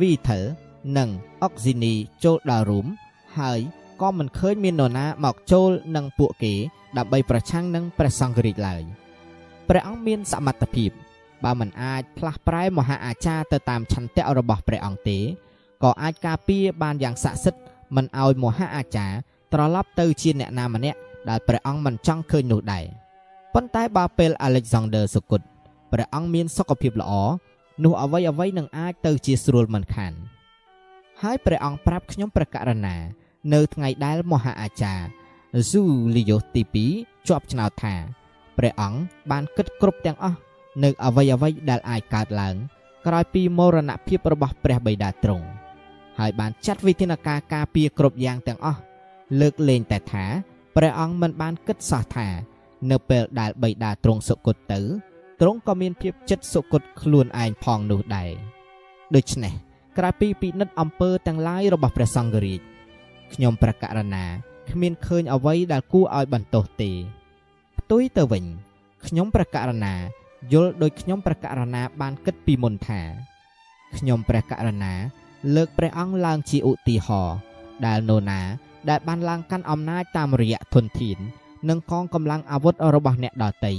វីថលនិងអុកស៊ីនីចូលដល់រុំហើយក៏មិនឃើញមាននរណាមកចូលនឹងពួកគេដើម្បីប្រឆាំងនឹងព្រះសង្ឃរាជឡើយព្រះអង្គមានសមត្ថភាព បើមិនអាចផ្លាស់ប្រែមហាអាចារ្យទៅតាមឆន្ទៈរបស់ព្រះអង្គទេក៏អាចការពារបានយ៉ាងស័ក្តិសិទ្ធិមិនឲ្យមហាអាចារ្យត្រឡប់ទៅជាអ្នកណាម្នាក់ដែលព្រះអង្គមិនចង់ឃើញនោះដែរប៉ុន្តែបើពេល Alexander សុគតព្រះអង្គមានសុខភាពល្អនោះអ្វីអ្វីនឹងអាចទៅជាស្រួលមិនខានហើយព្រះអង្គប្រាប់ខ្ញុំប្រកាសណា នៅថ្ងៃដែលមហាអាចារ្យ Julius ទី2ជាប់ឆ្នោតថាព្រះអង្គបានគិតគ្រប់ទាំងអស់ នៅអ្វីអ្វីដែលអាចកើតឡើង ក្រោយពីមរណភាពរបស់ព្រះបិតាទ្រង់ហើយបានចាត់វិធានការការពារគ្រប់យ៉ាងទាំងអស់លើកលែងតែថាព្រះអង្គមិនបានគិតសោះថា នៅពេលដែលបិតាទ្រង់សុគតទៅទ្រង់ក៏មានភាពចិត្តសុគតខ្លួនឯងផងនោះដែរដូច្នេះក្រៅពីពិនិត្យអំពើទាំងឡាយរបស់ព្រះសង្ឃរាជខ្ញុំប្រកាសណាគ្មានឃើញអ្វីដែលគួរឲ្យបន្ទោសទេផ្ទុយទៅវិញខ្ញុំប្រកាសណា យល់ដោយខ្ញុំព្រះករណាបានគិតពីមុនថាខ្ញុំព្រះករណា លើកព្រះអង្គឡើងជាឧទាហរណ៍ដែលនរណា ដែលបានឡើងកាន់អំណាចតាមរយៈធនធាន និងកងកម្លាំងអាវុធរបស់អ្នកដតី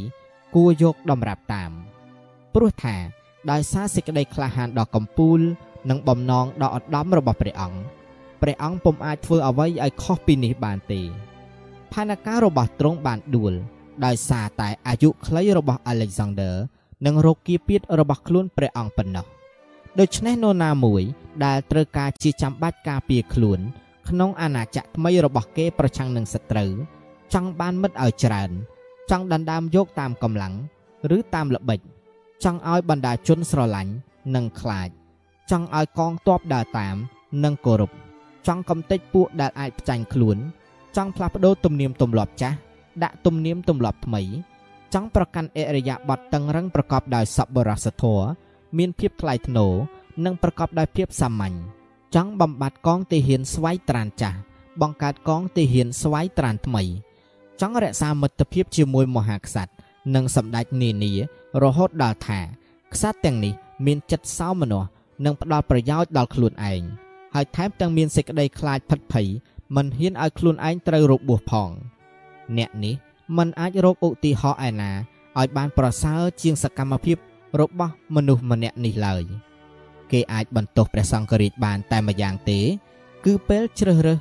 គួរយកដំរាប់តាម ព្រោះថាដោយសារសេចក្តីក្លាហានដ៏កំពូល និងបំណងដ៏ឧត្តមរបស់ព្រះអង្គព្រះអង្គពុំអាចធ្វើអ្វីឲ្យខុសពីនេះបានទេផែនការរបស់ទ្រង់បានដួល ដោយសារតែអាយុខ្លីរបស់ Alexander និងរោគាពៀតរបស់ខ្លួនព្រះអង្គប៉ុណ្ណោះដូច្នេះនរណាមួយដែលត្រូវការជាចាំបាច់ការពារខ្លួន ក្នុងអាណាចក្រថ្មីរបស់គេប្រឆាំងនឹងសត្រូវចង់បានមិត្តឲ្យច្រើន ចង់ដណ្ដើមយកតាមកម្លាំងឬតាមល្បិច ចង់ឲ្យបណ្ដាជនស្រឡាញ់និងខ្លាច ចង់ឲ្យកងទ័ពដើរតាមនិងគោរពចង់កំទេចពួកដែលអាចផ្ចាញ់ខ្លួន ចង់ផ្លាស់ប្ដូរទំនៀមទម្លាប់ចាស់ ដាក់ទំនៀមទម្លាប់ថ្មី ចង់ប្រកាន់អរិយាប័ត្រតឹងរឹងប្រកបដោយសប្បុរសធម៌មានភាពថ្លៃថ្នូរនិងប្រកបដោយភាពសាមញ្ញចង់បំបត្តិកងទាហានស្វ័យត្រានចាស់បង្កើតកងទាហានស្វ័យត្រានថ្មី ចង់រក្សាមិត្តភាពជាមួយមហាក្សត្រនិងសម្ដេចនានារហូតដល់ថាក្សត្រទាំងនេះមានចិត្តសោមនស្សនិងផ្ដល់ប្រយោជន៍ដល់ខ្លួនឯងហើយថែមទាំងមានសេចក្តីខ្លាចផិតភ័យមិនហ៊ានឲ្យខ្លួនឯងត្រូវរបួសផង។ អ្នកនេះមិនអាចរកឧទាហរណ៍ឯណាឲ្យបានប្រសើរជាងសកម្មភាពរបស់មនុស្សម្នាក់នេះឡើយគេអាចបន្ទោសព្រះសង្ឃរាជបានតែម្យ៉ាងទេ គឺពេលជ្រើសរើស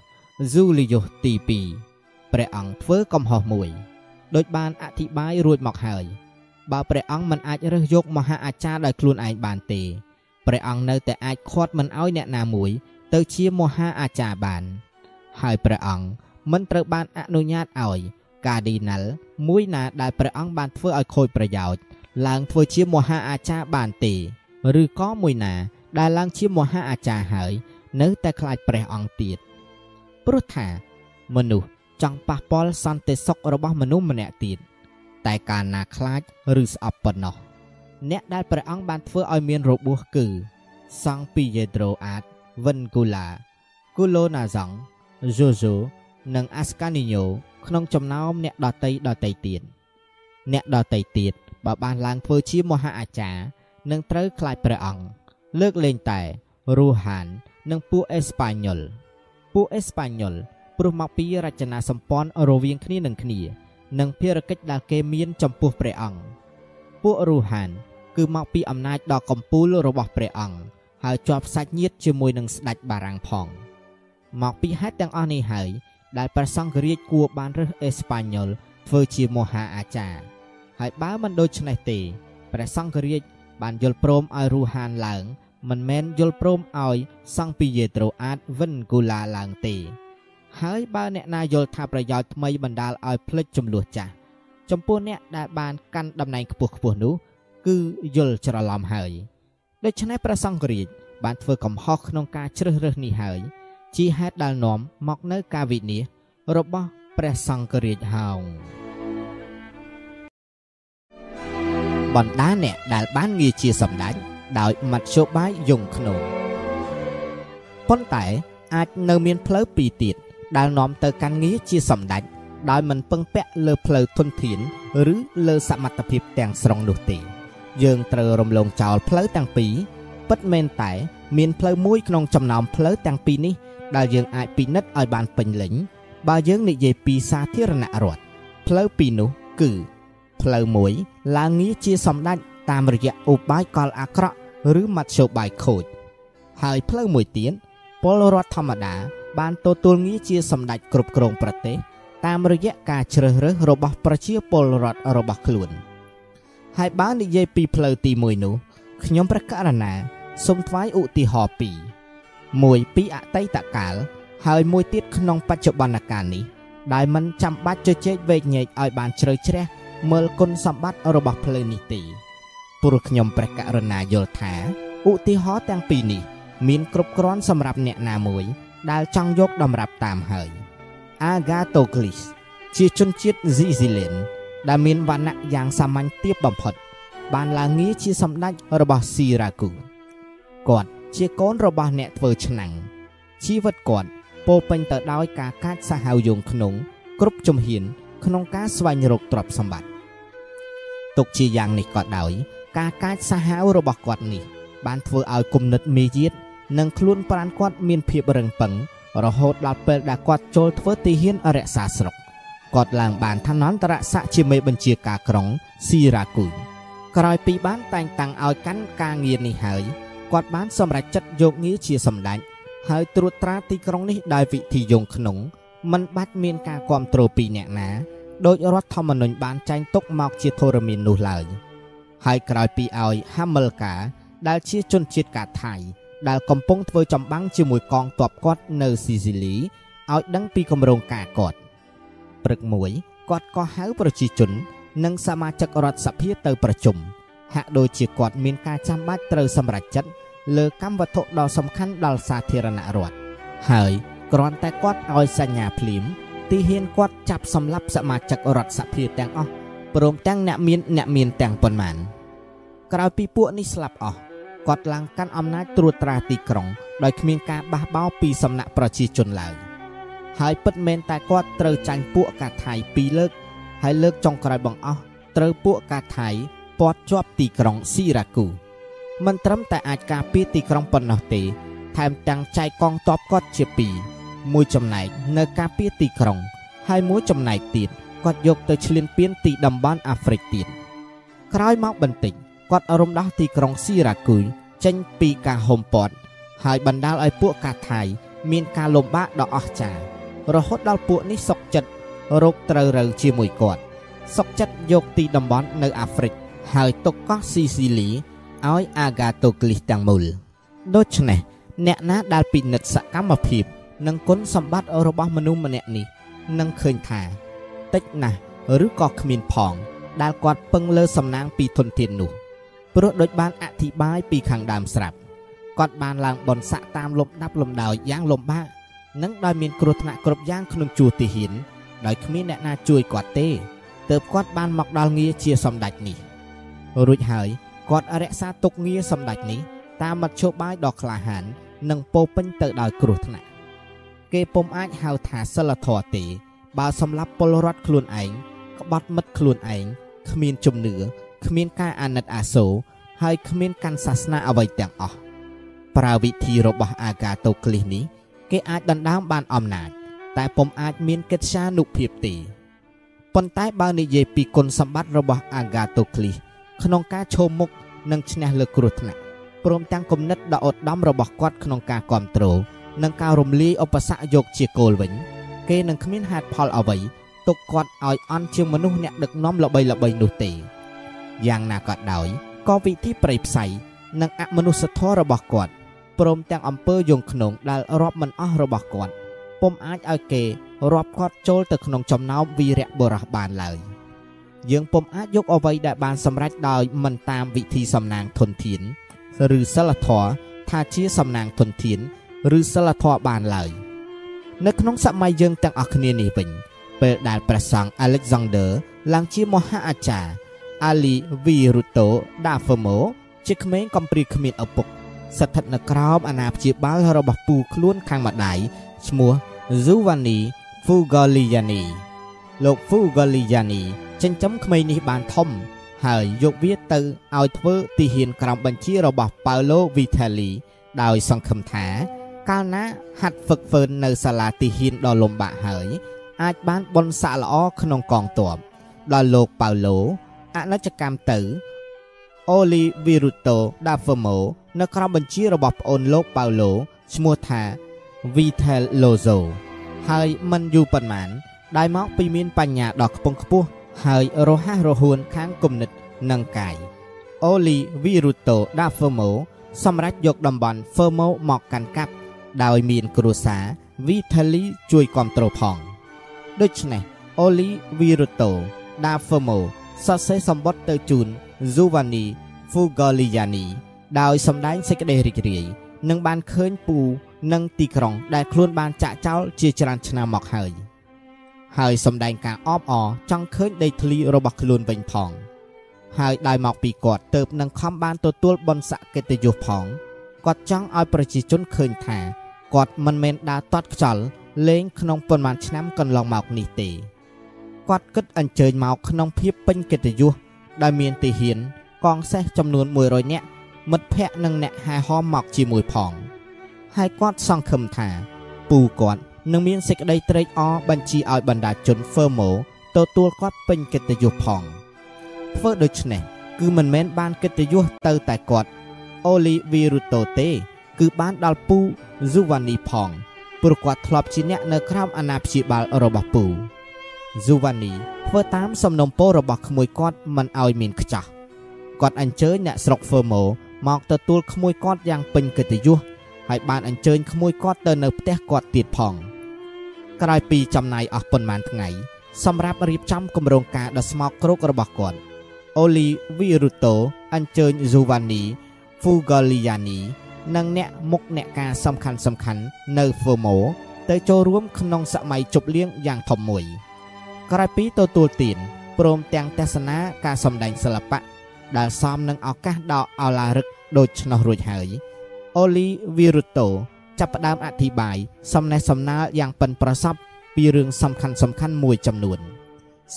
ស៊ូលីយ៉ូសទី2ព្រះអង្គធ្វើកំហុសមួយដោយបានអធិប្បាយរួចមកហើយបើព្រះអង្គមិនអាចរើសយកមហាអាចារ្យដោយខ្លួនឯងបានទេព្រះអង្គនៅតែអាចខាត់មិនឲ្យអ្នកណាមួយ ទៅជាមហាអាចារ្យបាន ហើយព្រះអង្គ មិនត្រូវបានអនុញ្ញាតឲ្យកាឌីណាល់មួយណាដែលព្រះអង្គបានធ្វើឲ្យខូចប្រយោជន៍ឡើងធ្វើជាមហាអាចារ្យបានទេឬក៏មួយណា ដែលឡើងជាមហាអាចារ្យហើយ នៅតែខ្លាចព្រះអង្គទៀតព្រោះថាមនុស្សចង់ប៉ះពាល់សន្តិសុខរបស់មនុស្សម្នាក់ទៀតតែកាលណាខ្លាចឬស្អប់ប៉ុណ្ណោះអ្នកដែលព្រះអង្គបានធ្វើឲ្យមានរបួសគឺ សង់ពីយេដ្រូអាតវិនគូឡាគូឡូណាសង់ហ្សូហ្សូ និងអាស្កានីញ៉ូក្នុងចំណោមអ្នកដតីដតីទៀតអ្នកដតីទៀតបើបានឡើងធ្វើជាមហាអាចារ្យនឹងត្រូវខ្លាចព្រះអង្គលើកលែងតែរូហាន និងពួកអេស្ប៉ាញ៉ុលពួកអេស្ប៉ាញ៉ុលព្រោះមកពីរចនាសម្ព័ន្ធរវាងគ្នានឹងគ្នា និងភារកិច្ចដែលគេមានចំពោះព្រះអង្គពួករូហាន គឺមកពីអំណាចដ៏កំពូលរបស់ព្រះអង្គហើយជាប់សាច់ញាតិជាមួយនឹងស្ដេចបារាំងផងមកពីហេតុទាំងអស់នេះហើយ ដែលព្រះសង្ឃរាជគួរបានរើសអេស្ប៉ាញ៉ុលធ្វើជាមហាអាចារ្យហើយបើមិនដូច្នេះទេព្រះសង្ឃរាជបានយល់ព្រមឲ្យរូហានឡើង មិនមែនយល់ព្រមឲ្យសង្ឃពីយេត្រូអាចវិនគូឡាឡើងទេ ហើយបើអ្នកណាយល់ថាប្រយោជន៍ថ្មីបណ្ដាលឲ្យភ្លេចចំនួនចាស់ចំពោះអ្នកដែលបានកាន់តំណែងខ្ពស់ខ្ពស់នោះគឺយល់ច្រឡំហើយដូច្នេះព្រះសង្ឃរាជបានធ្វើកំហុសក្នុងការជ្រើសរើសនេះហើយ ជាហេតុដែលនាំមកនៅការវិនិច្ឆ័យរបស់ព្រះសង្ឃរាជហោងបណ្ដាអ្នកដែលបានងារជាសម្ដេចដោយមធ្យោបាយយងក្នុងប៉ុន្តែអាចនៅមានផ្លូវពីរទៀតដែលនាំទៅកាន់ងារជាសម្ដេចដោយមិនពឹងពាក់លើផ្លូវធនធានឬលើសមត្ថភាពទាំងស្រុងនោះទេយើងត្រូវរំលងចោលផ្លូវទាំងពីរពិតមែនតែ មានផ្លូវមួយក្នុងចំណោមផ្លូវទាំងពីរនេះ ដែលយើងអាចពិនិត្យឲ្យបានពេញលេញបើយើងនិយាយពីសាធារណរដ្ឋផ្លូវពីរនោះគឺផ្លូវមួយឡើងងារជាសម្ដេចតាមរយៈឧបាយកលអាក្រក់ឬមធ្យោបាយខូចហើយផ្លូវមួយទៀតពលរដ្ឋធម្មតា បានទទួលងារជាសម្ដេចគ្រប់គ្រងប្រទេសតាមរយៈការជ្រើសរើសរបស់ប្រជាពលរដ្ឋរបស់ខ្លួនហើយបើនិយាយពីផ្លូវទី1នោះខ្ញុំព្រះករណាសូមថ្វាយឧទាហរណ៍ពីរ មួយពីអតីតកាល ហើយមួយទៀតក្នុងបច្ចុប្បន្នកាលនេះដែលមិនចាំបាច់ជជែកវែកញែកឲ្យបានជ្រៅជ្រះមើលគុណសម្បត្តិរបស់ផ្លូវនេះទេព្រោះខ្ញុំព្រះករុណាយល់ថាឧទាហរណ៍ទាំងពីរនេះ មានគ្រប់គ្រាន់សម្រាប់អ្នកណាមួយ ដែលចង់យកតម្រាប់តាមហើយអាហ្គាតូក្លីសជាជនជាតិស៊ីស៊ីឡែនដែលមានវណ្ណៈយ៉ាងសាមញ្ញទាបបំផុត បានឡើងងារជាសម្ដេចរបស់ស៊ីរ៉ាគូគាត់ ជាកូនរបស់អ្នកធ្វើឆ្នាំងជីវិតគាត់ពោពេញទៅដោយការកាចសាហាវយងក្នុង គ្រប់ជំហាន ក្នុងការស្វែងរកទ្រព្យសម្បត្តិទុកជាយ៉ាងនេះក៏ដោយ ការកាចសាហាវរបស់គាត់នេះ បានធ្វើឲ្យគុណិតមេយាទនិងខ្លួនប្រានគាត់មានភាពរឹងប៉ឹងរហូតដល់ពេលដែលគាត់ចូលធ្វើទីហ៊ានរក្សាស្រុកគាត់ឡើងបានឋានន្តរស័ក្តិជាមេបញ្ជាការក្រុងស៊ីរ៉ាគូក្រោយពីបានតែងតាំងឲ្យកាន់ការងារនេះហើយ គាត់បានសម្រេចចិត្តយកងារជាសម្ដេចហើយត្រួតត្រាទីក្រុងនេះដោយវិធីយងក្នុងមិនបាច់មានការគ្រប់គ្រងពីអ្នកណាដោយរដ្ឋធម្មនុញ្ញបានចែងទុកមកជាធរមាននោះឡើយហើយក្រោយពីឲ្យហាមិលកាដែលជាជនជាតិកាថៃដែលកំពុងធ្វើចម្បាំងជាមួយកងទ័ពគាត់នៅស៊ីស៊ីលីឲ្យដឹងពីគម្រោងការគាត់ព្រឹកមួយគាត់ក៏ហៅប្រជាជន និងសមាជិករដ្ឋសភាទៅប្រជុំហាក់ដូចជាគាត់មានការចាំបាច់ត្រូវសម្រេចចិត្ត លើកម្មវត្ថុដ៏សំខាន់ដល់សាធារណរដ្ឋហើយគ្រាន់តែគាត់ឲ្យសញ្ញាភ្លាមទីហ៊ានគាត់ចាប់សម្លាប់សមាជិករដ្ឋសភាទាំងអស់ព្រមទាំងអ្នកមានអ្នកមានទាំងប៉ុន្មានក្រោយពីពួកនេះស្លាប់អស់គាត់ឡើងកាន់អំណាចត្រួតត្រាទីក្រុង ដោយគ្មានការបះបោរពីសំណាក់ប្រជាជនឡើយហើយពិតមែនតែគាត់ត្រូវចាញ់ពួកកាថៃពីរលើក ហើយលើកចុងក្រោយបង្អស់ត្រូវពួកកាថៃពាត់ជាប់ទីក្រុងស៊ីរ៉ាគូ មិនត្រឹមតែអាចការពារទីក្រុងប៉ុណ្ណោះទេ ថែមទាំងចែកកងទ័ពគាត់ជាពីរមួយចំណែកនៅការពារទីក្រុង ហើយមួយចំណែកទៀតគាត់យកទៅឈ្លានពានទីតំបន់អាហ្វ្រិកទៀតក្រោយមកបន្តិចគាត់រំដោះទីក្រុងស៊ីរ៉ាគូយចេញពីការហុំព័ទ្ធហើយបណ្ដាលឲ្យពួកកាថៃមានការលំបាកដ៏អស្ចារ្យរហូតដល់ពួកនេះសុកចិត្តរកត្រូវរើជាមួយគាត់សុកចិត្តយកទីតំបន់នៅអាហ្វ្រិកហើយទុកកោះស៊ីស៊ីលី ឲ្យអាហ្គាតូក្លីសទាំងមូលដូច្នេះអ្នកណាដែលពិនិត្យសកម្មភាព និងគុណសម្បត្តិរបស់មនុស្សម្នាក់នេះនឹងឃើញថាតិចណាស់ឬក៏គ្មានផង ដែលគាត់ពឹងលើសំណាងពីធនធាននោះព្រោះដូចបានអធិប្បាយពីខាងដើមស្រាប់គាត់បានឡើងបនស័កតាមលំដាប់លំដោយយ៉ាងលំបាកនិងដោយមានគ្រោះថ្នាក់គ្រប់យ៉ាងក្នុងជួរទីហ៊ានដោយគ្មានអ្នកណាជួយគាត់ទេទើបគាត់បានមកដល់ងារជាសម្ដេចនេះរួចហើយ គាត់រក្សាទុកងារសម្ដេចនេះតាមមធ្យោបាយដ៏ក្លាហាន និងពោពេញទៅដោយគ្រោះថ្នាក់គេពុំអាចហៅថាសិលធម៌ទេ បើសម្រាប់ពលរដ្ឋខ្លួនឯងក្បត់មិត្តខ្លួនឯងគ្មានជំនឿគ្មានការអាណិតអាសូរហើយគ្មានកាន់សាសនាអ្វីទាំងអស់ប្រើវិធីរបស់អាកាតូក្លីសនេះគេអាចដណ្ដើមបានអំណាចតែពុំអាចមានកិត្យានុភាពទេប៉ុន្តែបើនិយាយពីគុណសម្បត្តិរបស់អាហ្គាតូក្លីស ក្នុងការឈោមមុខនិងឈ្នះលើគ្រោះថ្នាក់ព្រមទាំងគំនិតដ៏ឧត្តមរបស់គាត់ក្នុងការគ្រប់គ្រងនិងការរំលាយឧបសគ្គយកជាគោលវិញ គេនឹងគ្មានហេតុផលអ្វីទុកគាត់ឲ្យអន់ជាងមនុស្សអ្នកដឹកនាំល្បីល្បីនោះទេយ៉ាងណាក៏ដោយក៏វិធីប្រៃផ្សៃនិងអមនុស្សធម៌របស់គាត់ព្រមទាំងអំពើយងខ្នងដែលរាប់មិនអស់របស់គាត់ពុំអាចឲ្យគេរាប់គាត់ចូលទៅក្នុងចំណោមវីរៈបុរសបានឡើយ យើងពុំអាចយកអ្វីដែលបានសម្រេចដោយមិនតាមវិធីសំណាងធនធាន ឬសិលធម៌ថាជាសំណាងធនធាន ឬសិលធម៌បានឡើយនៅក្នុងសម័យយើងទាំងអស់គ្នានេះវិញពេលដែលព្រះសង្ឃ Alexander ឡើងជាមហាអាចារ្យ Ali Viruto da Fermo ជាក្មេងកំព្រាគ្មានឪពុកស្ថិតនៅក្រោមអាណាព្យាបាលរបស់ពូខ្លួនខាងម្ដាយឈ្មោះ Giovanni Fugoliani លោក Fugoliani ចិញ្ចឹមក្មេងនេះបានធំ ហើយយកវាទៅឲ្យធ្វើទីហ៊ានក្រោមបញ្ជារបស់ Paolo Vitelli ដោយសង្ឃឹមថា កាលណាហាត់ហ្វឹកហ្វឺននៅសាលាទីហ៊ានដ៏លំបាកហើយអាចបានបនស័កល្អក្នុងកងទ័ពដល់លោកប៉ាឡូអនិច្ចកម្មទៅអូលីវីរូតូដាហ្វឺម៉ូនៅក្រោមបញ្ជារបស់ប្អូនលោកប៉ាឡូឈ្មោះថា Vitel Lozo ហើយមិនយូរប៉ុន្មាន ដែលមកពីមានបញ្ញាដ៏ខ្ពង់ខ្ពស់ ហើយរហ័សរហួនខាងគំនិតនិងកាយអូលីវីរូតូដាហ្វឺម៉ូសម្រាប់យកតំបន់ Fermo មកកាន់កាប់ដោយមានគ្រួសារ Vitaly ជួយគ្រប់គ្រងផងដូច្នេះ Oli Viruto da Fermo សរសេរសម្បត្តិទៅជូន Giovanni Fugoliani ដោយសម្ដែងសេចក្តីរីករាយនិងបានឃើញពូនិងទីក្រុងដែលខ្លួនបានចាក់ចោលជាច្រើនឆ្នាំមកហើយ ហើយសម្ដែងការអបអរចង់ឃើញដីធ្លីរបស់ខ្លួនវិញផង ហើយដោយមកពីគាត់ទៅនឹងខំបានទទួលបនសកិត្តិយសផងគាត់ចង់ឲ្យប្រជាជនឃើញថាគាត់មិនមែនដើរតតខ្យល់លេងក្នុងប៉ុន្មានឆ្នាំកន្លងមកនេះទេគាត់គិតអញ្ជើញមកក្នុងភាពពេញកិត្តិយសដែលមានទីហ៊ានកងសេះចំនួន100នាក់មិត្តភ័ក្តិនិងអ្នកហែហមមកជាមួយផង ហើយគាត់សង្ឃឹមថាពូគាត់ នឹងមានសេចក្តីត្រេកអរបញ្ជាឲ្យបណ្ដាជន Fermo ទទួលគាត់ពេញកិត្តិយសផងធ្វើដូច្នេះគឺមិនមែនបានកិត្តិយសទៅតែគាត់ Oliviruto ទេ គឺបានដល់ពូ Giovanni ផងព្រោះគាត់ធ្លាប់ជាអ្នកនៅក្រោមអាណាព្យាបាលរបស់ពូ Giovanni ធ្វើតាមសំណុំពររបស់ក្មួយគាត់មិនឲ្យមានខ្ចោះគាត់អញ្ជើញអ្នកស្រុក Fermo មកទទួលក្មួយគាត់យ៉ាងពេញកិត្តិយសហើយបានអញ្ជើញក្មួយគាត់ទៅនៅផ្ទះគាត់ទៀតផង ក្រោយពីចំណាយអស់ប៉ុន្មានថ្ងៃសម្រាប់រៀបចំគម្រោងការដ៏ស្មោកគ្រោករបស់គាត់ Oli Viruto អញ្ជើញ Giovanni Fugoliani និងអ្នកមុខអ្នកការសំខាន់សំខាន់នៅ Fermo ទៅចូលរួមក្នុងសម័យជប់លៀងយ៉ាងធំមួយក្រោយពីទទួលទានព្រមទាំងទស្សនាការសម្ដែងសិល្បៈដែលសមនឹងឱកាសដ៏ឱឡារឹកដូចឆ្នោះរួចហើយអូលីវីរូតូ ចាប់ផ្ដើមអធិប្បាយសំណេះសំណាលយ៉ាងប៉ិនប្រសប់ពីរឿងសំខាន់សំខាន់មួយចំនួន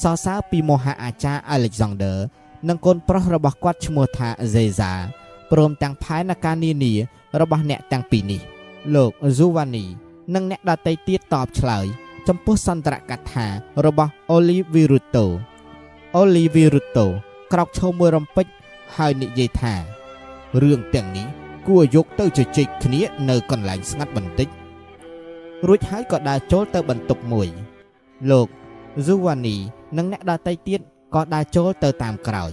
សរសើរពីមហាអាចារ្យ Alexander និងកូនប្រុសរបស់គាត់ឈ្មោះថា Zeza ព្រមទាំងផែនការនានារបស់អ្នកទាំងពីរនេះ លោក Giovanni និងអ្នកដទៃទៀតតបឆ្លើយ ចំពោះសន្ទរកថារបស់ Oliviruto Oliviruto ក្រោកឈរមួយរំពេចហើយនិយាយថារឿងទាំងនេះ គួរយកទៅជជែកគ្នានៅកន្លែងស្ងាត់បន្តិចរួចហើយក៏ដើរចូលទៅបន្ទប់មួយ លោក Giovanni និងអ្នកដទៃទៀតក៏ដើរចូលទៅតាមក្រោយ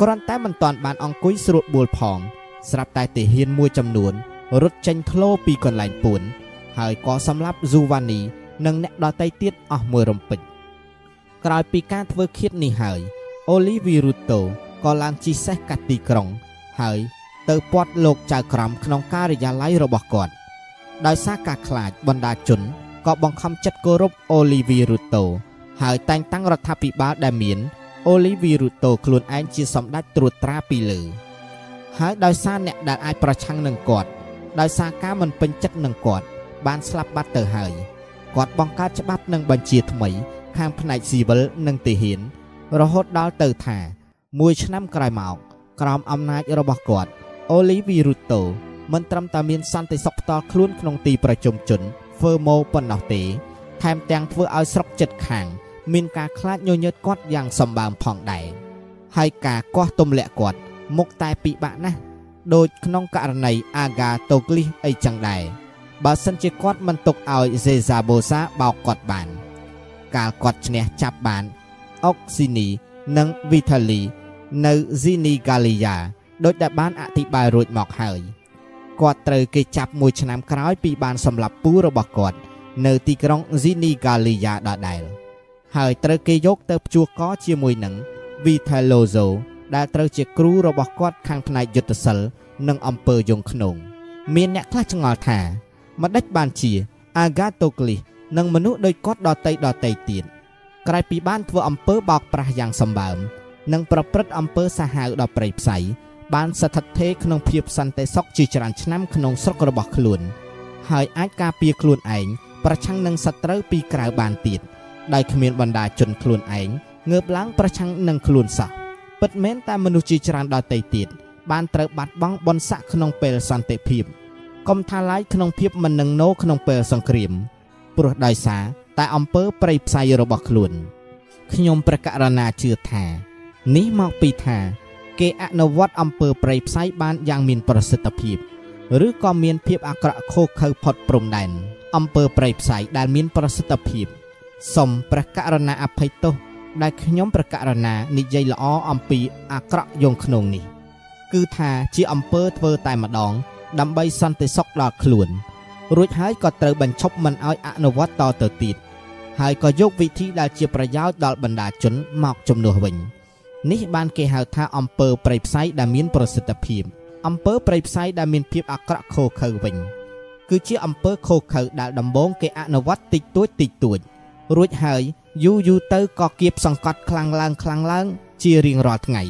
គ្រាន់តែមិនទាន់បានអង្គុយស្រួលបួលផង ស្រាប់តែទាហានមួយចំនួនរត់ចេញធ្លោពីកន្លែងពួន ហើយក៏សម្លាប់ Giovanni និងអ្នកដទៃទៀតអស់មួយរំពេចក្រោយពីការធ្វើឃាតនេះហើយ Oliviruto ក៏ឡើងជិះសេះកាត់ទីក្រុង ហើយ ទៅពាត់លោកចៅក្រមក្នុងការិយាល័យរបស់គាត់ដោយសារការខ្លាចបណ្ដាជនក៏បង្ខំចិត្តគោរព Oliviruto ហើយតែងតាំងរដ្ឋាភិបាលដែលមាន Oliviruto ខ្លួនឯងជាសម្ដេចត្រួតត្រាពីលើហើយដោយសារអ្នកដែលអាចប្រឆាំងនឹងគាត់ដោយសារការមិនពេញចិត្តនឹងគាត់បានស្លាប់បាត់ទៅហើយគាត់បង្កើតច្បាប់និងបញ្ជាថ្មី ខាងផ្នែកស៊ីវិលនិងទាហាន រហូតដល់ទៅថាមួយឆ្នាំក្រោយមកក្រោមអំណាចរបស់គាត់ អូលីវីរូតូមិនត្រឹមតែមានសន្តិសុខផ្ទាល់ខ្លួនក្នុងទីប្រជុំជនហ្វឺម៉ូប៉ុណ្ណោះទេថែមទាំងធ្វើឲ្យស្រុកចិត្តខាង មានការខ្លាចញញើតគាត់យ៉ាងសម្បើមផងដែរហើយការកោះទម្លាក់គាត់ មុខតែពិបាកណាស់ដូចក្នុងករណីអាហ្គាតូក្លីសអីចឹងដែរបើសិនជាគាត់មិនទុកឲ្យសេសាបូសាបោកគាត់បាន កាលគាត់ឈ្នះចាប់បានអុកស៊ីនីនិងវីថាលី នៅស៊ីនីហ្គាលីយ៉ា ដោយដែលបានអធិប្បាយរួចមកហើយគាត់ត្រូវគេចាប់មួយឆ្នាំក្រោយពីបានសម្លាប់ពូរបស់គាត់នៅទីក្រុងស៊ីនីហ្គាលីយ៉ាដដែលហើយត្រូវគេយកទៅព្យួរកជាមួយនឹងវីថាឡូโซដែលត្រូវជាគ្រូរបស់គាត់ខាងផ្នែកយុទ្ធសិលនិងអំពើយងខ្នងមានអ្នកខ្លះឆ្ងល់ថាម្ដេចបានជាអាហ្គាតូក្លីសនិងមនុស្សដូចគាត់ដតីដតីទៀតក្រោយពីបានធ្វើអំពើបោកប្រាស់យ៉ាងសម្បើមនិងប្រព្រឹត្តអំពើសាហាវដល់ប្រៃផ្សៃ បានស្ថិតថេរក្នុងភាពសន្តិសុខជាច្រើនឆ្នាំក្នុងស្រុករបស់ខ្លួន ហើយអាចការពារខ្លួនឯងប្រឆាំងនឹងសត្រូវពីក្រៅបានទៀតដោយគ្មានបណ្ដាជនខ្លួនឯងងើបឡើងប្រឆាំងនឹងខ្លួនសោះពិតមែនតែមនុស្សជាច្រើនដទៃទៀតបានត្រូវបាត់បង់បនស័កក្នុងពេលសន្តិភាពកុំថាឡាយក្នុងភាពមិននឹងណូក្នុងពេលសង្គ្រាមព្រោះដោយសារតែអំពើប្រៃផ្សៃរបស់ខ្លួនខ្ញុំប្រកាសរណាជឿថា នេះមកពីថា គេអនុវត្តអំពើប្រៃផ្សៃបានយ៉ាងមានប្រសិទ្ធភាពឬក៏មានភាពអាក្រក់ខុសខើផុតព្រំដែនអំពើប្រៃផ្សៃដែលមានប្រសិទ្ធភាពសូមព្រះករុណាអភ័យទោសដែលខ្ញុំព្រះករុណានិយាយល្អអំពីអាក្រក់យងក្នុងនេះ គឺថាជាអំពើធ្វើតែម្ដង ដើម្បីសន្តិសុខដល់ខ្លួន រួចហើយក៏ត្រូវបញ្ឈប់មិនឲ្យអនុវត្តតទៅទៀតហើយក៏យកវិធីដែលជាប្រយោជន៍ដល់បណ្ដាជនមកជំនួសវិញ នេះបានគេហៅថាអំពើប្រៃផ្សៃដែលមានប្រសិទ្ធភាពអំពើប្រៃផ្សៃដែលមានភាពអាក្រក់ខូខើវិញគឺជាអំពើខូខើដែលដំបូងគេអនុវត្តតិចតួចតិចតួចរួចហើយយូរយូរទៅក៏គៀបសង្កត់ខ្លាំងឡើងខ្លាំងឡើង ជារៀងរាល់ថ្ងៃ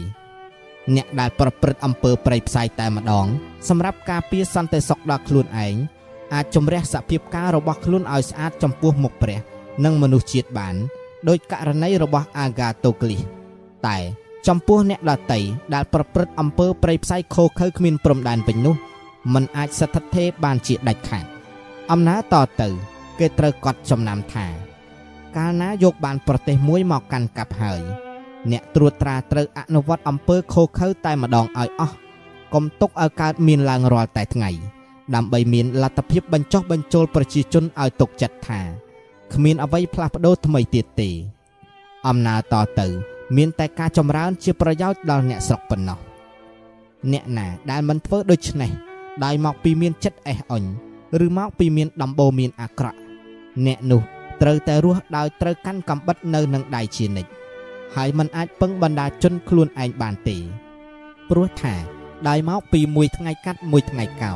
អ្នកដែលប្រព្រឹត្តអំពើប្រៃផ្សៃតែម្ដង សម្រាប់ការពារសន្តិសុខដល់ខ្លួនឯងអាចជំរះសភាពការរបស់ខ្លួនឲ្យស្អាតចំពោះមុខព្រះ និងមនុស្សជាតិបានដោយករណីរបស់អាហ្គាតូក្លីសតែ ចំពោះអ្នកដតីដែលប្រព្រឹត្តអំពើប្រៃផ្សៃខូខើគ្មានព្រំដែនវិញនោះมันអាចស្ថិតថេរបានជាដាច់ខាតអំណើតទៅ គេត្រូវកត់ចំណាំថា កាលណាយកបានប្រទេសមួយមកកាន់កាប់ហើយ អ្នកត្រួតត្រាត្រូវអនុវត្តអំពើខូខើតែម្ដងឲ្យអស់កុំទុកឲ្យកើតមានឡើងរាល់តែថ្ងៃដើម្បីមានលទ្ធភាពបញ្ចុះបញ្ចូលប្រជាជនឲ្យទុកចិត្តថាគ្មានអ្វីផ្លាស់ប្ដូរថ្មីទៀតទេអំណើតទៅ មានតែការចម្រើនជាប្រយោជន៍ដល់អ្នកស្រុកប៉ុណ្ណោះអ្នកណាដែលមិនធ្វើដូច្នេះដោយមកពីមានចិត្តអេះអុញឬមកពីមានដំបូលមានអាក្រក់អ្នកនោះត្រូវតែរស់ដោយត្រូវកាន់កំបិតនៅនឹងដៃជានិច្ចហើយมันអាចពឹងបណ្ដាជនខ្លួនឯងបានទេព្រោះថាដោយមកពីមួយថ្ងៃកាត់មួយថ្ងៃកោ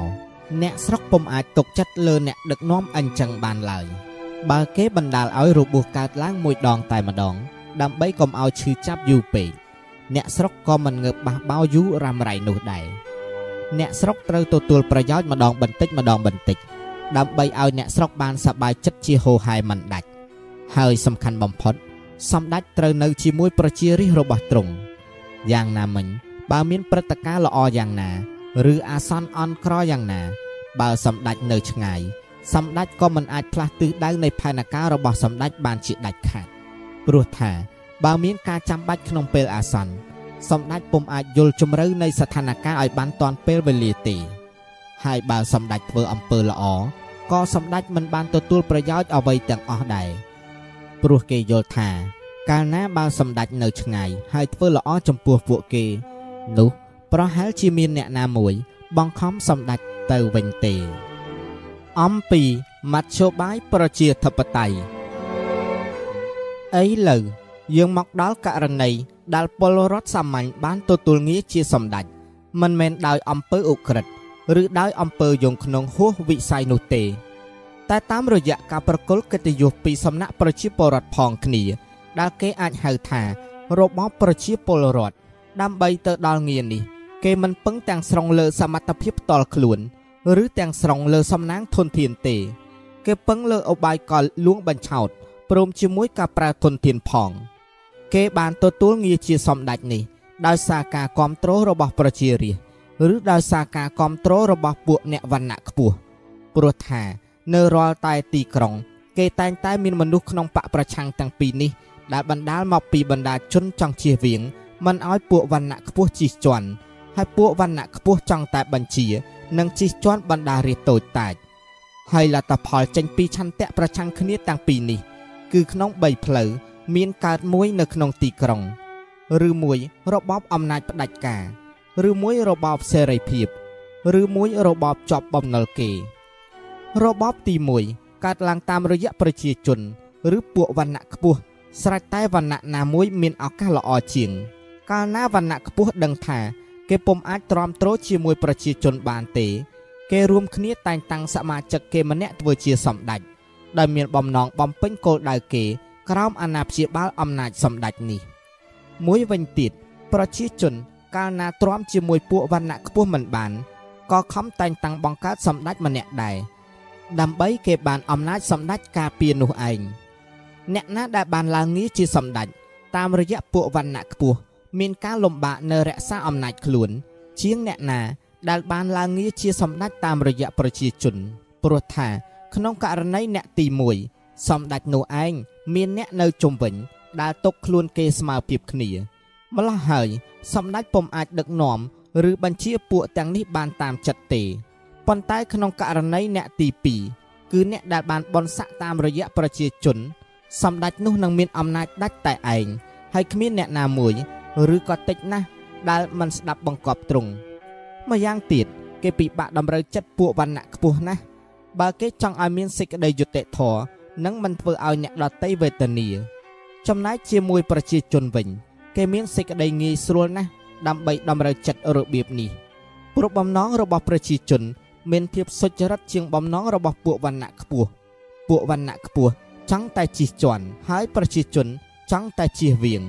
អ្នកស្រុកពុំអាចទុកចិត្តលើអ្នកដឹកនាំអញ្ចឹងបានឡើយបើគេបណ្ដាលឲ្យរបួសកើតឡើងមួយដងតែម្ដង ដើម្បីកុំឲ្យឈឺចាប់យូរពេកអ្នកស្រុកក៏មិនងើបបះបោយូររ៉ាំរ៉ៃនោះដែរអ្នកស្រុកត្រូវទទួលប្រយោជន៍ម្ដងបន្តិចម្ដងបន្តិចដើម្បីឲ្យអ្នកស្រុកបានសប្បាយចិត្តជាហូហែមិនដាច់ហើយសំខាន់បំផុតសម្ដេចត្រូវនៅជាមួយប្រជារាស្ត្ររបស់ទ្រង់យ៉ាងណាមិញបើមានព្រឹត្តិការណ៍ល្អយ៉ាងណា ឬអាសន្នអន់ក្រយ៉ាងណា បើសម្ដេចនៅឆ្ងាយសម្ដេចក៏មិនអាចផ្លាស់ទិសដៅនៃផែនការរបស់សម្ដេចបានជាដាច់ខាត ព្រោះថាបើមានការចាំបាច់ក្នុងពេលអាសន្នសម្ដេចពុំអាចយល់ជំរៅនៃស្ថានភាពឲ្យបានទាន់ពេលវេលាទេហើយបើសម្ដេចធ្វើអំពើល្អក៏សម្ដេចមិនបានទទួលប្រយោជន៍អ្វីទាំងអស់ដែរព្រោះគេយល់ថា កាលណាបើសម្ដេចនៅឆ្ងាយហើយធ្វើល្អចំពោះពួកគេ នោះប្រហែលជាមានអ្នកណាមួយ បង្ខំសម្ដេចទៅវិញទេអំពីមធ្យោបាយប្រជាធិបតេយ្យ អីលើយើងមកដល់ករណីដែលពលរដ្ឋសាមញ្ញបានទទួលងារជាសម្ដេចមិនមែនដោយអំពើឧក្រិដ្ឋឬដោយអំពើយងក្នុងហួសវិស័យនោះទេ តែតាមរយៈការប្រគល់កិត្តិយសពីសំណាក់ប្រជាពលរដ្ឋផងគ្នា ដែលគេអាចហៅថារបបប្រជាពលរដ្ឋដើម្បីទៅដល់ងារនេះ គេមិនពឹងទាំងស្រុងលើសមត្ថភាពផ្ទាល់ខ្លួន ឬទាំងស្រុងលើសំណាងធនធានទេ គេពឹងលើឧបាយកលលួងបញ្ឆោត ព្រមជាមួយការប្រើធនធានផង គេបានទទួលងារជាសម្ដេចនេះ ដោយសារការគ្រប់គ្រងរបស់ប្រជារាស្ត្រឬដោយសារការគ្រប់គ្រងរបស់ពួកអ្នកវណ្ណៈខ្ពស់ព្រោះថា នៅរាល់តែទីក្រុង គេតែងតែមានមនុស្សក្នុងបកប្រឆាំងទាំងពីរនេះដែលបណ្ដាលមកពីបណ្ដាជនចង់ជៀសវាងមិនឲ្យពួកវណ្ណៈខ្ពស់ជិះជាន់ហើយពួកវណ្ណៈខ្ពស់ចង់តែបញ្ជា និងជិះជាន់បណ្ដារាជតូចតាចហើយលទ្ធផលចេញពីឆន្ទៈប្រឆាំងគ្នាទាំងពីរនេះ គឺក្នុង3ផ្លូវមានកើតមួយនៅក្នុងទីក្រុង ឬមួយរបបអំណាចផ្ដាច់ការ ឬមួយរបបសេរីភាព ឬមួយរបបជាប់បំណុលគេ របបទី1កើតឡើងតាមរយៈប្រជាជន ឬពួកវណ្ណៈខ្ពស់ស្រេចតែវណ្ណៈណាមួយមានឱកាសល្អជាង កាលណាវណ្ណៈខ្ពស់ដឹងថា គេពុំអាចទ្រាំទ្រជាមួយប្រជាជនបានទេ គេរួមគ្នាតែងតាំងសមាជិកគេម្នាក់ធ្វើជាសម្ដេច ដែលមានបំណងបំពេញគោលដៅគេក្រោមអាណាព្យាបាលអំណាចសម្ដេចនេះ មួយវិញទៀតប្រជាជនកាលណាទ្រាំជាមួយពួកវណ្ណៈខ្ពស់មិនបានក៏ខំតែងតាំងបង្កើតសម្ដេចម្នាក់ដែរដើម្បីគេបានអំណាចសម្ដេចការពារនោះឯងអ្នកណាដែលបានឡើងងារជាសម្ដេចតាមរយៈពួកវណ្ណៈខ្ពស់មានការលំបាកនៅរក្សាអំណាចខ្លួន ជាងអ្នកណាដែលបានឡើងងារជាសម្ដេចតាមរយៈប្រជាជនព្រោះថា ក្នុងករណីអ្នកទី1សម្ដេចនោះឯងមានអ្នកនៅជុំវិញ ដែលຕົកខ្លួនគេស្មើភាពគ្នាម្ល៉េះហើយសម្ដេចពុំអាចដឹកនាំឬបញ្ជាពួកទាំងនេះបានតាមចិត្តទេប៉ុន្តែក្នុងករណីអ្នកទី2គឺអ្នកដែលបានបន់ស័កតាមរយៈប្រជាជនសម្ដេចនោះនឹងមានអំណាចដាច់តែឯងហើយគ្មានអ្នកណាមួយឬក៏តិចណាស់ដែលមិនស្ដាប់បង្គាប់ទ្រង់ម្យ៉ាងទៀតគេពិបាកតម្រូវចិត្តពួកវណ្ណៈខ្ពស់ណាស់ បើគេចង់ឲ្យមានសេចក្តីយុត្តិធម៌និងមិនធ្វើឲ្យអ្នកដតីវេទនា ចំណែកជាមួយប្រជាជនវិញ គេមានសេចក្តីងាយស្រួលណាស់ដើម្បីតម្រូវចិត្តរបៀបនេះព្រោះបំណងរបស់ប្រជាជន មានភាពសុចរិតជាងបំណងរបស់ពួកវណ្ណៈខ្ពស់ពួកវណ្ណៈខ្ពស់ចង់តែជិះជាន់ហើយប្រជាជនចង់តែជិះវៀង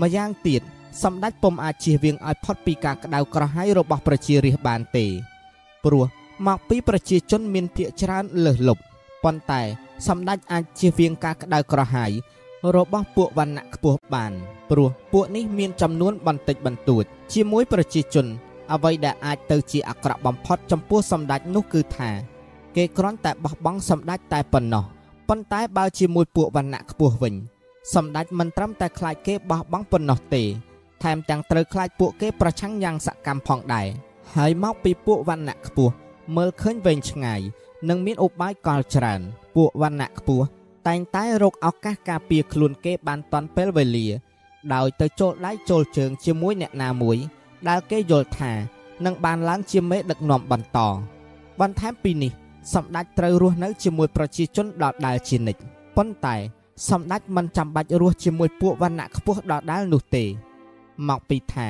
ម្យ៉ាងទៀតសម្ដេចពុំអាចជិះវៀងឲ្យផុតពីការក្តៅក្រហាយរបស់ប្រជារាស្ត្របានទេព្រោះ មកពីប្រជាជនមានភាគច្រើនលើសលប់ប៉ុន្តែសម្ដេចអាចជៀសវាងការក្តៅក្រហាយរបស់ពួកវណ្ណៈខ្ពស់បានព្រោះពួកនេះមានចំនួនបន្តិចបន្តួច ជាមួយប្រជាជន អ្វីដែលអាចទៅជាអាក្រក់បំផុតចំពោះសម្ដេចនោះគឺថាគេគ្រាន់តែបោះបង់សម្ដេចតែប៉ុណ្ណោះប៉ុន្តែបើជាមួយពួកវណ្ណៈខ្ពស់វិញសម្ដេចមិនត្រឹមតែខ្លាចគេបោះបង់ប៉ុណ្ណោះទេថែមទាំងត្រូវខ្លាចពួកគេប្រឆាំងយ៉ាងសកម្មផងដែរហើយមកពីពួកវណ្ណៈខ្ពស់ មើលឃើញវែងឆ្ងាយនិងមានឧបាយកលច្រើន ពួកវណ្ណៈខ្ពស់តែងតែរកឱកាសការពារខ្លួនគេបានតាន់ពេលវេលា ដោយទៅចូលដៃចូលជើងជាមួយអ្នកណាមួយ ដែលគេយល់ថានឹងបានឡើងជាមេដឹកនាំបន្តបន្ថែមពីនេះសម្ដេចត្រូវរស់នៅជាមួយប្រជាជនដដែលជានិច្ចប៉ុន្តែសម្ដេចមិនចាំបាច់រស់ជាមួយពួកវណ្ណៈខ្ពស់ដដែលនោះទេមកពីថា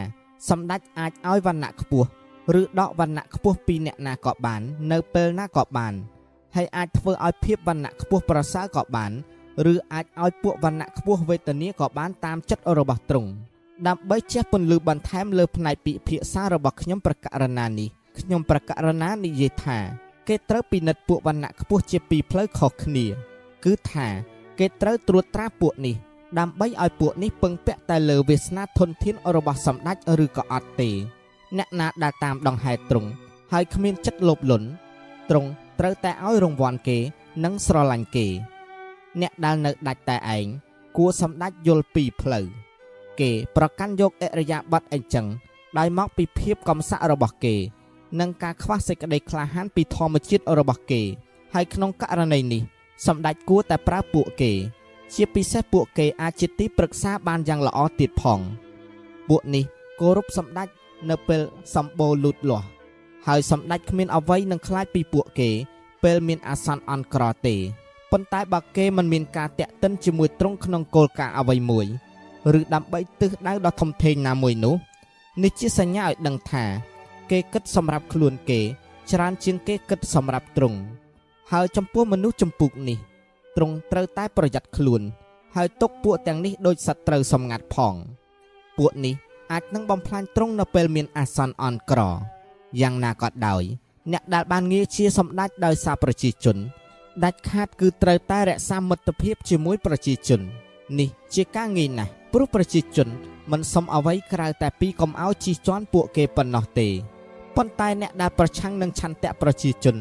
សម្ដេចអាចឲ្យវណ្ណៈខ្ពស់ ឬដកវណ្ណៈខ្ពស់ពីអ្នកណាក៏បាន នៅពេលណាក៏បានហើយអាចធ្វើឲ្យភាពវណ្ណៈខ្ពស់ប្រសើរក៏បានឬអាចឲ្យពួកវណ្ណៈខ្ពស់វេទនាក៏បានតាមចិត្តរបស់ទ្រង់ដើម្បីជះពន្លឺបន្ថែមលើផ្នែកពិភាក្សារបស់ខ្ញុំប្រកាសណានេះខ្ញុំប្រកាសណានិយាយថា គេត្រូវពិនិត្យពួកវណ្ណៈខ្ពស់ជាពីរផ្លូវខុសគ្នា គឺថាគេត្រូវត្រួតត្រាពួកនេះដើម្បីឲ្យពួកនេះពឹងពាក់តែលើវាសនាធនធានរបស់សម្ដេចឬក៏អត់ទេ អ្នកណាដែលតាមដង្ហែទ្រង់ហើយគ្មានចិត្តលោភលន់ទ្រង់ត្រូវតែឲ្យរង្វាន់គេ និងស្រឡាញ់គេ អ្នកដែលនៅដាច់តែឯងគួរសម្ដេចយល់ពីផ្លូវគេប្រកាន់យកអរិយាប័ត្រអីចឹងដោយមកពីភាពកំសក់របស់គេ និងការខ្វះសេចក្តីក្លាហានពីធម្មជាតិរបស់គេ ហើយក្នុងករណីនេះសម្ដេចគួរតែប្រើពួកគេ ជាពិសេសពួកគេអាចជាទីប្រឹក្សាបានយ៉ាងល្អទៀតផង ពួកនេះគោរពសម្ដេច នៅពេលសម្បូរលូតលាស់ហើយសម្ដេចគ្មានអ្វីនឹងខ្លាចពីពួកគេ ពេលមានអាសន្នអន់ក្រទេប៉ុន្តែបើគេមិនមានការតាក់ទិនជាមួយទ្រង់ក្នុងគោលការណ៍អ្វីមួយឬដើម្បីទិសដៅដ៏ធំធេងណាមួយនោះនេះជាសញ្ញាឲ្យដឹងថា គេគិតសម្រាប់ខ្លួនគេ ច្រើនជាងគេគិតសម្រាប់ទ្រង់ហើយចំពោះមនុស្សចម្ពុកនេះទ្រង់ត្រូវតែប្រយ័ត្នខ្លួន ហើយទុកពួកទាំងនេះដូចសត្រូវសម្ងាត់ផង ពួកនេះ អាចនឹងបំផ្លាញទ្រង់នៅពេលមានអាសន្នអន់ក្រយ៉ាងណាក៏ដោយអ្នកដែលបានងារជាសម្ដេចដោយសារប្រជាជនដាច់ខាតគឺត្រូវតែរក្សាមិត្តភាពជាមួយប្រជាជន នេះជាការងាយណាស់ព្រោះប្រជាជនមិនសុំអ្វីក្រៅតែពីកុំឲ្យជិះជាន់ពួកគេប៉ុណ្ណោះទេប៉ុន្តែអ្នកដែលប្រឆាំងនឹងឆន្ទៈប្រជាជន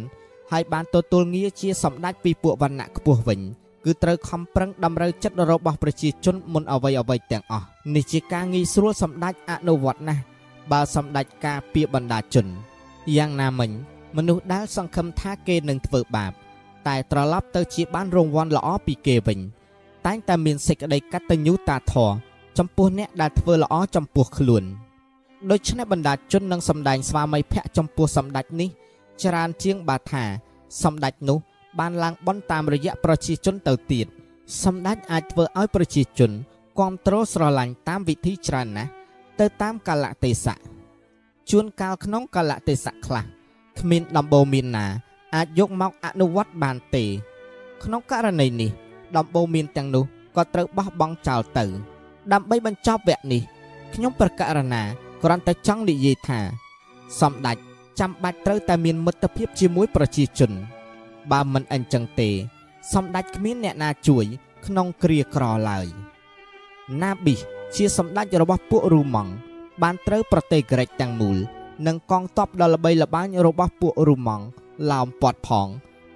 ហើយបានទទួលងារជាសម្ដេចពីពួកវណ្ណៈខ្ពស់វិញ គឺត្រូវខំប្រឹងតម្រូវចិត្តរបស់ប្រជាជនមុនអ្វីអ្វីទាំងអស់នេះជាការងាយស្រួលសម្ដេចអនុវត្តណាស់បើសម្ដេចការពីបណ្ដាជនយ៉ាងណាមិញមនុស្សដែលសង្ឃឹមថាគេនឹងធ្វើបាប តែត្រឡប់ទៅជាបានរង្វាន់ល្អពីគេវិញតតែងតែមានសេចក្តីកតញ្ញូតាធម៌ចំពោះអ្នកដែលធ្វើល្អចំពោះខ្លួនដូច្នេះបណ្ដាជននឹងសម្ដែងស្វាមីភ័ក្រចំពោះសម្ដេចនេះ ច្រើនជាងបាថាសម្ដេចនោះ បានឡើងបន់តាមរយៈប្រជាជនទៅទៀតសម្ដេចអាចធ្វើឲ្យប្រជាជនគ្រប់គ្រងស្រឡាញ់តាមវិធីច្រើនណាស់ទៅតាមកលៈទេសៈជួនកាលក្នុងកលៈទេសៈខ្លះគ្មានដំបូន្មានណា អាចយកមកអនុវត្តបានទេ ក្នុងករណីនេះដំបូន្មានទាំងនោះក៏ត្រូវបោះបង់ចោលទៅ ដើម្បីបញ្ចប់វគ្គនេះខ្ញុំប្រកាសរណាគ្រាន់តែចង់និយាយថា សម្ដេចចាំបាច់ត្រូវតែមានមិត្តភាពជាមួយប្រជាជន បើមិនអញ្ចឹងទេសម្ដេចគ្មានអ្នកណាជួយ ក្នុងគ្រាក្រឡើយណាប៊ីជាសម្ដេចរបស់ពួករូម៉ង់បានត្រូវប្រទេសក្រិចទាំងមូល និងកងទ័ពដ៏ល្បីល្បាញរបស់ពួករូម៉ង់ឡោមព័ទ្ធផង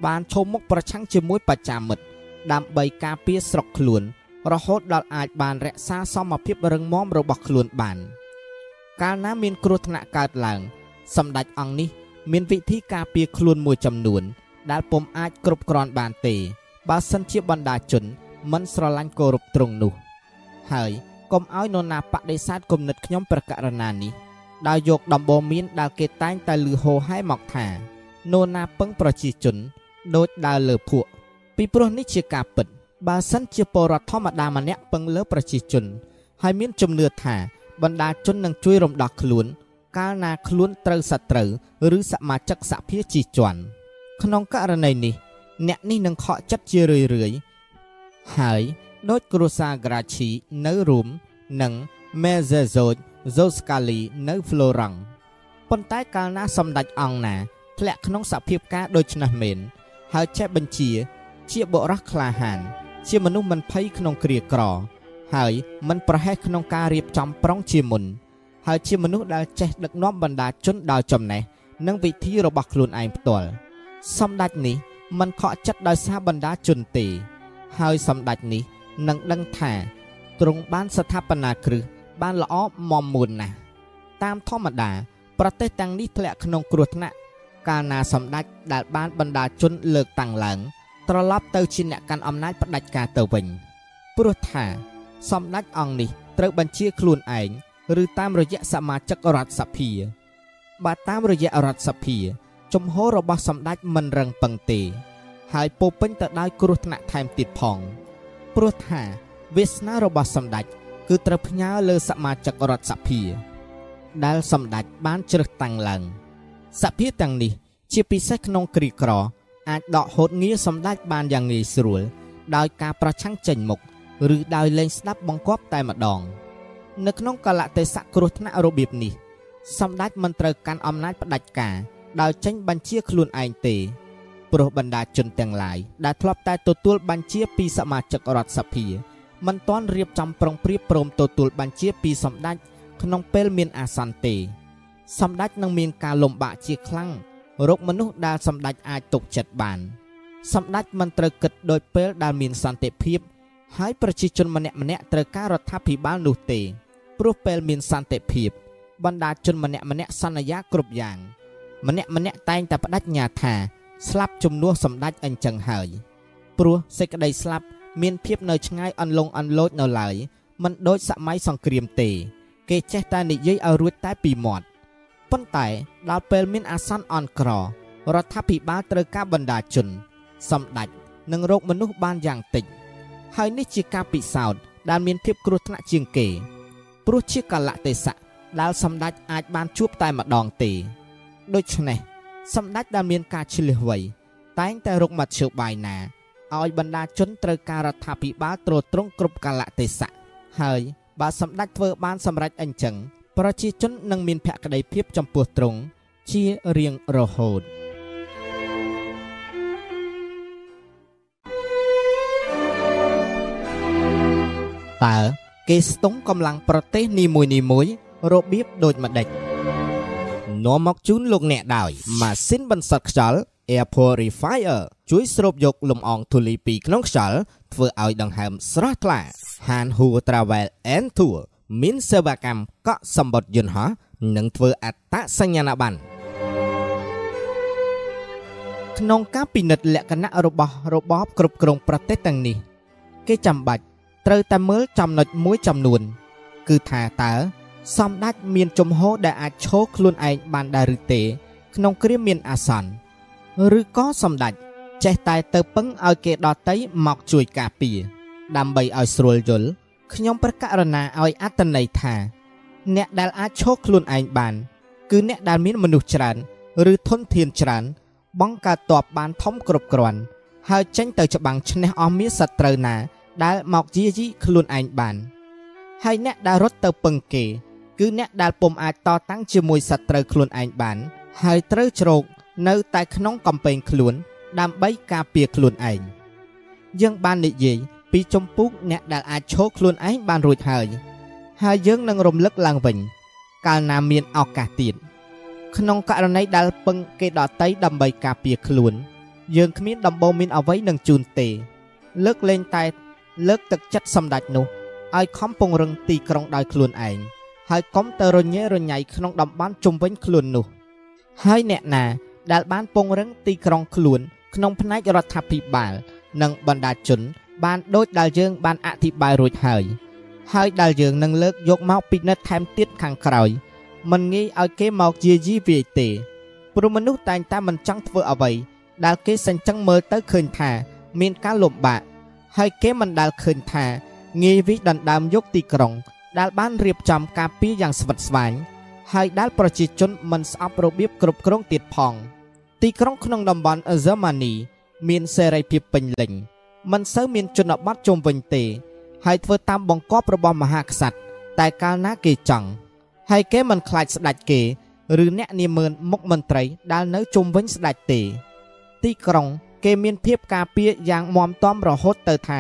បានឈមមុខប្រឆាំងជាមួយបច្ចាមិត្តដើម្បីការពារស្រុកខ្លួន រហូតដល់អាចបានរក្សាសមភាពរឹងមាំរបស់ខ្លួនបាន កាលណាមានគ្រោះថ្នាក់កើតឡើង សម្ដេចអង្គនេះ មានវិធីការពារខ្លួនមួយចំនួន ដែលពុំអាចគ្រប់គ្រាន់បានទេបើសិនជាបណ្ដាជនមិនស្រឡាញ់គោរពត្រង់នោះហើយកុំឲ្យនរណាបដិសេធគំនិតខ្ញុំប្រកាសណានេះដោយយកដំបូន្មានដែលគេតែងតែលឺហោហែមកថានរណាពឹងប្រជាជនដូចដើរលើភក់ពីព្រោះនេះជាការពិតបើសិនជាពលរដ្ឋធម្មតាម្នាក់ពឹងលើប្រជាជន ហើយមានជំនឿថាបណ្ដាជននឹងជួយរំដោះខ្លួន កាលណាខ្លួនត្រូវសត្រូវឬសមាជិកសភាជិះជាន់ ក្នុងករណីនេះ អ្នកនេះនឹងខកចិត្តជារឿយរឿយហើយដោយគ្រួសារក្រាឈីនៅរូមនិងមេហ្សេហ្សូចហ្សូស្កាលីនៅហ្វ្លូរង់ប៉ុន្តែកាលណាសម្ដេចអង្គណាធ្លាក់ក្នុងសភាពការដូចនេះមែនហើយចេះបញ្ជា ជាបុរសក្លាហាន ជាមនុស្សមិនភ័យក្នុងគ្រាក្រ ហើយមិនប្រហែសក្នុងការរៀបចំប្រុងជាមុន ហើយជាមនុស្សដែលចេះដឹកនាំបណ្ដាជនដោយចំណេះនិងវិធីរបស់ខ្លួនឯងផ្ទាល់ សម្ដេចនេះមិនខកចិត្តដោយសារបណ្ដាជនទេ ហើយសម្ដេចនេះនឹងដឹងថាទ្រង់បានស្ថាបនាគ្រឹះបានល្អមមមួនណាស់តាមធម្មតា ប្រទេសទាំងនេះធ្លាក់ក្នុងគ្រោះថ្នាក់កាលណាសម្ដេចដែលបានបណ្ដាជនលើកតាំងឡើង ត្រឡប់ទៅជាអ្នកកាន់អំណាចផ្ដាច់ការទៅវិញព្រោះថាសម្ដេចអង្គនេះត្រូវបញ្ជាខ្លួនឯងឬតាមរយៈសមាជិករដ្ឋសភាបើតាមរយៈរដ្ឋសភា ជំហររបស់សម្ដេចមិនរឹងប៉ឹងទេ ហើយពោពេញទៅដោយគ្រោះថ្នាក់ថែមទៀតផង ព្រោះថាវាសនារបស់សម្ដេចគឺត្រូវផ្ញើលើសមាជិករដ្ឋសភា ដែលសម្ដេចបានជ្រើសតាំងឡើងសភាទាំងនេះ ជាពិសេសក្នុងគ្រាក្រ អាចដកហូតងារសម្ដេចបានយ៉ាងងាយស្រួល ដោយការប្រឆាំងចេញមុខឬដោយលែងស្ដាប់បង្គាប់តែម្ដង នៅក្នុងកលៈទេសៈគ្រោះថ្នាក់របៀបនេះសម្ដេចមិនត្រូវកាន់អំណាចផ្ដាច់ការ ដោយចេញបញ្ជាខ្លួនឯងទេព្រោះបណ្ដាជនទាំងឡាយដែលធ្លាប់តែទទួលបញ្ជាពីសមាជិករដ្ឋសភាមិនទាន់រៀបចំប្រុងប្រៀបព្រមទទួលបញ្ជាពីសម្ដេចក្នុងពេលមានអាសន្នទេសម្ដេចនឹងមានការលំបាកជាខ្លាំងរកមនុស្សដែលសម្ដេចអាចទុកចិត្តបានសម្ដេចមិនត្រូវគិតដោយពេលដែលមានសន្តិភាព ហើយប្រជាជនម្នាក់ម្នាក់ត្រូវការរដ្ឋាភិបាលនោះទេព្រោះពេលមានសន្តិភាព បណ្ដាជនម្នាក់ម្នាក់សន្យាគ្រប់យ៉ាង ម្នាក់ម្នាក់តែងតែបដិញ្ញាថាស្លាប់ជំនួសសម្ដេចអញ្ចឹងហើយព្រោះសេចក្តីស្លាប់មានភាពនៅឆ្ងាយអន្លង់អន្លោចនៅឡើយមិនដូចសម័យសង្គ្រាមទេ គេចេះតែនិយាយឲ្យរួចតែពីមាត់ប៉ុន្តែដល់ពេលមានអាសន្នអន់ក្ររដ្ឋាភិបាលត្រូវការបណ្ដាជន សម្ដេចនិងរោគមនុស្សបានយ៉ាងតិចហើយនេះជាការពិសោធន៍ដែលមានភាពគ្រោះថ្នាក់ជាងគេព្រោះជាកលៈទេសៈដែលសម្ដេចអាចបានជួបតែម្ដងទេ ដូច្នេះសម្ដេចដែលមានការឆ្លៀសវៃតែងតែរកមធ្យោបាយណាឲ្យបណ្ដាជនត្រូវការរដ្ឋាភិបាលត្រួតត្រងគ្រប់កាលៈទេសៈហើយបើសម្ដេចធ្វើបានសម្រេចអញ្ចឹងប្រជាជននឹងមានភក្ដីភាពចំពោះទ្រង់ជារៀងរហូតតើគេស្ទង់កម្លាំងប្រទេសនីមួយៗរបៀបដូចម្ដេច នាំមកជូនលោកអ្នកដោយម៉ាស៊ីនបន្សុទ្ធខ្យល់ Air Purifier ជួយស្រូបយកលំអងធូលីពីក្នុងខ្យល់ធ្វើឲ្យដង្ហើមស្រស់ថ្លា Han Hu Travel and Tour មានសេវាកម្មកក់សម្បត្តិយន្តហោះនិងធ្វើអត្តសញ្ញាណប័ណ្ណក្នុងការពិនិត្យលក្ខណៈរបស់របបគ្រប់គ្រងប្រទេសទាំងនេះ គេចាំបាច់ត្រូវតែមើលចំណុចមួយចំនួន គឺថាតើ សម្ដេចមានជំហរដែលអាចឈរខ្លួនឯងបានដែរឬទេ ក្នុងគ្រាមានអាសន្នឬក៏សម្ដេចចេះតែទៅពឹងឲ្យគេដតីមកជួយការពារដើម្បីឲ្យស្រួលយល់ខ្ញុំប្រកាសរណាឲ្យអត្តន័យថា អ្នកដែលអាចឈរខ្លួនឯងបាន គឺអ្នកដែលមានមនុស្សច្រើន ឬធនធានច្រើន បង្កើតតបបានធំគ្រប់គ្រាន់ហើយចេញទៅច្បាំងឈ្នះអស់មានសត្រូវណា ដែលមកយាយីខ្លួនឯងបាន ហើយអ្នកដែលរត់ទៅពឹងគេ គឺអ្នកដែលពុំអាចតតាំងជាមួយសត្រូវខ្លួនឯងបាន ហើយត្រូវជ្រោកនៅតែក្នុងកំពែងខ្លួន ដើម្បីការពារខ្លួនឯងយើងបាននិយាយពីចម្ពោះអ្នកដែលអាចឈរខ្លួនឯងបានរួចហើយហើយយើងនឹងរំលឹកឡើងវិញ កាលណាមានឱកាសទៀតក្នុងករណីដែលពឹងគេដតីដើម្បីការពារខ្លួន យើងគ្មានដំបូងមានអ្វីនឹងជូនទេ លើកលែងតែលើកទឹកចិត្តសម្ដេចនោះឲ្យខំពង្រឹងទីក្រុងដោយខ្លួនឯង ហើយកុំទៅរញ៉េរញ៉ៃក្នុងតំបន់ជុំវិញខ្លួននោះ ហើយអ្នកណា ដែលបានពង្រឹងទីក្រុងខ្លួន ក្នុងផ្នែករដ្ឋាភិបាល និងបណ្ដាជន បានដូចដែលយើង បានអធិប្បាយរួចហើយ ហើយដែលយើងនឹងលើកយកមកពិនិត្យថែមទៀតខាងក្រោយមិនងាយឲ្យគេមកយាយីវាយទេព្រោះមនុស្សតែងតែមិនចង់ធ្វើអ្វីដែលគេសេញចឹងមើលទៅឃើញថា មានការលំបាកហើយគេមិនដែលឃើញថាងាយវិដណ្ដើមយកទីក្រុង ដែលបានរៀបចំការពារយ៉ាងស្វិតស្វាញហើយដែលប្រជាជនមិនស្អប់របៀបគ្រប់គ្រងទៀតផង ទីក្រុងក្នុងតំបន់អឺហ្សឺម៉ានី មានសេរីភាពពេញលេញមិនសូវមានជនបទជុំវិញទេ ហើយធ្វើតាមបង្គាប់របស់មហាក្សត្រតែកាលណាគេចង់ហើយគេមិនខ្លាចស្ដេចគេឬអ្នកនាមឿនមុខមន្ត្រីដែលនៅជុំវិញស្ដេចទេ ទីក្រុង គេមានភាពការពារយ៉ាងមាំទាំរហូតទៅថា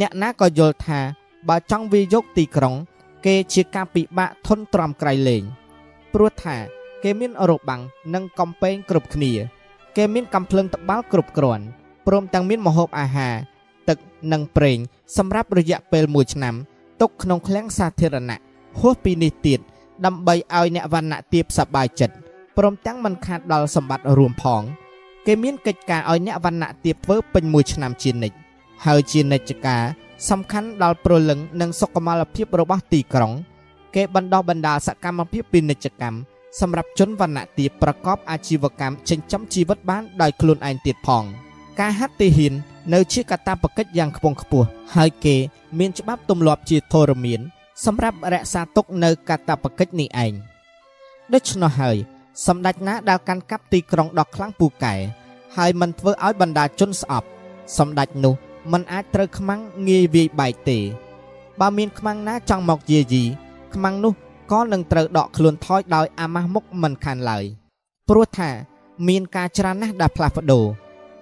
អ្នកណាក៏យល់ថាបើចង់វាយកទីក្រុង គេជាការពិបាកធន់ទ្រាំក្រៃលែងព្រោះថា គេមានរបាំងនិងកំពែងគ្រប់គ្នា គេមានកំភ្លើងត្បាល់គ្រប់គ្រាន់ព្រមទាំងមានម្ហូបអាហារទឹកនិងប្រេង សម្រាប់រយៈពេល1ឆ្នាំទុកក្នុងឃ្លាំងសាធារណៈហួសពីនេះទៀតដើម្បីឲ្យអ្នកវណ្ណៈទាបសប្បាយចិត្តព្រមទាំងមិនខាតដល់សម្បត្តិរួមផង គេមានកិច្ចការឲ្យអ្នកវណ្ណៈទាបធ្វើពេញមួយឆ្នាំជានិច្ចហើយជានិច្ចការ សំខាន់ដល់ប្រលឹងនិងសុខុមាលភាពរបស់ទីក្រុង គេបណ្ដោះបណ្ដាលសកម្មភាពពាណិជ្ជកម្មសម្រាប់ជនវណ្ណៈទាបប្រកបអាជីវកម្មចិញ្ចឹមជីវិតបានដោយខ្លួនឯងទៀតផង ការហាត់ទាហាននៅជាកាតព្វកិច្ចយ៉ាងខ្ពង់ខ្ពស់ហើយគេមានច្បាប់ទម្លាប់ជាធរមាន សម្រាប់រក្សាទុកនៅកាតព្វកិច្ចនេះឯងដូច្នោះហើយសម្ដេចណាដែលកាន់កាប់ទីក្រុងដ៏ខ្លាំងពូកែហើយមិនធ្វើឲ្យបណ្ដាជនស្អប់សម្ដេចនោះ មិនអាចត្រូវខ្មាំងងាយវាយបែកទេ បើមានខ្មាំងណាចង់មកយាយីខ្មាំងនោះក៏នឹងត្រូវដកខ្លួនថយដោយអាម៉ាស់មុខមិនខានឡើយព្រោះថាមានការច្រើនណាស់ដែលផ្លាស់ប្ដូរ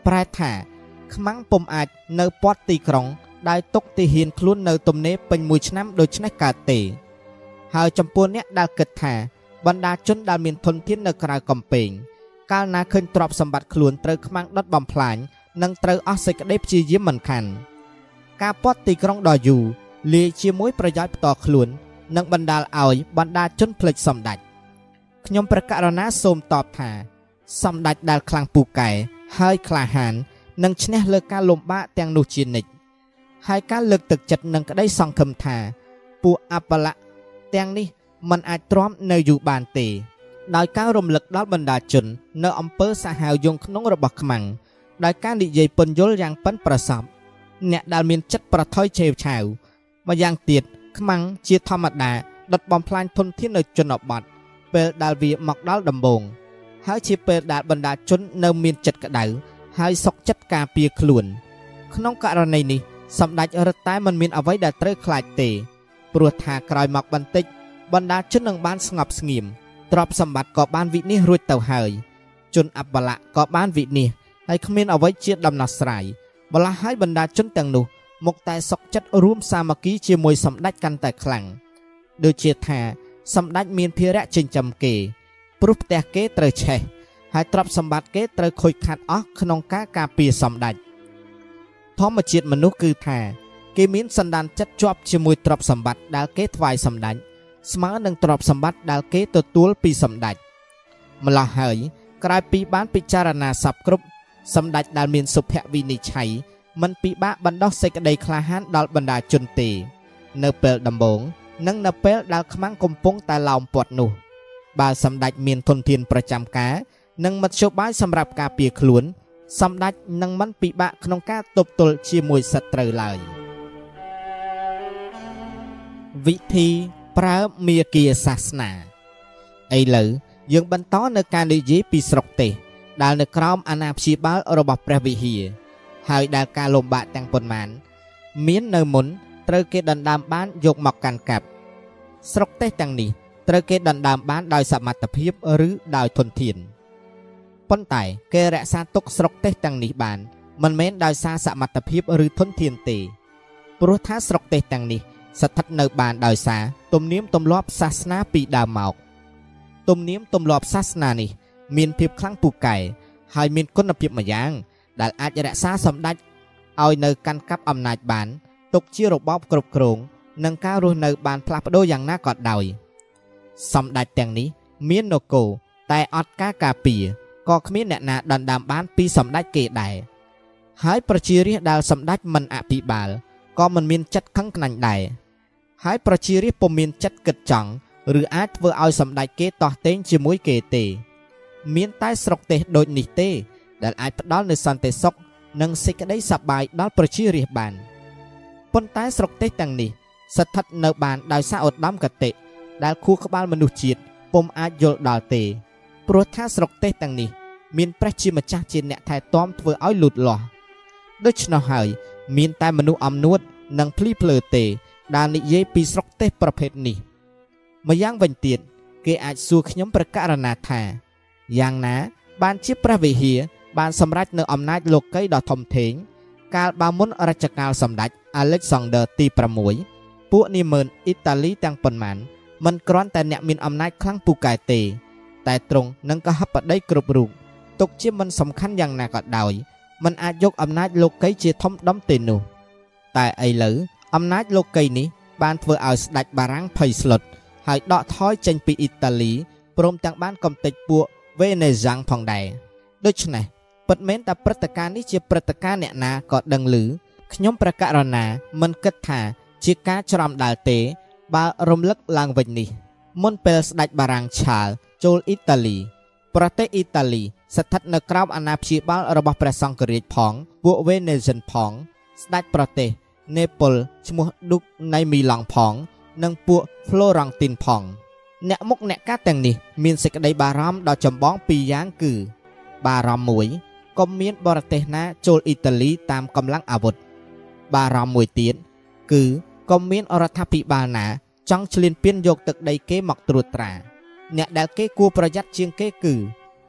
ប្រែថាខ្មាំងពុំអាចនៅពាត់ទីក្រុងដែលຕົកទីហ៊ានខ្លួននៅទំនេរពេញមួយឆ្នាំដូច្នេះកើតទេ ហើយចំពោះអ្នកដែលគិតថាបណ្ដាជនដែលមានធនធាននៅក្រៅកំពែងកាលណាឃើញទ្រព្យសម្បត្តិខ្លួនត្រូវខ្មាំងដុតបំផ្លាញ និងត្រូវអស់សេចក្តីព្យាយាមមិនខានការពាត់ទីក្រុងដ៏យូរលាយជាមួយប្រយោជន៍ផ្ទាល់ខ្លួន និងបណ្ដាលឲ្យបណ្ដាជនភ្លេចសម្ដេចខ្ញុំប្រកាសរណាសូមតបថា សម្ដេចដែលខ្លាំងពូកែហើយក្លាហាននឹងឈ្នះលើការលំបាកទាំងនោះជានិច្ចហើយការលើកទឹកចិត្តនិងក្តីសង្ឃឹមថាពួកអបលៈទាំងនេះមិនអាចទ្រាំនៅយូរបានទេ ដោយការរំលឹកដល់បណ្ដាជន នៅអំពើសាហាវយងក្នុងរបស់ខ្មាំង ដោយការនិយាយពន្យល់យ៉ាងប៉ិនប្រសប់អ្នកដែលមានចិត្តប្រថុយឆេវឆាវម្យ៉ាងទៀតខ្មាំងជាធម្មតាដុតបំផ្លាញធនធាននៅជនបទពេលដែលវាមកដល់ដំបងហើយជាពេលដែលបណ្ដាជននៅមានចិត្តក្តៅហើយសុកចិត្តការពារខ្លួន ក្នុងករណីនេះសម្ដេចរឹតតែមិនមានអ្វីដែលត្រូវខ្លាចទេ ព្រោះថាក្រោយមកបន្តិចបណ្ដាជននឹងបានស្ងប់ស្ងៀមទ្រព្យសម្បត្តិក៏បានវិនិច្ឆ័យរួចទៅហើយជនអបលៈក៏បានវិនិច្ឆ័យ ហើយគ្មានអ្វីជាដំណោះស្រាយម្ល៉េះហើយបណ្ដាជនទាំងនោះមកតែសុកចិត្តរួមសាមគ្គីជាមួយសម្ដេចកាន់តែខ្លាំងដូចជាថាសម្ដេចមានភារៈចិញ្ចឹមគេព្រោះផ្ទះគេត្រូវឆេះហើយទ្រព្យសម្បត្តិគេត្រូវខូចខាតអស់ក្នុងការការពារសម្ដេចធម្មជាតិមនុស្សគឺថាគេមានសន្តានចិត្តជាប់ជាមួយទ្រព្យសម្បត្តិដែលគេថ្វាយសម្ដេចស្មើនឹងទ្រព្យសម្បត្តិដែលគេទទួលពីសម្ដេចម្ល៉េះហើយក្រោយពីបានពិចារណាសពគ្រប់ សម្ដេចដែលមានសុភវិនិច្ឆ័យមិនពិបាកបណ្ដោះសេចក្តីក្លាហានដល់បណ្ដាជនទេ នៅពេលដំបូងនិងនៅពេលដែលខ្មាំងកំពុងតែឡោមព័ទ្ធនោះបើសម្ដេចមានធនធានប្រចាំការ និងមធ្យោបាយសម្រាប់ការពារខ្លួនសម្ដេចនឹងមិនពិបាកក្នុងការទប់ទល់ជាមួយសត្រូវឡើយវិធីប្រើមាគាសាសនាឥឡូវយើងបន្តនៅការនិយាយពីស្រុកទេស ដែលនៅក្រោមអាណាព្យាបាលរបស់ព្រះវិហារហើយដែលការលំបាកទាំងប៉ុន្មាន មាននៅមុនត្រូវគេដណ្ដើមបានយកមកកាន់កាប់ស្រុកទេសទាំងនេះត្រូវគេដណ្ដើមបានដោយសមត្ថភាពឬដោយធនធានប៉ុន្តែគេរក្សាទុកស្រុកទេសទាំងនេះបានមិនមែនដោយសារសមត្ថភាពឬធនធានទេព្រោះថាស្រុកទេសទាំងនេះស្ថិតនៅបានដោយសារទំនៀមទម្លាប់សាសនាពីដើមមកទំនៀមទម្លាប់សាសនានេះ មានភាពខ្លាំងពូកែហើយមានគុណភាពមួយយ៉ាង ដែលអាចរក្សាសម្ដេចឲ្យនៅកាន់កាប់អំណាចបានទុកជារបបគ្រប់គ្រងនិងការរស់នៅបានផ្លាស់ប្ដូរយ៉ាងណាក៏ដោយសម្ដេចទាំងនេះមាននគរតែអត់ការការពារក៏គ្មានអ្នកណាដណ្ដើមបានពីសម្ដេចគេដែរហើយប្រជារាស្ត្រដែលសម្ដេចមិនអភិបាលក៏មិនមានចិត្តខឹងខ្នាញ់ដែរហើយប្រជារាស្ត្រពុំមានចិត្តគិតចង់ឬអាចធ្វើឲ្យសម្ដេចគេតោះតេងជាមួយគេទេ មានតែស្រុកទេសដូចនេះទេ ដែលអាចផ្ដល់នូវសន្តិសុខនិងសេចក្តីសប្បាយដល់ប្រជារាស្ត្របានប៉ុន្តែស្រុកទេសទាំងនេះស្ថិតនៅបានដោយសារឧត្តមកតិដែលខួរក្បាលមនុស្សជាតិពុំអាចយល់ដល់ទេព្រោះថាស្រុកទេសទាំងនេះ មានព្រះជាម្ចាស់ជាអ្នកថែទាំធ្វើឲ្យលូតលាស់ដូច្នោះហើយ មានតែមនុស្សអំនួតនិងភ្លីភ្លើទេ ដែលនិយាយពីស្រុកទេសប្រភេទនេះម្យ៉ាងវិញទៀតគេអាចសួរខ្ញុំប្រកាសណាថា យ៉ាងណា បានជាព្រះវិហារបានសម្រេចនៅអំណាចលោកីដ៏ធំធេងកាលបើមុនរជ្ជកាលសម្ដេចអាឡិចសាន់ដឺទី6ពួកនាម៉ឺនអ៊ីតាលីទាំងប៉ុន្មានមិនគ្រាន់តែអ្នកមានអំណាចខ្លាំងពូកែទេ តែទ្រង់នឹងកហបតីគ្រប់រូបទុកជាមិនសំខាន់យ៉ាងណាក៏ដោយមិនអាចយកអំណាចលោកីជាធំដុំទេនោះ តែឥឡូវអំណាចលោកីនេះ បានធ្វើឲ្យស្ដេចបារាំងភ័យស្លុតហើយដកថយចេញពីអ៊ីតាលីព្រមទាំងបានកំទេចពួក វេណេហ្សាំងផងដែរដូច្នេះពិតមែនតែព្រឹត្តិការណ៍នេះជាព្រឹត្តិការណ៍អ្នកណាក៏ដឹងឮខ្ញុំប្រកាសរណាមិនគិតថាជាការច្រំដាល់ទេ បើរំលឹកឡើងវិញនេះ មុនពេលស្ដេចបារាំងឆាលចូលអ៊ីតាលី ប្រទេសអ៊ីតាលី ស្ថិតនៅក្រោមអាណាព្យាបាលរបស់ព្រះសង្ឃរាជផងពួកវេណេសិនផង ស្ដេចប្រទេសនេប៉ុលឈ្មោះឌុកណៃមីឡង់ផង និងពួកហ្វ្លូរ៉ង់ទីនផង អ្នកមុខអ្នកការទាំងនេះមានសេចក្តីបារម្ភដ៏ចម្បងពីរយ៉ាងគឺ បារម្ភមួយកុំមានបរទេសណាចូលអ៊ីតាលីតាមកម្លាំងអាវុធបារម្ភមួយទៀតគឺកុំមានរដ្ឋាភិបាលណា ចង់ឈ្លានពានយកទឹកដីគេមកត្រួតត្រា អ្នកដែលគេគួរប្រយ័ត្នជាងគេគឺ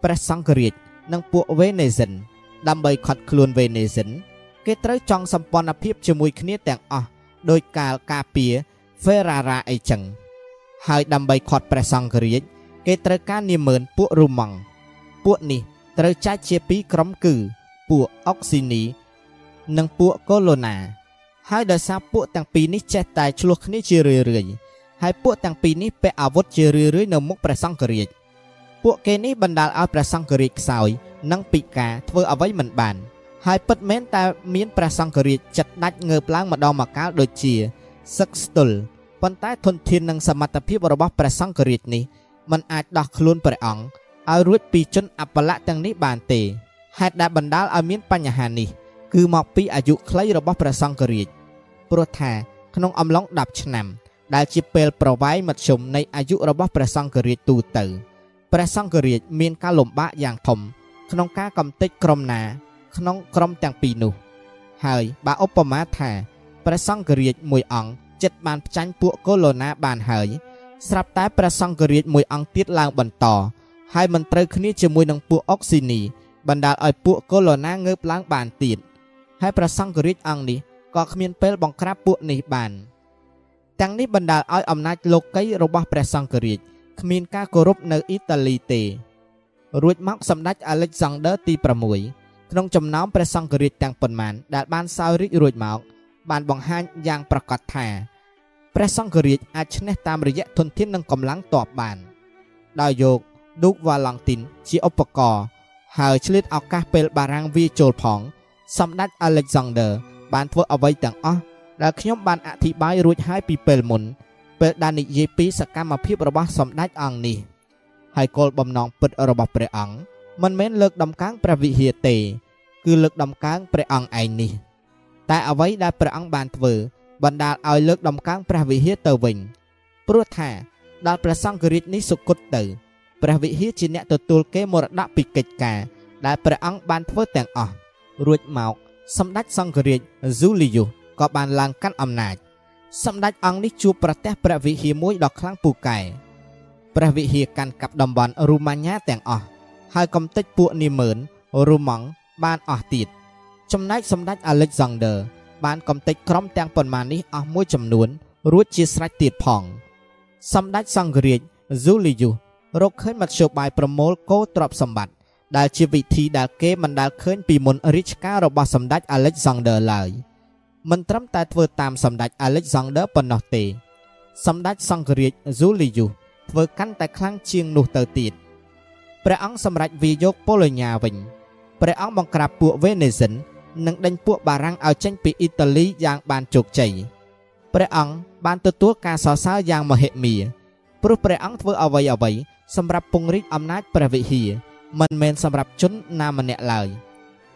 ព្រះសង្ឃរាជនិងពួកវេណេសិនដើម្បីខាត់ខ្លួនវេណេសិនគេត្រូវចង់សម្ព័ន្ធភាពជាមួយគ្នាទាំងអស់ដោយកាលការពារ Ferrara អីចឹង ហើយដើម្បីខាត់ព្រះសង្ឃរាជគេត្រូវការនាម៉ឺនពួករូម៉ង់ពួកនេះត្រូវចែកជាពីរក្រុមគឺពួកអុកស៊ីនី និងពួកកូឡូណា ហើយដោយសារពួកទាំងពីរនេះចេះតែឆ្លោះគ្នាជារឿយៗហើយពួកទាំងពីរនេះពាក់អាវុធជារឿយៗនៅមុខព្រះសង្ឃរាជពួកគេនេះបណ្ដាលឲ្យព្រះសង្ឃរាជខ្សោយនិងពិការធ្វើអ្វីមិនបាន ហើយពិតមែនតែមានព្រះសង្ឃរាជចិត្តដាច់ងើបឡើងម្ដងម្កាលដូចជាសឹកស្ទល់ ប៉ុន្តែធនធាននិងសមត្ថភាពរបស់ព្រះសង្ឃរាជនេះมันអាចដោះខ្លួនព្រះអង្គឲ្យរួចពីជនអបលៈទាំងនេះបានទេហេតុដែលបណ្ដាលឲ្យមានបញ្ហានេះ គឺមកពីអាយុខ្លីរបស់ព្រះសង្ឃរាជព្រោះថាក្នុងអំឡុង10ឆ្នាំ ដែលជាពេលប្រវែងមធ្យមនៃអាយុរបស់ព្រះសង្ឃរាជទូទៅព្រះសង្ឃរាជមានការលំបាកយ៉ាងធំ ក្នុងការកំទេចក្រុមណា ក្នុងក្រុមទាំងពីរនោះ ហើយបើឧបមាថាព្រះសង្ឃរាជមួយអង្គ ចិត្តបានផ្ចាញ់ពួកកូឡូណាបានហើយស្រាប់តែព្រះសង្ឃរាជមួយអង្គទៀតឡើងបន្តហើយមិនត្រូវគ្នាជាមួយនឹងពួកអុកស៊ីនីបណ្ដាលឲ្យពួកកូឡូណាងើបឡើងបានទៀតហើយព្រះសង្ឃរាជអង្គនេះក៏គ្មានពេលបង្ក្រាបពួកនេះបានទាំងនេះបណ្ដាលឲ្យអំណាចលោកីរបស់ព្រះសង្ឃរាជគ្មានការគោរពនៅអ៊ីតាលីទេរួចមកសម្ដេចអាឡិចសាន់ដឺទី6ក្នុងចំណោមព្រះសង្ឃរាជទាំងប៉ុន្មានដែលបានសោយរាជរួចមកបានបង្ហាញយ៉ាងប្រកាសថា ព្រះសង្ឃរាជអាចឈ្នះតាមរយៈធនធាននិងកម្លាំងទ័ពបាន ដោយយកឌូកវ៉ាឡង់ទីនជាឧបករណ៍ហើយឆ្លៀតឱកាសពេលបារាំងវាចូលផង សម្ដេច Alexander បានធ្វើអ្វីទាំងអស់ដែលខ្ញុំបានអធិប្បាយរួចហើយពីពេលមុន ពេលដែលនិយាយពីសកម្មភាពរបស់សម្ដេចអង្គនេះហើយគោលបំណងពិតរបស់ព្រះអង្គមិនមែនលើកដំកើងព្រះវិហារទេ គឺលើកដំកើងព្រះអង្គឯងនេះ តែអ្វីដែលព្រះអង្គបានធ្វើ បណ្ដាលឲ្យលើកដំកើងព្រះវិហារទៅវិញព្រោះថាដល់ព្រះសង្ឃរាជនេះសុគតទៅព្រះវិហារជាអ្នកទទួលគេមរតកពីកិច្ចការដែលព្រះអង្គបានធ្វើទាំងអស់រួចមកសម្ដេចសង្ឃរាជស៊ូលីយុសក៏បានឡើងកាន់អំណាចសម្ដេចអង្គនេះជួបប្រទះព្រះវិហារមួយដ៏ខ្លាំងពូកែព្រះវិហារកាន់កាប់តំបន់រូម៉ាញ៉ាទាំងអស់ហើយកំទេចពួកនីមឺនរូម៉ង់បានអស់ទៀតចំណែកសម្ដេចអាឡិចសាន់ដឺ បានកំទេចក្រុមទាំងប៉ុន្មាននេះអស់មួយចំនួន រួចជាស្រេចទៀតផង សម្ដេចសង្ឃរាជស៊ូលីយុសរកឃើញមធ្យោបាយប្រមូលកោទ្រព្យសម្បត្តិដែលជាវិធីដែលគេមិនដែលឃើញពីមុនរាជការរបស់សម្ដេច Alexander ឡើយមិនត្រឹមតែធ្វើតាមសម្ដេច Alexander ប៉ុណ្ណោះទេសម្ដេចសង្ឃរាជ Julius ធ្វើកាន់តែខ្លាំងជាងនោះទៅទៀតព្រះអង្គសម្រេចវាយកប៉ូឡូញ៉ាវិញព្រះអង្គបង្ក្រាបពួកវេនេសិន និងដេញពួកបារាំងឲ្យចេញពីអ៊ីតាលីយ៉ាងបានជោគជ័យព្រះអង្គបានទទួលការសរសើរយ៉ាងមហិមាព្រោះព្រះអង្គធ្វើអ្វីអ្វីសម្រាប់ពង្រីកអំណាចព្រះវិហារមិនមែនសម្រាប់ជនណាម្នាក់ឡើយ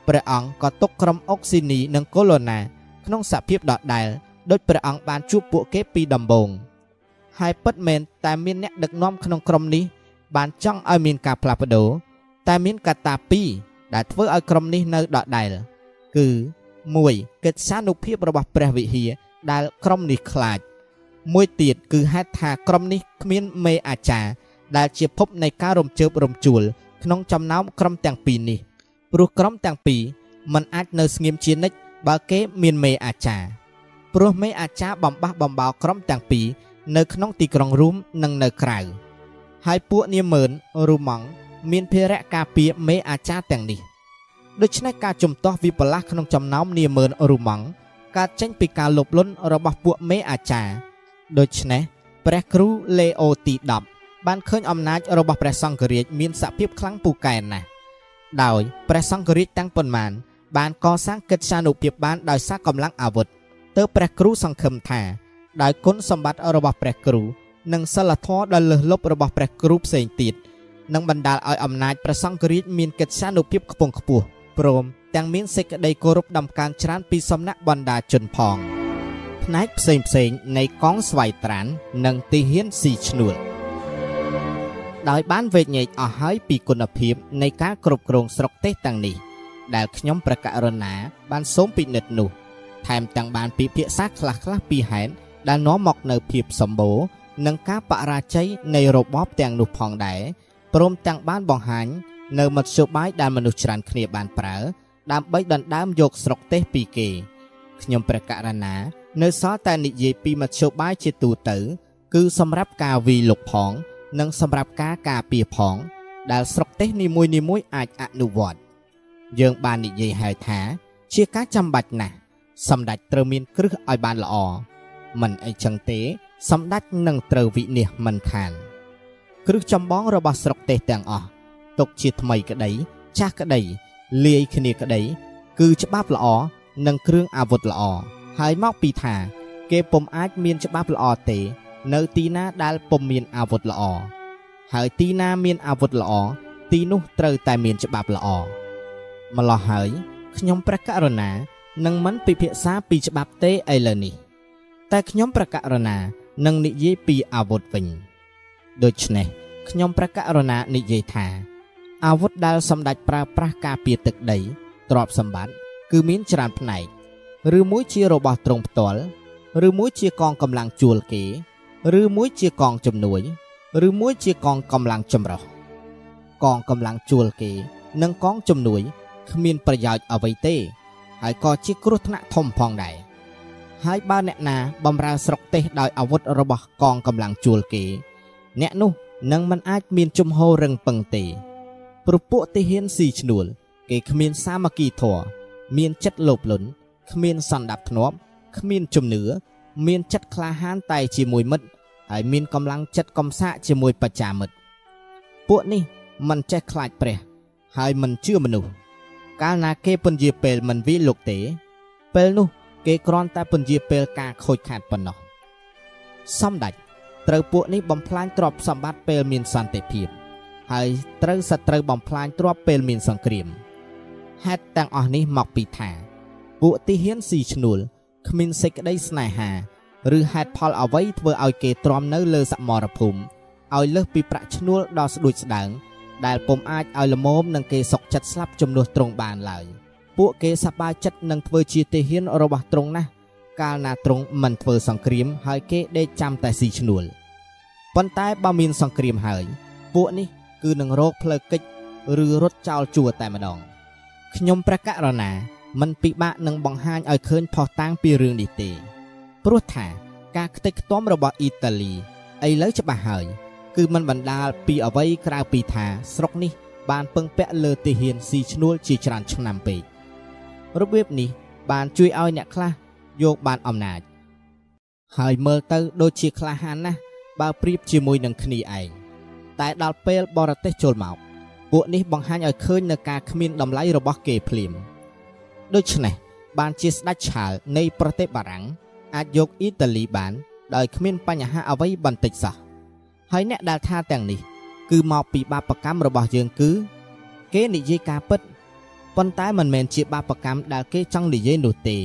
ព្រះអង្គក៏ទុកក្រុមអុកស៊ីនីនិងកូឡូណាក្នុងសភាពដដែល ដោយព្រះអង្គបានជួបពួកគេពីដំបូងហើយពិតមែនតែមានអ្នកដឹកនាំក្នុងក្រុមនេះ បានចង់ឲ្យមានការផ្លាស់ប្ដូរតែមានកត្តាពីរដែលធ្វើឲ្យក្រុមនេះនៅដដែល គឺ1កិច្ចសានុភាពរបស់ព្រះវិហារដែលក្រុមនេះខ្លាចមួយទៀតគឺហេតុថាក្រុមនេះគ្មានមេអាចារ្យដែលជាភពនៃការរំជើបរំជួលក្នុងចំណោមក្រុមទាំងពីរនេះព្រោះក្រុមទាំងពីរมันអាចនៅស្ងៀមជានិច្ចបើគេមានមេអាចារ្យព្រោះមេអាចារ្យបំបះបំបោក្រុមទាំងពីរនៅក្នុងទីក្រុងរួមនិងនៅក្រៅហើយពួកនាមឺនរូម៉ង់មានភារៈការពារមេអាចារ្យទាំងនេះ ដូច្នេះការជំទាស់វិបលាសក្នុងចំណោមនាមឺនរូម៉ង់កើតចេញពីការលោភលន់របស់ពួកមេអាចារ្យដូច្នេះព្រះគ្រូលេអូទី10បានឃើញអំណាចរបស់ព្រះសង្ឃរាជមានសភាពខ្លាំងពូកែណាស់ដោយព្រះសង្ឃរាជទាំងប៉ុន្មាន បានកសាងកិត្យានុភាពបានដោយសារកម្លាំងអាវុធទើបព្រះគ្រូសង្ឃឹមថាដោយគុណសម្បត្តិរបស់ព្រះគ្រូ និងសិលធម៌ដ៏លើសលប់របស់ព្រះគ្រូផ្សេងទៀតនឹងបណ្ដាលឲ្យអំណាចព្រះសង្ឃរាជមានកិត្យានុភាពខ្ពង់ខ្ពស់ ព្រមទាំងមានសេចក្តីគោរពដំកើងច្រើនពីសំណាក់បណ្ដាជនផងផ្នែកផ្សេងផ្សេងនៃកងស្វ័យត្រាននិងទីហ៊ានស៊ីឈ្នួលដោយបានវេកញែកអស់ហើយពីគុណភាពនៃការគ្រប់គ្រងស្រុកទេសទាំងនេះ ដែលខ្ញុំប្រកាសរណា បានសូមពិនិត្យនោះ ថែមទាំងបានពិភាក្សាខ្លះៗពីហេតុដែលនាំមកនៅភាពសម្បូរនិងការបរាជ័យនៃរបបទាំងនោះផងដែរព្រមទាំងបានបង្ហាញ នៅមធ្យោបាយដែលមនុស្សច្រើនគ្នាបានប្រើ ដើម្បីដណ្ដើមយកស្រុកទេសពីគេខ្ញុំព្រះករណា នៅសល់តែនិយាយពីមធ្យោបាយជាទូទៅ គឺសម្រាប់ការវីលុកផង និងសម្រាប់ការការពារផង ដែលស្រុកទេសនីមួយៗអាចអនុវត្តយើងបាននិយាយហើយថា ជាការចាំបាច់ណាស់សម្ដេចត្រូវមានគ្រឹះឲ្យបានល្អមិនអីចឹងទេសម្ដេចនឹងត្រូវវិនិច្ឆ័យមិនខានគ្រឹះចម្បងរបស់ស្រុកទេសទាំងអស់ ទុកជាថ្មីក្តី ចាស់ក្តី លាយគ្នាក្តី គឺច្បាប់ល្អនិងគ្រឿងអាវុធល្អហើយមកពីថា គេពុំអាចមានច្បាប់ល្អទេ នៅទីណាដែលពុំមានអាវុធល្អហើយទីណាមានអាវុធល្អទីនោះត្រូវតែមានច្បាប់ល្អម្លោះហើយខ្ញុំព្រះករុណានឹងមិនពិភាក្សាពីច្បាប់ទេឥឡូវនេះ តែខ្ញុំព្រះករុណានឹងនិយាយពីអាវុធវិញដូច្នេះខ្ញុំព្រះករុណានិយាយថា អាវុធដែលសម្ដេចប្រើប្រាស់ការពារទឹកដីទ្រព្យសម្បត្តិគឺមានច្រើនផ្នែកឬមួយជារបស់ទ្រង់ផ្ទាល់ឬមួយជាកងកម្លាំងជួលគេ ឬមួយជាកងជំនួយ ឬមួយជាកងកម្លាំងចម្រុះកងកម្លាំងជួលគេ និងកងជំនួយគ្មានប្រយោជន៍អ្វីទេ ហើយក៏ជាគ្រោះថ្នាក់ធំផងដែរហើយបើអ្នកណាបំរើស្រុកទេសដោយអាវុធរបស់កងកម្លាំងជួលគេ អ្នកនោះនឹងមិនអាចមានជំហររឹងពឹងទេ ព្រោះពួកទាហានស៊ីឈ្នួល គេគ្មានសាមគ្គីធម៌មានចិត្តលោភលន់គ្មានសន្តិភាពធ្នាប់គ្មានជំនឿមានចិត្តក្លាហានតែជាមួយមិត្តហើយមានកម្លាំងចិត្តកំសាកជាមួយបច្ចាមិត្តពួកនេះមិនចេះខ្លាចព្រះ ហើយមិនជឿមនុស្សកាលណាគេពន្យាពេលមិនវិលុកទេ ពេលនោះ គេគ្រាន់តែពន្យាពេលការខូចខាតប៉ុណ្ណោះសំដេចត្រូវពួកនេះបំផ្លាញទ្រព្យសម្បត្តិពេលមានសន្តិភាព ហើយត្រូវសត្រូវបំផ្លាញទ្រព្យពេលមានសង្គ្រាមហេតុទាំងអស់នេះមកពីថាពួកទីហ៊ានស៊ីឈ្នួលគ្មានសេចក្តីស្នេហា ឬហេតុផលអ្វីធ្វើឲ្យគេទ្រាំនៅលើសមរភូមិឲ្យលើសពីប្រាក់ឈ្នួលដ៏ស្ដួចស្ដើងដែលពុំអាចឲ្យលមមនឹងគេសុកចិត្តស្លាប់ជំនួសត្រង់បានឡើយពួកគេសប្បាយចិត្តនឹងធ្វើជាទាហានរបស់ត្រង់ណាស់កាលណាត្រង់មិនធ្វើសង្គ្រាមហើយគេដេកចាំតែស៊ីឈ្នួលប៉ុន្តែបើមានសង្គ្រាមហើយ ពួកនេះ គឺនឹងរោគផ្លូវកិច្ចឬរត់ចោលជួរតែម្ដងខ្ញុំព្រះករុណាមិនពិបាកនឹងបង្ហាញឲ្យឃើញផុសតាងពីរឿងនេះទេព្រោះថាការខ្ទេចខ្ទាំរបស់អ៊ីតាលីឥឡូវច្បាស់ហើយ គឺมันបណ្ដាលពីអ្វីក្រៅពីថាស្រុកនេះ បានពឹងពាក់លើទាហានស៊ីឈ្នួលជាច្រើនឆ្នាំពេករបៀបនេះ បានជួយឲ្យអ្នកខ្លះយកបានអំណាច ហើយមើលទៅដូចជាក្លាហានណាស់បើប្រៀបជាមួយនឹងគ្នាឯង តែដល់ពេលបរទេសចូលមកពួកនេះបង្ហាញឲ្យឃើញនៅការគ្មានតម្លៃរបស់គេភ្លាមដូច្នេះបានជាស្ដេចឆាលនៃប្រទេសបារាំងអាចយកអ៊ីតាលីបាន ដោយគ្មានបញ្ហាអ្វីបន្តិចសោះហើយអ្នកដែលថាទាំងនេះ គឺមកពីបាបកម្មរបស់យើងគឺ គេនិយាយការពិតប៉ុន្តែមិនមែនជាបាបកម្មដែលគេចង់និយាយនោះទេ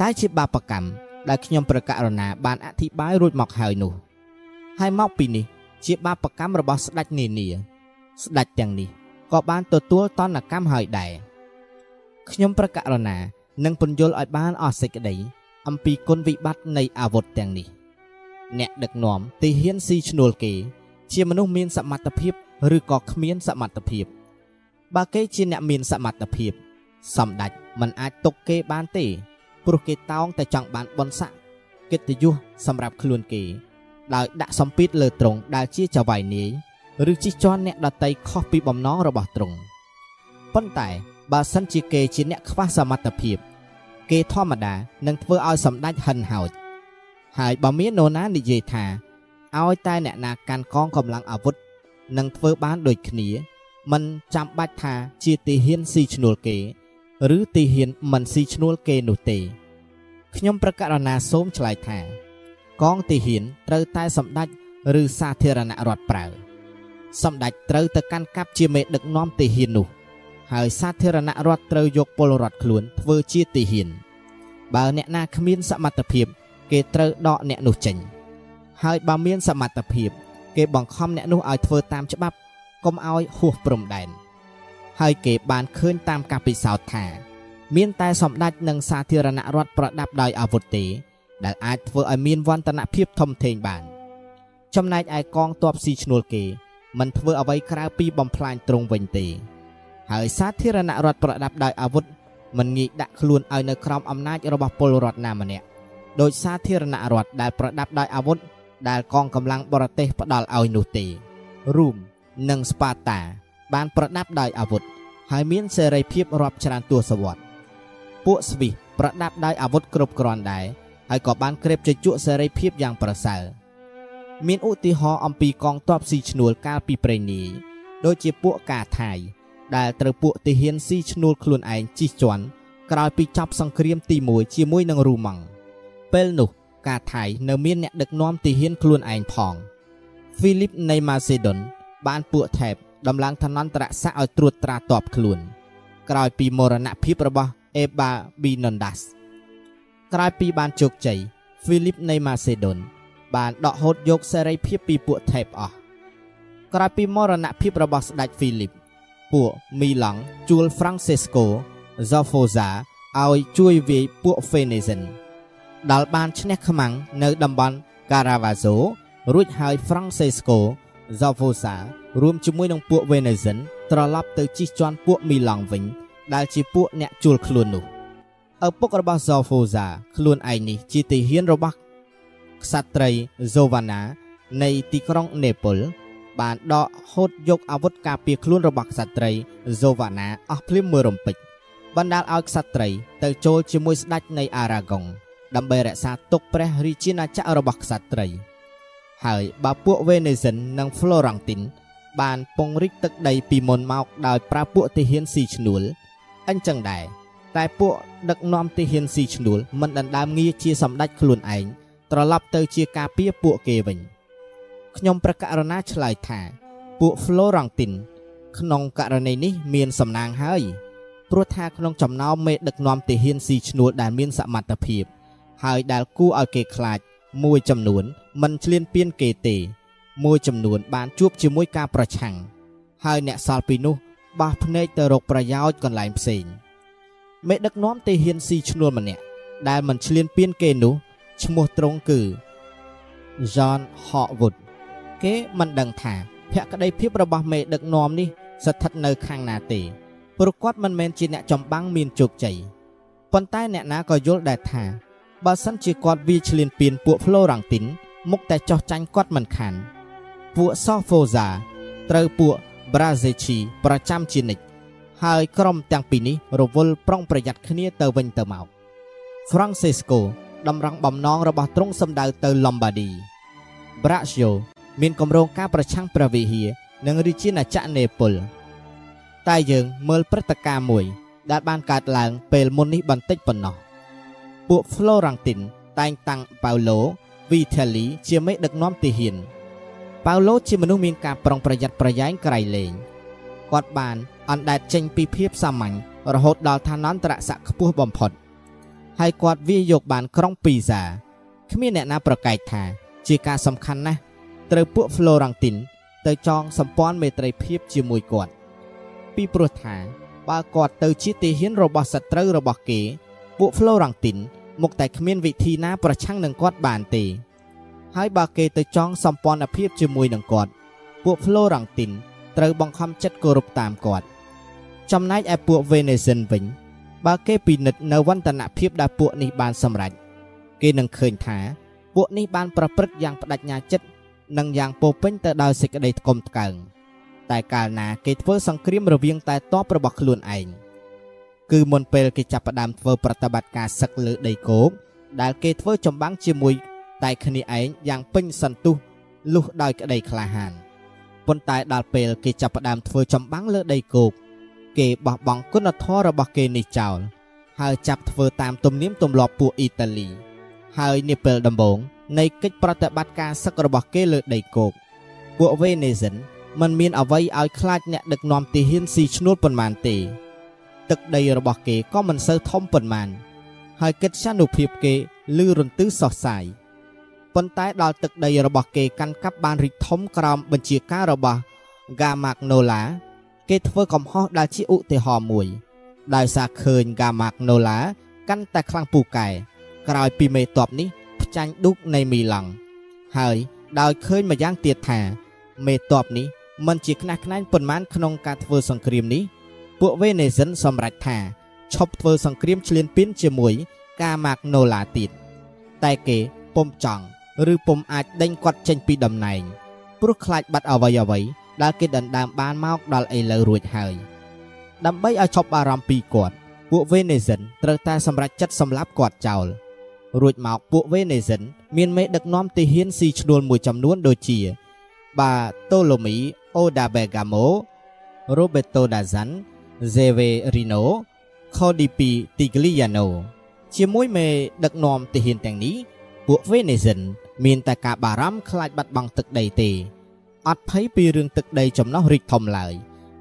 តែជាបាបកម្មដែលខ្ញុំប្រកាសរណាបានអធិប្បាយរួចមកហើយនោះ ហើយមកពីនេះ ជាបាបកម្មរបស់ស្ដេចនានាស្ដេចទាំងនេះក៏បានទទួលតនកម្មហើយដែរខ្ញុំប្រកាសរណានឹងពន្យល់ឲ្យបានអស់សេចក្តីអំពីគុណវិបត្តិនៃអាវុធទាំងនេះ អ្នកដឹកនាំទីហ៊ានស៊ីឈ្នួលគេ ជាមនុស្សមានសមត្ថភាពឬក៏គ្មានសមត្ថភាពបើគេជាអ្នកមានសមត្ថភាពសម្ដេចមិនអាចទុកគេបានទេព្រោះគេតោងតែចង់បានបនស័កកិត្តិយសសម្រាប់ខ្លួនគេ ដោយដាក់សម្ពាធលើទ្រង់ដែលជាចៅហ្វាយនាយឬជិះជាន់អ្នកដតីខុសពីបំណងរបស់ទ្រង់ប៉ុន្តែបើសិនជាគេជាអ្នកខ្វះសមត្ថភាព គេធម្មតានឹងធ្វើឲ្យសម្ដេចហិនហោចហើយបើមាននរណានិយាយថាឲ្យតែអ្នកណាកាន់កងកម្លាំងអាវុធនឹងធ្វើបានដូចគ្នាមិនចាំបាច់ថាជាទីហ៊ានស៊ីឈ្នួលគេ ឬទីហ៊ានមិនស៊ីឈ្នួលគេនោះទេខ្ញុំប្រកាសណាសូមឆ្លើយថា កងទីហ៊ានត្រូវតែសម្ដេចឬសាធារណរដ្ឋប្រើសម្ដេចត្រូវទៅកាន់កាប់ជាមេដឹកនាំទីហ៊ាននោះ ហើយសាធារណរដ្ឋត្រូវយកពលរដ្ឋខ្លួនធ្វើជាទីហ៊ាន បើអ្នកណាគ្មានសមត្ថភាព គេត្រូវដកអ្នកនោះចេញ ហើយបើមានសមត្ថភាព គេបង្ខំអ្នកនោះឲ្យធ្វើតាមច្បាប់កុំឲ្យហួសព្រំដែនហើយគេបានឃើញតាមការពិសោធន៍ថា មានតែសម្ដេចនិងសាធារណរដ្ឋប្រដាប់ដោយអាវុធទេ ដែលអាចធ្វើឲ្យមានវឌ្ឍនភាពធំធេងបាន ចំណែកឯកងទ័ពស៊ីឈ្នួលគេមិនធ្វើអ្វីក្រៅពីបំផ្លាញទ្រង់វិញទេ ហើយសាធារណរដ្ឋប្រដាប់ដោយអាវុធមិនងាយដាក់ខ្លួនឲ្យនៅក្រោមអំណាចរបស់ពលរដ្ឋណាម្នាក់ដោយសាធារណរដ្ឋដែលប្រដាប់ដោយអាវុធដែលកងកម្លាំងបរទេសផ្ដល់ឲ្យនោះទេរួមនិងស្ប៉ាតា បានប្រដាប់ដោយអាវុធហើយមានសេរីភាពរាប់ច្រើនទសវត្សរ៍ពួកស្វីសប្រដាប់ដោយអាវុធគ្រប់គ្រាន់ដែរ ហើយក៏បានក្រេបជជក់សេរីភាពយ៉ាងប្រសើរមានឧទាហរណ៍អំពីកងទ័ពស៊ីឈ្នួលកាលពីព្រេងនាយដូចជាពួកកាថៃដែលត្រូវពួកទាហានស៊ីឈ្នួលខ្លួនឯងជិះជាន់ក្រោយពីចប់សង្គ្រាមទី1ជាមួយនឹងរូម៉ង់ពេលនោះកាថៃនៅមានអ្នកដឹកនាំទាហានខ្លួនឯងផងហ្វីលីបនៃម៉ាសេដុនបានពួកថេបដំឡើងឋានន្តរស័ក្តិឲ្យត្រួតត្រាតបខ្លួន ក្រោយពីមរណភាពរបស់អេបាប៊ីណុនដាស ក្រោយពីបានជោគជ័យហ្វីលីបនៃម៉ាសេដុនបានដកហូតយកសេរីភាពពីពួកថេបអស់ក្រោយពីមរណភាពរបស់ស្ដេចហ្វីលីបពួកមីឡង់ជួលហ្វ្រាំងសេស្កូហ្សូហ្វូសាឲ្យជួយវាយពួកហ្វេនេសិនដែលបានឈ្នះខ្មាំងនៅតំបន់ការ៉ាវ៉ាហ្សូរួចហើយហ្វ្រាំងសេស្កូ Zavosa រួមជាមួយនឹងពួក Venezia ត្រឡប់ទៅជិះជាន់ពួក Milan វិញដែលជាពួកអ្នកជួលខ្លួននោះ ឪពុករបស់ Zavosa ខ្លួនឯងនេះជាទាហានរបស់ក្សត្រី Giovanna នៃទីក្រុងណេប៉ូលបានដកហូតយកអាវុធការពារខ្លួនរបស់ក្សត្រី Giovanna អស់ភ្លាមមួយរំពេចបណ្ដាលឲ្យក្សត្រី ទៅចូលជាមួយស្ដេចនៃអារ៉ាហ្គុងដើម្បីរក្សាទុកព្រះរាជាណាចក្ររបស់ក្សត្រី។ហើយបើពួកវេនេសិននិងហ្វ្លូរ៉ង់ទីនបានពង្រីកទឹកដីពីមុនមកដោយប្រើពួកទាហានស៊ីឈ្នួលអញ្ចឹងដែរ តែពួកដឹកនាំទាហានស៊ីឈ្នួលមិនដណ្ដើមងារជាសម្ដេចខ្លួនឯងត្រឡប់ទៅជាការពារពួកគេវិញខ្ញុំប្រកាសរណាឆ្លើយថា ពួក Florentin ក្នុងករណីនេះមានសំណាងហើយព្រោះថាក្នុងចំណោមមេដឹកនាំទាហានស៊ីឈ្នួលដែលមានសមត្ថភាព ហើយដែលគួរឲ្យគេខ្លាច មួយចំនួនមិនឆ្លៀនពៀនគេទេ មួយចំនួន បានជួបជាមួយការប្រឆាំងហើយអ្នកសល់ពីនោះបោះភ្នែកទៅរកប្រយោជន៍កន្លែងផ្សេង មេដឹកនាំទេហ៊ានស៊ីឈ្នួលម្នាក់ដែលមិនឆ្លៀនពៀនគេនោះឈ្មោះត្រង់គឺ John Hawkwood គេមិនដឹងថាភក្តីភាពរបស់មេដឹកនាំនេះស្ថិតនៅខាងណាទេព្រោះគាត់មិនមែនជាអ្នកចំបាំងមានជោគជ័យប៉ុន្តែអ្នកណាក៏យល់ដែរថាបើសិនជាគាត់វាឆ្លៀនពៀនពួក Florentin មុខតែចោះចាញ់គាត់មិនខានពួក Sofoza ត្រូវពួក Brazechi ប្រចាំជានិច្ច ហើយក្រុមទាំងពីរនេះរវល់ប្រុងប្រយ័ត្នគ្នាទៅវិញទៅមក Francisco តម្រង់បំណងរបស់ទ្រង់សម្ដៅទៅ Lombardy Braccio មានគម្រោងការប្រឆាំងព្រះវិហារនិងរាជាណាចក្រនេប៉ុលតែយើងមើលព្រឹត្តិការណ៍មួយ ដែលបានកើតឡើងពេលមុននេះបន្តិចប៉ុណ្ណោះពួក Florentin តែងតាំងប៉ៅឡូ Vitelli ជាមេដឹកនាំទាហានប៉ៅឡូជាមនុស្សមានការប្រុងប្រយ័ត្នប្រយែងក្រៃលែង គាត់បានអណ្ដែតចេញពីភាពសាមញ្ញរហូតដល់ឋានន្តរស័ក្តិខ្ពស់បំផុតហើយគាត់វាយកបានក្រុងពីសាគ្មានអ្នកណាប្រកែកថា ជាការសំខាន់ណាស់ត្រូវពួក Florentin ទៅចងសម្ព័ន្ធមេត្រីភាពជាមួយគាត់ ពីព្រោះថាបើគាត់ទៅជាទាហានរបស់សត្រូវរបស់គេ ពួក Florentin មុខតែគ្មានវិធីណាប្រឆាំងនឹងគាត់បានទេ ហើយបើគេទៅចងសម្ព័ន្ធភាពជាមួយនឹងគាត់ពួក Florentin ត្រូវបង្ខំចិត្តគោរពតាមគាត់ចំណែកឯពួក Venetian វិញ បើគេពិនិត្យនៅវឌ្ឍនភាពដែលពួកនេះបានសម្រេចគេនឹងឃើញថាពួកនេះបានប្រព្រឹត្តយ៉ាងបដិញ្ញាចិត្តនិងយ៉ាងពោពេញទៅដោយសេចក្តីថ្កុំថ្កើងតែកាលណាគេធ្វើសង្គ្រាមរវាងតែតបរបស់ខ្លួនឯងគឺមុនពេលគេចាប់ផ្ដើមធ្វើប្រតិបត្តិការសឹកលើដីគោកដែលគេធ្វើចម្បាំងជាមួយតែគ្នាឯងយ៉ាងពេញសន្ទុះលុះដោយក្តីក្លាហាន ប៉ុន្តែដល់ពេលគេចាប់ផ្ដើមធ្វើចម្បាំងលើដីគោកគេបោះបង់គុណធម៌របស់គេនេះចោលហើយចាប់ធ្វើតាមទំនៀមទម្លាប់ពួកអ៊ីតាលី ហើយនាពេលដំបូងនៃកិច្ចប្រតិបត្តិការសឹករបស់គេលើដីគោកពួកវេនេសិនមិនមានអ្វីឲ្យខ្លាចអ្នកដឹកនាំទាហានស៊ីឈ្នួលប៉ុន្មានទេ ទឹកដីរបស់គេក៏មិនសូវធំប៉ុន្មាន ហើយកិច្ចសានុភាពគេលឺរន្ទឺសោះសាយ ប៉ុន្តែដល់ទឹកដីរបស់គេកាន់កាប់បានរីកធំក្រោមបញ្ជាការរបស់ Gamagnola គេធ្វើកំហុសដែលជាឧទាហរណ៍មួយ ដោយសារឃើញ Gamagnola កាន់តែខ្លាំងពូកែក្រោយពីមេតបនេះផ្ចាញ់ឌុកនៃមីឡង់ហើយដោយឃើញម្យ៉ាងទៀតថាមេតបនេះមិនជាខ្នះខ្នែងប៉ុន្មានក្នុងការធ្វើសង្គ្រាមនេះពួកវេនេសិនសម្រេចថាឈប់ធ្វើសង្គ្រាមឈ្លានពានជាមួយ ការម៉ាកណូឡាទៀតតែគេពុំចង់ ឬពុំអាចដេញគាត់ចេញពីតំណែងព្រោះខ្លាចបាត់អ្វីអ្វីដែលគេដណ្ដើមបានមកដល់ឥឡូវរួចហើយដើម្បីឲ្យឈប់អារម្មណ៍ពីគាត់ពួកវេនេសិនត្រូវតែសម្រេចចិត្តសម្លាប់គាត់ចោលរួចមកពួកវេនេសិនមានមេដឹកនាំទាហានស៊ីឈ្នួលមួយចំនួនដូចជាបាតូឡូមីអូដាបេហ្កាម៉ូរ៉ូបេតូដាហ្សាន់ហ្សេវេរីណូខូឌីពីទីក្លីយ៉ាណូជាមួយមេដឹកនាំទាហានទាំងនេះពួកវេនេសិន មានតែការបារម្ភខ្លាចបាត់បង់ទឹកដីទេអត់ភ័យពីរឿងទឹកដីចំណោះរីកធំឡើយ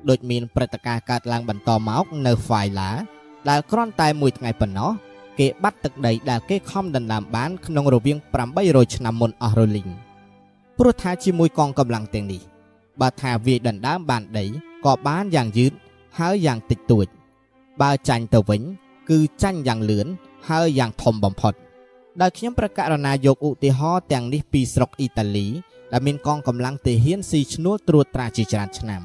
ដូចមានព្រឹត្តិការណ៍កើតឡើងបន្តមកនៅហ្វាយឡាដែលគ្រាន់តែមួយថ្ងៃប៉ុណ្ណោះគេបាត់ទឹកដីដែលគេខំដណ្ដើមបានក្នុងរវាង800ឆ្នាំមុនអស់រលីងព្រោះថាជាមួយកងកម្លាំងទាំងនេះបើថាវាយដណ្ដើមបានដីក៏បានយ៉ាងយឺតហើយយ៉ាងតិចតួចបើចាញ់ទៅវិញ គឺចាញ់យ៉ាងលឿនហើយយ៉ាងធំបំផុត ដោយខ្ញុំប្រកាសណាយកឧទាហរណ៍ទាំងនេះពីស្រុកអ៊ីតាលីដែលមានកងកម្លាំងទាហានស៊ីឈ្នួលត្រួតត្រាជាច្រើនឆ្នាំ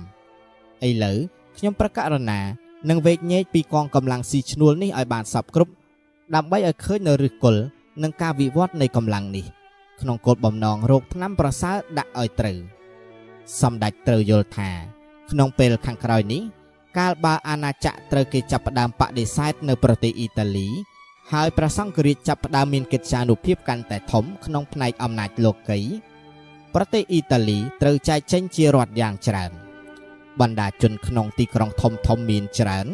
ឥឡូវខ្ញុំប្រកាសណានឹងវេកញែកពីកងកម្លាំងស៊ីឈ្នួលនេះឲ្យបានសពគ្រប់ដើម្បីឲ្យឃើញនៅឫសគល់និងការវិវត្តនៃកម្លាំងនេះ ក្នុងគោលបំណងរោគថ្នាំប្រសើរដាក់ឲ្យត្រូវសម្ដេចត្រូវយល់ថា ក្នុងពេលខាងក្រោយនេះ កាលបើអាណាចក្រត្រូវគេចាប់ផ្ដើមបដិសេធនៅប្រទេសអ៊ីតាលី ហើយព្រះសង្ឃរាជចាប់ផ្ដើមមានកិត្យានុភាពកាន់តែធំក្នុងផ្នែកអំណាចលោកីប្រទេសអ៊ីតាលីត្រូវចែកចេញជារដ្ឋយ៉ាងច្រើនបណ្ដាជនក្នុងទីក្រុងធំធំមានច្រើន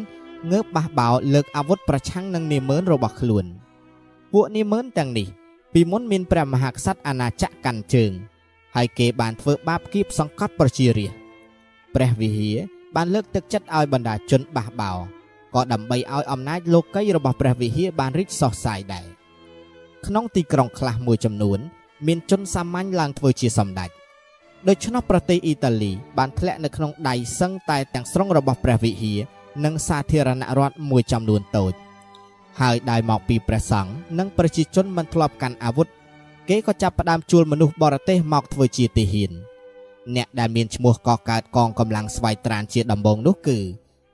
ងើបបះបោលើកអាវុធប្រឆាំងនឹងនាម៉ឺនរបស់ខ្លួនពួកនាម៉ឺនទាំងនេះ ពីមុនមានព្រះមហាក្សត្រអាណាចក្រកាន់ជើង ហើយគេបានធ្វើបាបគៀបសង្កត់ប្រជារាស្ត្រព្រះវិហារបានលើកទឹកចិត្តឲ្យបណ្ដាជនបះបោ ក៏ដើម្បីឲ្យអំណាចលោកីរបស់ព្រះវិហារបានរីកសុះសាយដែរក្នុងទីក្រុងខ្លះមួយចំនួន មានជនសាមញ្ញឡើងធ្វើជាសម្ដេចដូច្នោះប្រទេសអ៊ីតាលីបានធ្លាក់នៅក្នុងដៃសឹងតែទាំងស្រុងរបស់ព្រះវិហារនិងសាធារណរដ្ឋមួយចំនួនតូច ហើយដោយមកពីព្រះសង្ឃនិងប្រជាជនមិនធ្លាប់កាន់អាវុធគេក៏ចាប់ផ្ដើមជួលមនុស្សបរទេសមកធ្វើជាទាហាន អ្នកដែលមានឈ្មោះកកើតកងកម្លាំងស្វ័យត្រានជាដំបូងនោះគឺ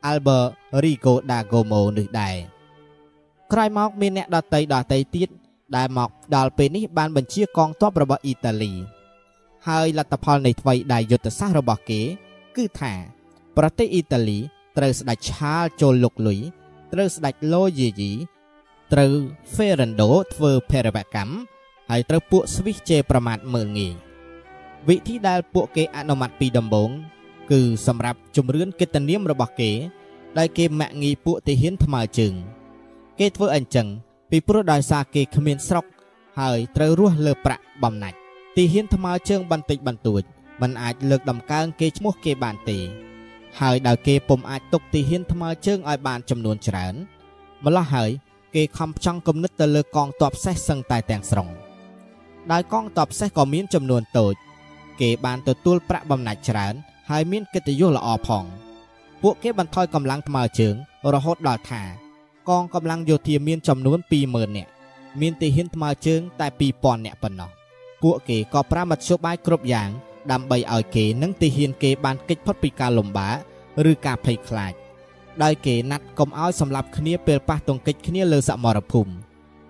Albert Rigo da Gomo នេះដែរក្រោយមកមានអ្នកដតីដតីទៀតដែលមកដល់ពេលនេះបានបញ្ជាកងទ័ពរបស់អ៊ីតាលីហើយលទ្ធផលនៃថ្មីដៃយុទ្ធសាស្ត្ររបស់គេ គឺថា ប្រទេសអ៊ីតាលីត្រូវស្ដេចឆាលចូលលុកលុយត្រូវស្ដេចឡូយេយីត្រូវ Ferrando ធ្វើភេរវកម្មហើយត្រូវពួកស្វីសជេរប្រមាថមើលងាយវិធីដែលពួកគេអនុម័តពីដំបូង គឺសម្រាប់ជំរឿនកិត្តិនាមរបស់គេ ដែលគេមាក់ងាយពួកទាហានថ្មើរជើងគេធ្វើអញ្ចឹងពីព្រោះដោយសារគេគ្មានស្រុក ហើយត្រូវរស់លើប្រាក់បំណាច់ទីហ៊ានថ្មើរជើងបន្តិចបន្តួចมันអាចលើកដំកើងគេឈ្មោះគេបានទេ ហើយដោយគេពុំអាចទុកទីហ៊ានថ្មើរជើងឲ្យបានចំនួនច្រើនម្ល៉េះហើយគេខំផ្ចង់គំនិតទៅលើកងទ័ពសេះសឹងតែទាំងស្រុងដោយកងទ័ពសេះក៏មានចំនួនតូច គេបានទទួលប្រាក់បំណាច់ច្រើន ហើយមានកិត្តិយសល្អផងពួកគេបន្ថយកម្លាំងថ្មើរជើង រហូតដល់ថា កងកម្លាំងយោធាមានចំនួន20000នាក់មានទាហានថ្មើរជើង តែ2000នាក់ប៉ុណ្ណោះពួកគេក៏ប្រាមធ្យោបាយគ្រប់យ៉ាង ដើម្បីឲ្យគេនិងទាហានគេបានគេចផុតពីការលំបាកឬការភ័យខ្លាចដោយគេណាត់កុំឲ្យសម្លាប់គ្នាពេលប៉ះទង្គិចគ្នាលើសមរភូមិ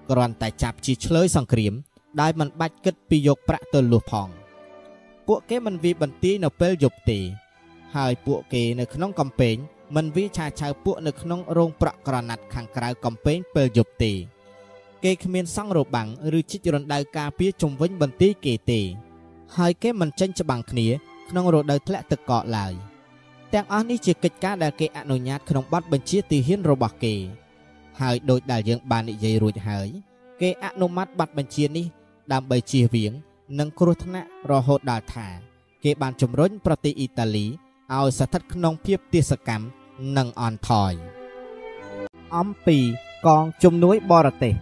គ្រាន់តែចាប់ជាឆ្លើយសង្គ្រាមដែលមិនបាច់គិតពីយកប្រាក់ទៅលួសផង ពួកគេមិនវាបន្ទាយនៅពេលយប់ទេ ហើយពួកគេនៅក្នុងកំពែងមិនវាឆាឆៅពួកនៅក្នុងរោងប្រក់ក្រណាត់ខាងក្រៅកំពែងពេលយប់ទេ គេគ្មានសង់របាំងឬជីករណ្ដៅការពារជំវិញបន្ទាយគេទេ ហើយគេមិនចេញច្បាំងគ្នាក្នុងរដូវធ្លាក់ទឹកកកឡើយទាំងអស់នេះជាកិច្ចការដែលគេអនុញ្ញាតក្នុងបទបញ្ជាទាហានរបស់គេ ហើយដោយដែលយើងបាននិយាយរួចហើយ គេអនុម័តប័ណ្ណបញ្ជានេះដើម្បីជៀសវាង និងគ្រោះថ្នាក់រហូតដល់ថា គេបានជំរុញប្រទេសអ៊ីតាលីឲ្យស្ថិតក្នុងភាពទាសកម្មនិងអន់ថយអំពីកងជំនួយបរទេស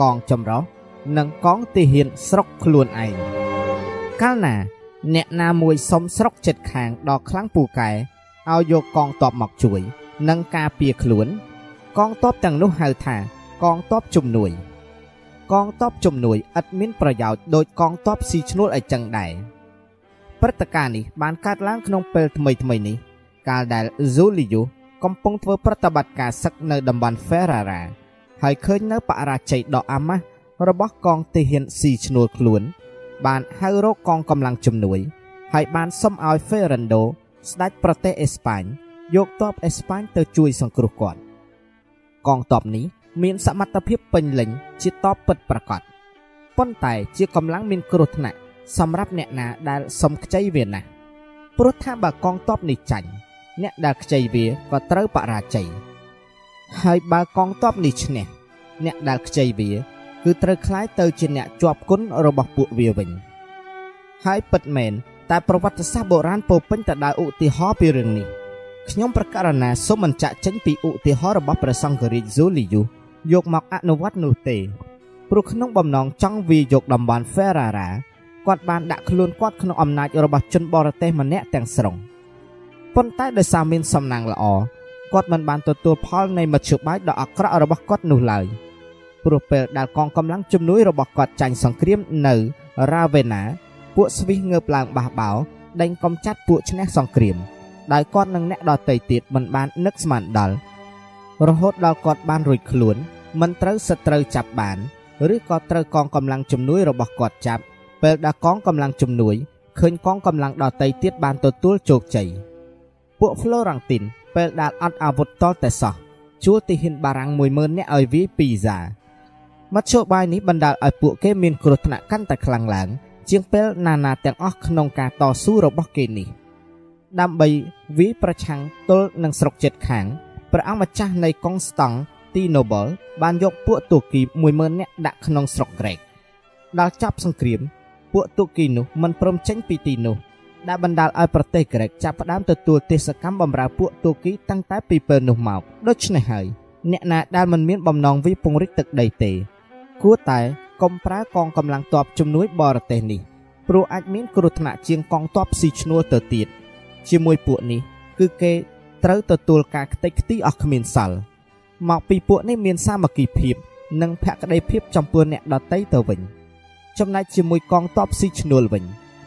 កងចម្រុះនិងកងទាហានស្រុកខ្លួនឯងកាលណា អ្នកណាមួយសុំស្រុកចិត្តខាងដល់ខ្លាំងពូកែឲ្យយកកងទ័ពមកជួយ និងការពារខ្លួន កងទ័ពទាំងនោះហៅថា កងទ័ពជំនួយ កងទ័ពជំនួយឥតមានប្រយោជន៍ដូចកងទ័ពស៊ីឈ្នួលអីចឹងដែរព្រឹត្តិការណ៍នេះបានកើតឡើងក្នុងពេលថ្មីថ្មីនេះកាលដែល Zulio កំពុងធ្វើប្រតិបត្តិការសឹកនៅតំបន់ Ferrara ហើយឃើញនៅបរាជ័យដ៏អាម៉ាស់របស់កងទាហានស៊ីឈ្នួលខ្លួន បានហៅរកកងកម្លាំងជំនួយ ហើយបានសុំឲ្យ Ferrando ស្ដេចប្រទេសអេស្ប៉ាញយកទ័ពអេស្ប៉ាញទៅជួយសង្គ្រោះគាត់កងទ័ពនេះ មានសមត្ថភាពពេញលេញជាតបពិតប្រាកដប៉ុន្តែជាកម្លាំងមានគ្រោះថ្នាក់សម្រាប់អ្នកណាដែលសុំខ្ចីវាណាស់ព្រោះថាបើកងទ័ពនេះចាញ់អ្នកដែលខ្ចីវាក៏ត្រូវបរាជ័យហើយបើកងទ័ពនេះឈ្នះអ្នកដែលខ្ចីវាគឺត្រូវคล้ายទៅជាអ្នកជាប់គុណរបស់ពួកវាវិញហើយពិតមែនតែប្រវត្តិសាស្ត្របុរាណពោពេញទៅដោយឧទាហរណ៍ពីរឿងនេះខ្ញុំប្រកាសណាសូមបញ្ជាក់ចេញពីឧទាហរណ៍របស់ព្រះសង្ឃរាជហ្សូលី យូយកមកអនុវត្តនោះទេព្រោះក្នុងបំណងចង់វាយកតំបន់ Ferrara គាត់បានដាក់ខ្លួនគាត់ក្នុងអំណាចរបស់ជនបរទេសម្នាក់ទាំងស្រុងប៉ុន្តែដោយសារមានសំណាងល្អគាត់មិនបានទទួលផលនៃមធ្យោបាយដ៏អាក្រក់របស់គាត់នោះឡើយព្រោះពេលដែលកងកម្លាំងជំនួយរបស់គាត់ចាញ់សង្គ្រាមនៅ Ravenna ពួកស្វីសងើបឡើងបះបោដេញកំចាត់ពួកឈ្នះសង្គ្រាមដោយគាត់និងអ្នកដទៃទៀតមិនបាននឹកស្មានដល់រហូតដល់គាត់បានរួចខ្លួន មិនត្រូវសត្រូវចាប់បានឬក៏ត្រូវកងកម្លាំងជំនួយរបស់គាត់ចាប់ពេលដែលកងកម្លាំងជំនួយឃើញកងកម្លាំងដទៃទៀតបានទទួលជោគជ័យពួក Florentine ពេលដែលអត់អាវុធតតែសោះជួលទីហ៊ានបារាំង10000នាក់ឲ្យវាយពីហ្សាមធ្យោបាយនេះបណ្ដាលឲ្យពួកគេមានគ្រោះថ្នាក់កាន់តែខ្លាំងឡើង ជាងពេលណានាទាំងអស់ក្នុងការតស៊ូរបស់គេនេះ ដើម្បីវាប្រឆាំងទល់នឹងស្រុកចិត្តខាងព្រះអង្គម្ចាស់នៃកុងស្តង់ ទីណូបលបានយកពួកទូគី10000នាក់ដាក់ក្នុងស្រុកក្រិកដល់ចាប់សង្គ្រាម ពួកទូគីនោះមិនព្រមចេញពីទីនោះដែលបណ្ដាលឲ្យប្រទេសក្រិកចាប់ផ្ដើមទទួលទេសកម្មបំរើពួកទូគីតាំងតែពីពេលនោះមកដូច្នេះហើយអ្នកណាដែលមិនមានបំណងវិពង្រិចទឹកដីទេ គួរតែកុំប្រើកងកម្លាំងទ័ពជំនួយបរទេសនេះព្រោះអាចមានគ្រោះថ្នាក់ជាងកងទ័ពស៊ីឈ្នួលទៅទៀតជាមួយពួកនេះ គឺគេត្រូវទទួលការខ្ទេចខ្ទីអស់គ្មានសល់ មកពីពួកនេះមានសាមគ្គីភាព និងភក្តីភាពចំពោះអ្នកដតីទៅវិញ ចំណែកជាមួយកងទ័ពស៊ីឈ្នួលវិញ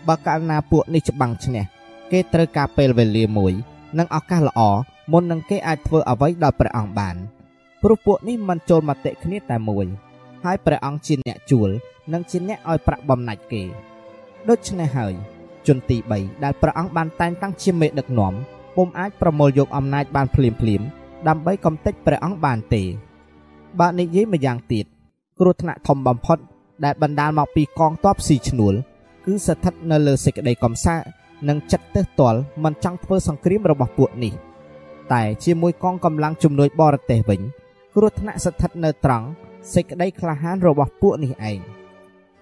បើកាលណាពួកនេះច្បាំងឈ្នះគេត្រូវការពេលវេលាមួយ និងឱកាសល្អមុននឹងគេអាចធ្វើអ្វីដល់ព្រះអង្គបានព្រោះពួកនេះមិនចូលមតិគ្នាតែមួយ ហើយព្រះអង្គជាអ្នកជួល និងជាអ្នកឲ្យប្រាក់បំណាច់គេដូច្នេះហើយជនទី3ដែលព្រះអង្គបានតែងតាំងជាមេដឹកនាំពុំអាចប្រមូលយកអំណាចបានភ្លាមភ្លាម ដើម្បីកំទេចព្រះអង្គបានទេបើនិយាយម្យ៉ាងទៀតគ្រោះថ្នាក់ធំបំផុត ដែលបណ្ដាលមកពីកងទ័ពស៊ីឈ្នួល គឺស្ថិតនៅលើសេចក្តីកំសាកនិងចិត្តទើសទាល់មិនចង់ធ្វើសង្គ្រាមរបស់ពួកនេះ តែជាមួយកងកម្លាំងជំនួយបរទេសវិញ គ្រោះថ្នាក់ស្ថិតនៅត្រង់សេចក្តីក្លាហានរបស់ពួកនេះឯង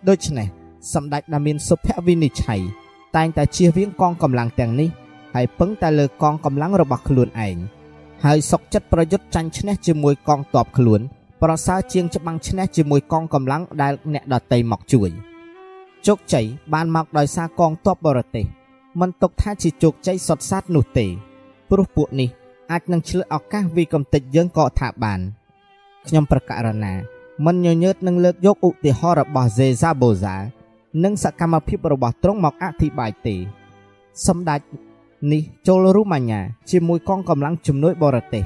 ដូច្នេះសម្ដេចដែលមានសុភវិនិច្ឆ័យតែងតែជៀសវាងកងកម្លាំងទាំងនេះហើយពឹងតែលើកងកម្លាំងរបស់ខ្លួនឯង ហើយសុកចិត្តប្រយុទ្ធចាញ់ឈ្នះជាមួយកងទ័ពខ្លួន ប្រសើរជាងច្បាំងឈ្នះជាមួយកងកម្លាំងដែលអ្នកដតីមកជួយជោគជ័យបានមកដោយសារកងទ័ពបរទេសមិនទុកថាជាជោគជ័យសុទ្ធសាធនោះទេ ព្រោះពួកនេះអាចនឹងឆ្លៀតឱកាសវិកំតិចយើងក៏ថាបានខ្ញុំប្រកាសរណាមិនញញើតនឹងលើកយកឧទាហរណ៍របស់ Zezabozza និងសកម្មភាពរបស់ទ្រង់មកអធិប្បាយទេ សម្ដេច នេះចូលរូម៉ាញ៉ាជាមួយកងកម្លាំងជំនួយបរទេស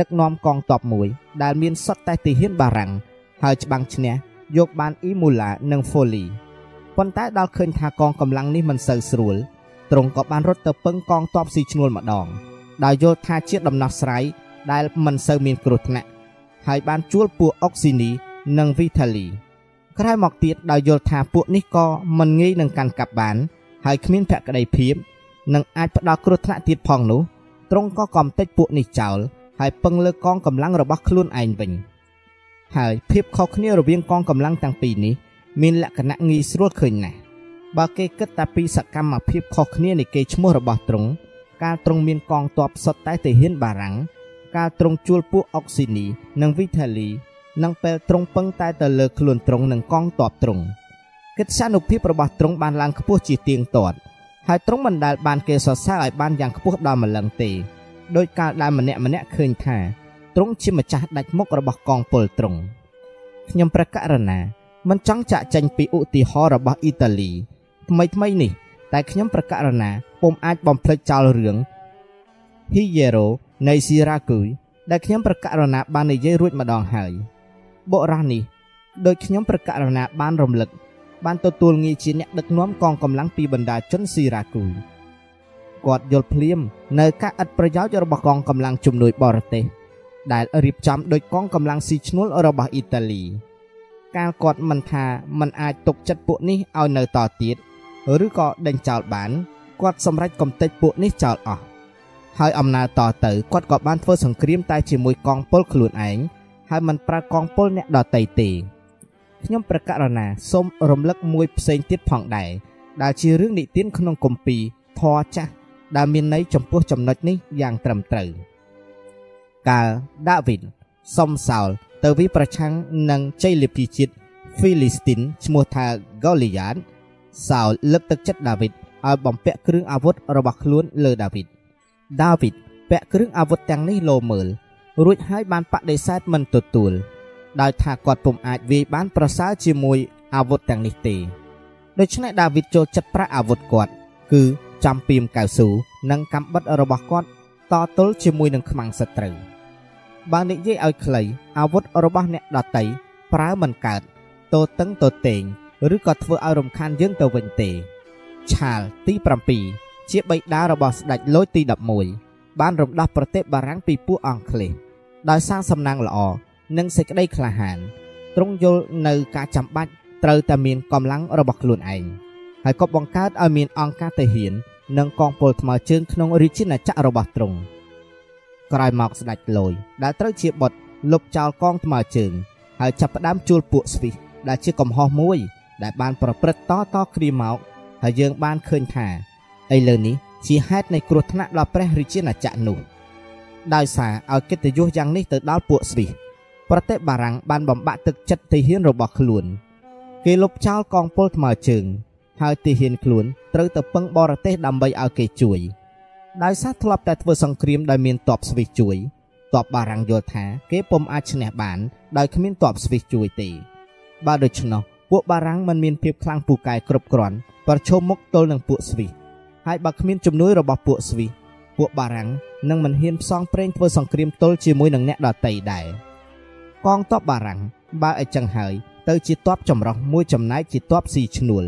ដឹកនាំកងទ័ពមួយ ដែលមានសុទ្ធតែទាហានបារាំងហើយច្បាំងឈ្នះយកបានអ៊ីមូឡានិងហ្វូលីប៉ុន្តែដល់ឃើញថាកងកម្លាំងនេះមិនសូវស្រួលទ្រង់ក៏បានរត់ទៅពឹងកងទ័ពស៊ីឈ្នួលម្ដងដោយយល់ថាជាដំណោះស្រាយដែលមិនសូវមានគ្រោះថ្នាក់ហើយបានជួលពួកអុកស៊ីនីនិងវីថាលីក្រោយមកទៀតដោយយល់ថាពួកនេះក៏មិនងាយនឹងកាន់កាប់បាន ហើយគ្មានភក្តីភាព និងអាចផ្ដល់គ្រោះថ្នាក់ទៀតផងនោះទ្រង់ក៏កំទេចពួកនេះចោលហើយពឹងលើកងកម្លាំងរបស់ខ្លួនឯងវិញហើយភាពខុសគ្នារវាងកងកម្លាំងទាំងពីរនេះមានលក្ខណៈងាយស្រួលឃើញណាស់បើគេគិតតែពីសកម្មភាពខុសគ្នានៃគេឈ្មោះរបស់ទ្រង់កាលទ្រង់មានកងទ័ពសុទ្ធតែទាហានបារាំងកាលទ្រង់ជួលពួកអុកស៊ីនី និងវីថាលីនិងពេលទ្រង់ពឹងតែទៅលើខ្លួនទ្រង់និងកងទ័ពទ្រង់កិត្យានុភាពរបស់ទ្រង់បានឡើងខ្ពស់ជាទៀងទាត់ ហើយទ្រង់មិនដែលបានគេសរសើរឲ្យបានយ៉ាងខ្ពស់ដល់ម្លឹងទេដោយកាលដែលម្នាក់ម្នាក់ឃើញថាទ្រង់ជាម្ចាស់ដាច់មុខរបស់កងពលទ្រង់ខ្ញុំប្រកាសរណាមិនចង់ចាក់ចេញពីឧទាហរណ៍របស់អ៊ីតាលីថ្មីថ្មីនេះ តែខ្ញុំប្រកាសរណាពុំអាចបំភ្លេចចោលរឿង Hiyero នៃ Siracusa ដែលខ្ញុំប្រកាសរណាបាននិយាយរួចម្ដងហើយបុរសនេះដោយខ្ញុំប្រកាសរណាបានរំលឹក បានទទួលងារជាអ្នកដឹកនាំកងកម្លាំងពីបណ្ដាជនស៊ីរ៉ាគូគាត់យល់ភ្លាមនៅការឥតប្រយោជន៍របស់កងកម្លាំងជំនួយបរទេសដែលរៀបចំដោយកងកម្លាំងស៊ីឈ្នួលរបស់អ៊ីតាលីកាលគាត់មិនថាមិនអាចទុកចិត្តពួកនេះឲ្យនៅតទៀតឬក៏ដេញចោលបានគាត់សម្រេចកំទេចពួកនេះចោលអស់ហើយអំណើតទៅគាត់ក៏បានធ្វើសង្គ្រាមតែជាមួយកងពលខ្លួនឯងហើយមិនប្រើកងពលអ្នកដតីទេ ខ្ញុំប្រកាសណាសូមរំលឹកមួយផ្សេងទៀតផងដែរដែលជារឿងនិទានក្នុងគម្ពីរធរចាស់ដែលមានន័យចំពោះចំណុចនេះយ៉ាងត្រឹមត្រូវកាលដាវីតសុំសោលទៅវិប្រឆាំងនឹងជ័យលាភីជាតិហ្វីលីស្ទីនឈ្មោះថាហ្គូលីយ៉ាតសោលលើកទឹកចិត្តដាវីតឲ្យបំពាក់គ្រឿងអាវុធរបស់ខ្លួនលើដាវីតដាវីតពាក់គ្រឿងអាវុធទាំងនេះលោមើលរួចហើយបានបដិសេធមិនទទួល ដោយថាគាត់ពុំអាចវាយបានប្រសើរជាមួយអាវុធទាំងនេះទេដូច្នេះដាវីតចូលចិត្តប្រាក់អាវុធគាត់គឺចំពីមកៅស៊ូនិងកាំបិតរបស់គាត់តទល់ជាមួយនឹងខ្មាំងសត្រូវបើនិយាយឲ្យខ្លីអាវុធរបស់អ្នកដតីប្រើមិនកើតតូតឹងតូតេងឬក៏ធ្វើឲ្យរំខានយើងទៅវិញទេ ឆាលទី7ជាបិតារបស់ស្ដេចលូចទី11បានរំដោះប្រទេសបារាំងពីពួកអង់គ្លេសដោយសារសំណាងល្អ និងសេចក្តីក្លាហានទ្រង់យល់នៅការចាំបាច់ត្រូវតែមានកម្លាំងរបស់ខ្លួនឯងហើយក៏បង្កើតឲ្យមានអង្គការទាហាន និងកងពលថ្មើរជើងក្នុងរាជាណាចក្ររបស់ទ្រង់ក្រោយមកស្ដេចលយដែលត្រូវជាបុត្រលុបចោលកងថ្មើរជើង ហើយចាប់ផ្ដើមជួលពួកស្វីសដែលជាកំហុសមួយ ដែលបានប្រព្រឹត្តតតគ្នាមកហើយយើងបានឃើញថាឥឡូវនេះជាហេតុនៃគ្រោះថ្នាក់ដល់ព្រះរាជាណាចក្រនោះដោយសារឲ្យកិត្តិយសយ៉ាងនេះទៅដល់ពួកស្វីស ប្រទេសបារាំងបានបំបាក់ទឹកចិត្តទាហានរបស់ខ្លួន គេលុបចោលកងពលថ្មើរជើង ហើយទាហានខ្លួនត្រូវទៅពឹងបរទេសដើម្បីឲ្យគេជួយដោយសារធ្លាប់តែធ្វើសង្គ្រាមដោយមានទ័ពស្វីសជួយទ័ពបារាំងយល់ថាគេពុំអាចឈ្នះបានដោយគ្មានទ័ពស្វីសជួយទេបើដូច្នោះពួកបារាំងមិនមានភាពខ្លាំងពូកែគ្រប់គ្រាន់ប្រឈមមុខទល់នឹងពួកស្វីសហើយបើគ្មានជំនួយរបស់ពួកស្វីសពួកបារាំងនឹងមិនហ៊ានផ្សងព្រេងធ្វើសង្គ្រាមទល់ជាមួយនឹងអ្នកដទៃដែរ កងទ័ពបារាំងបើអីចឹងហើយទៅជាទ័ពចម្រុះមួយចំណែកជាទ័ពស៊ីឈ្នួល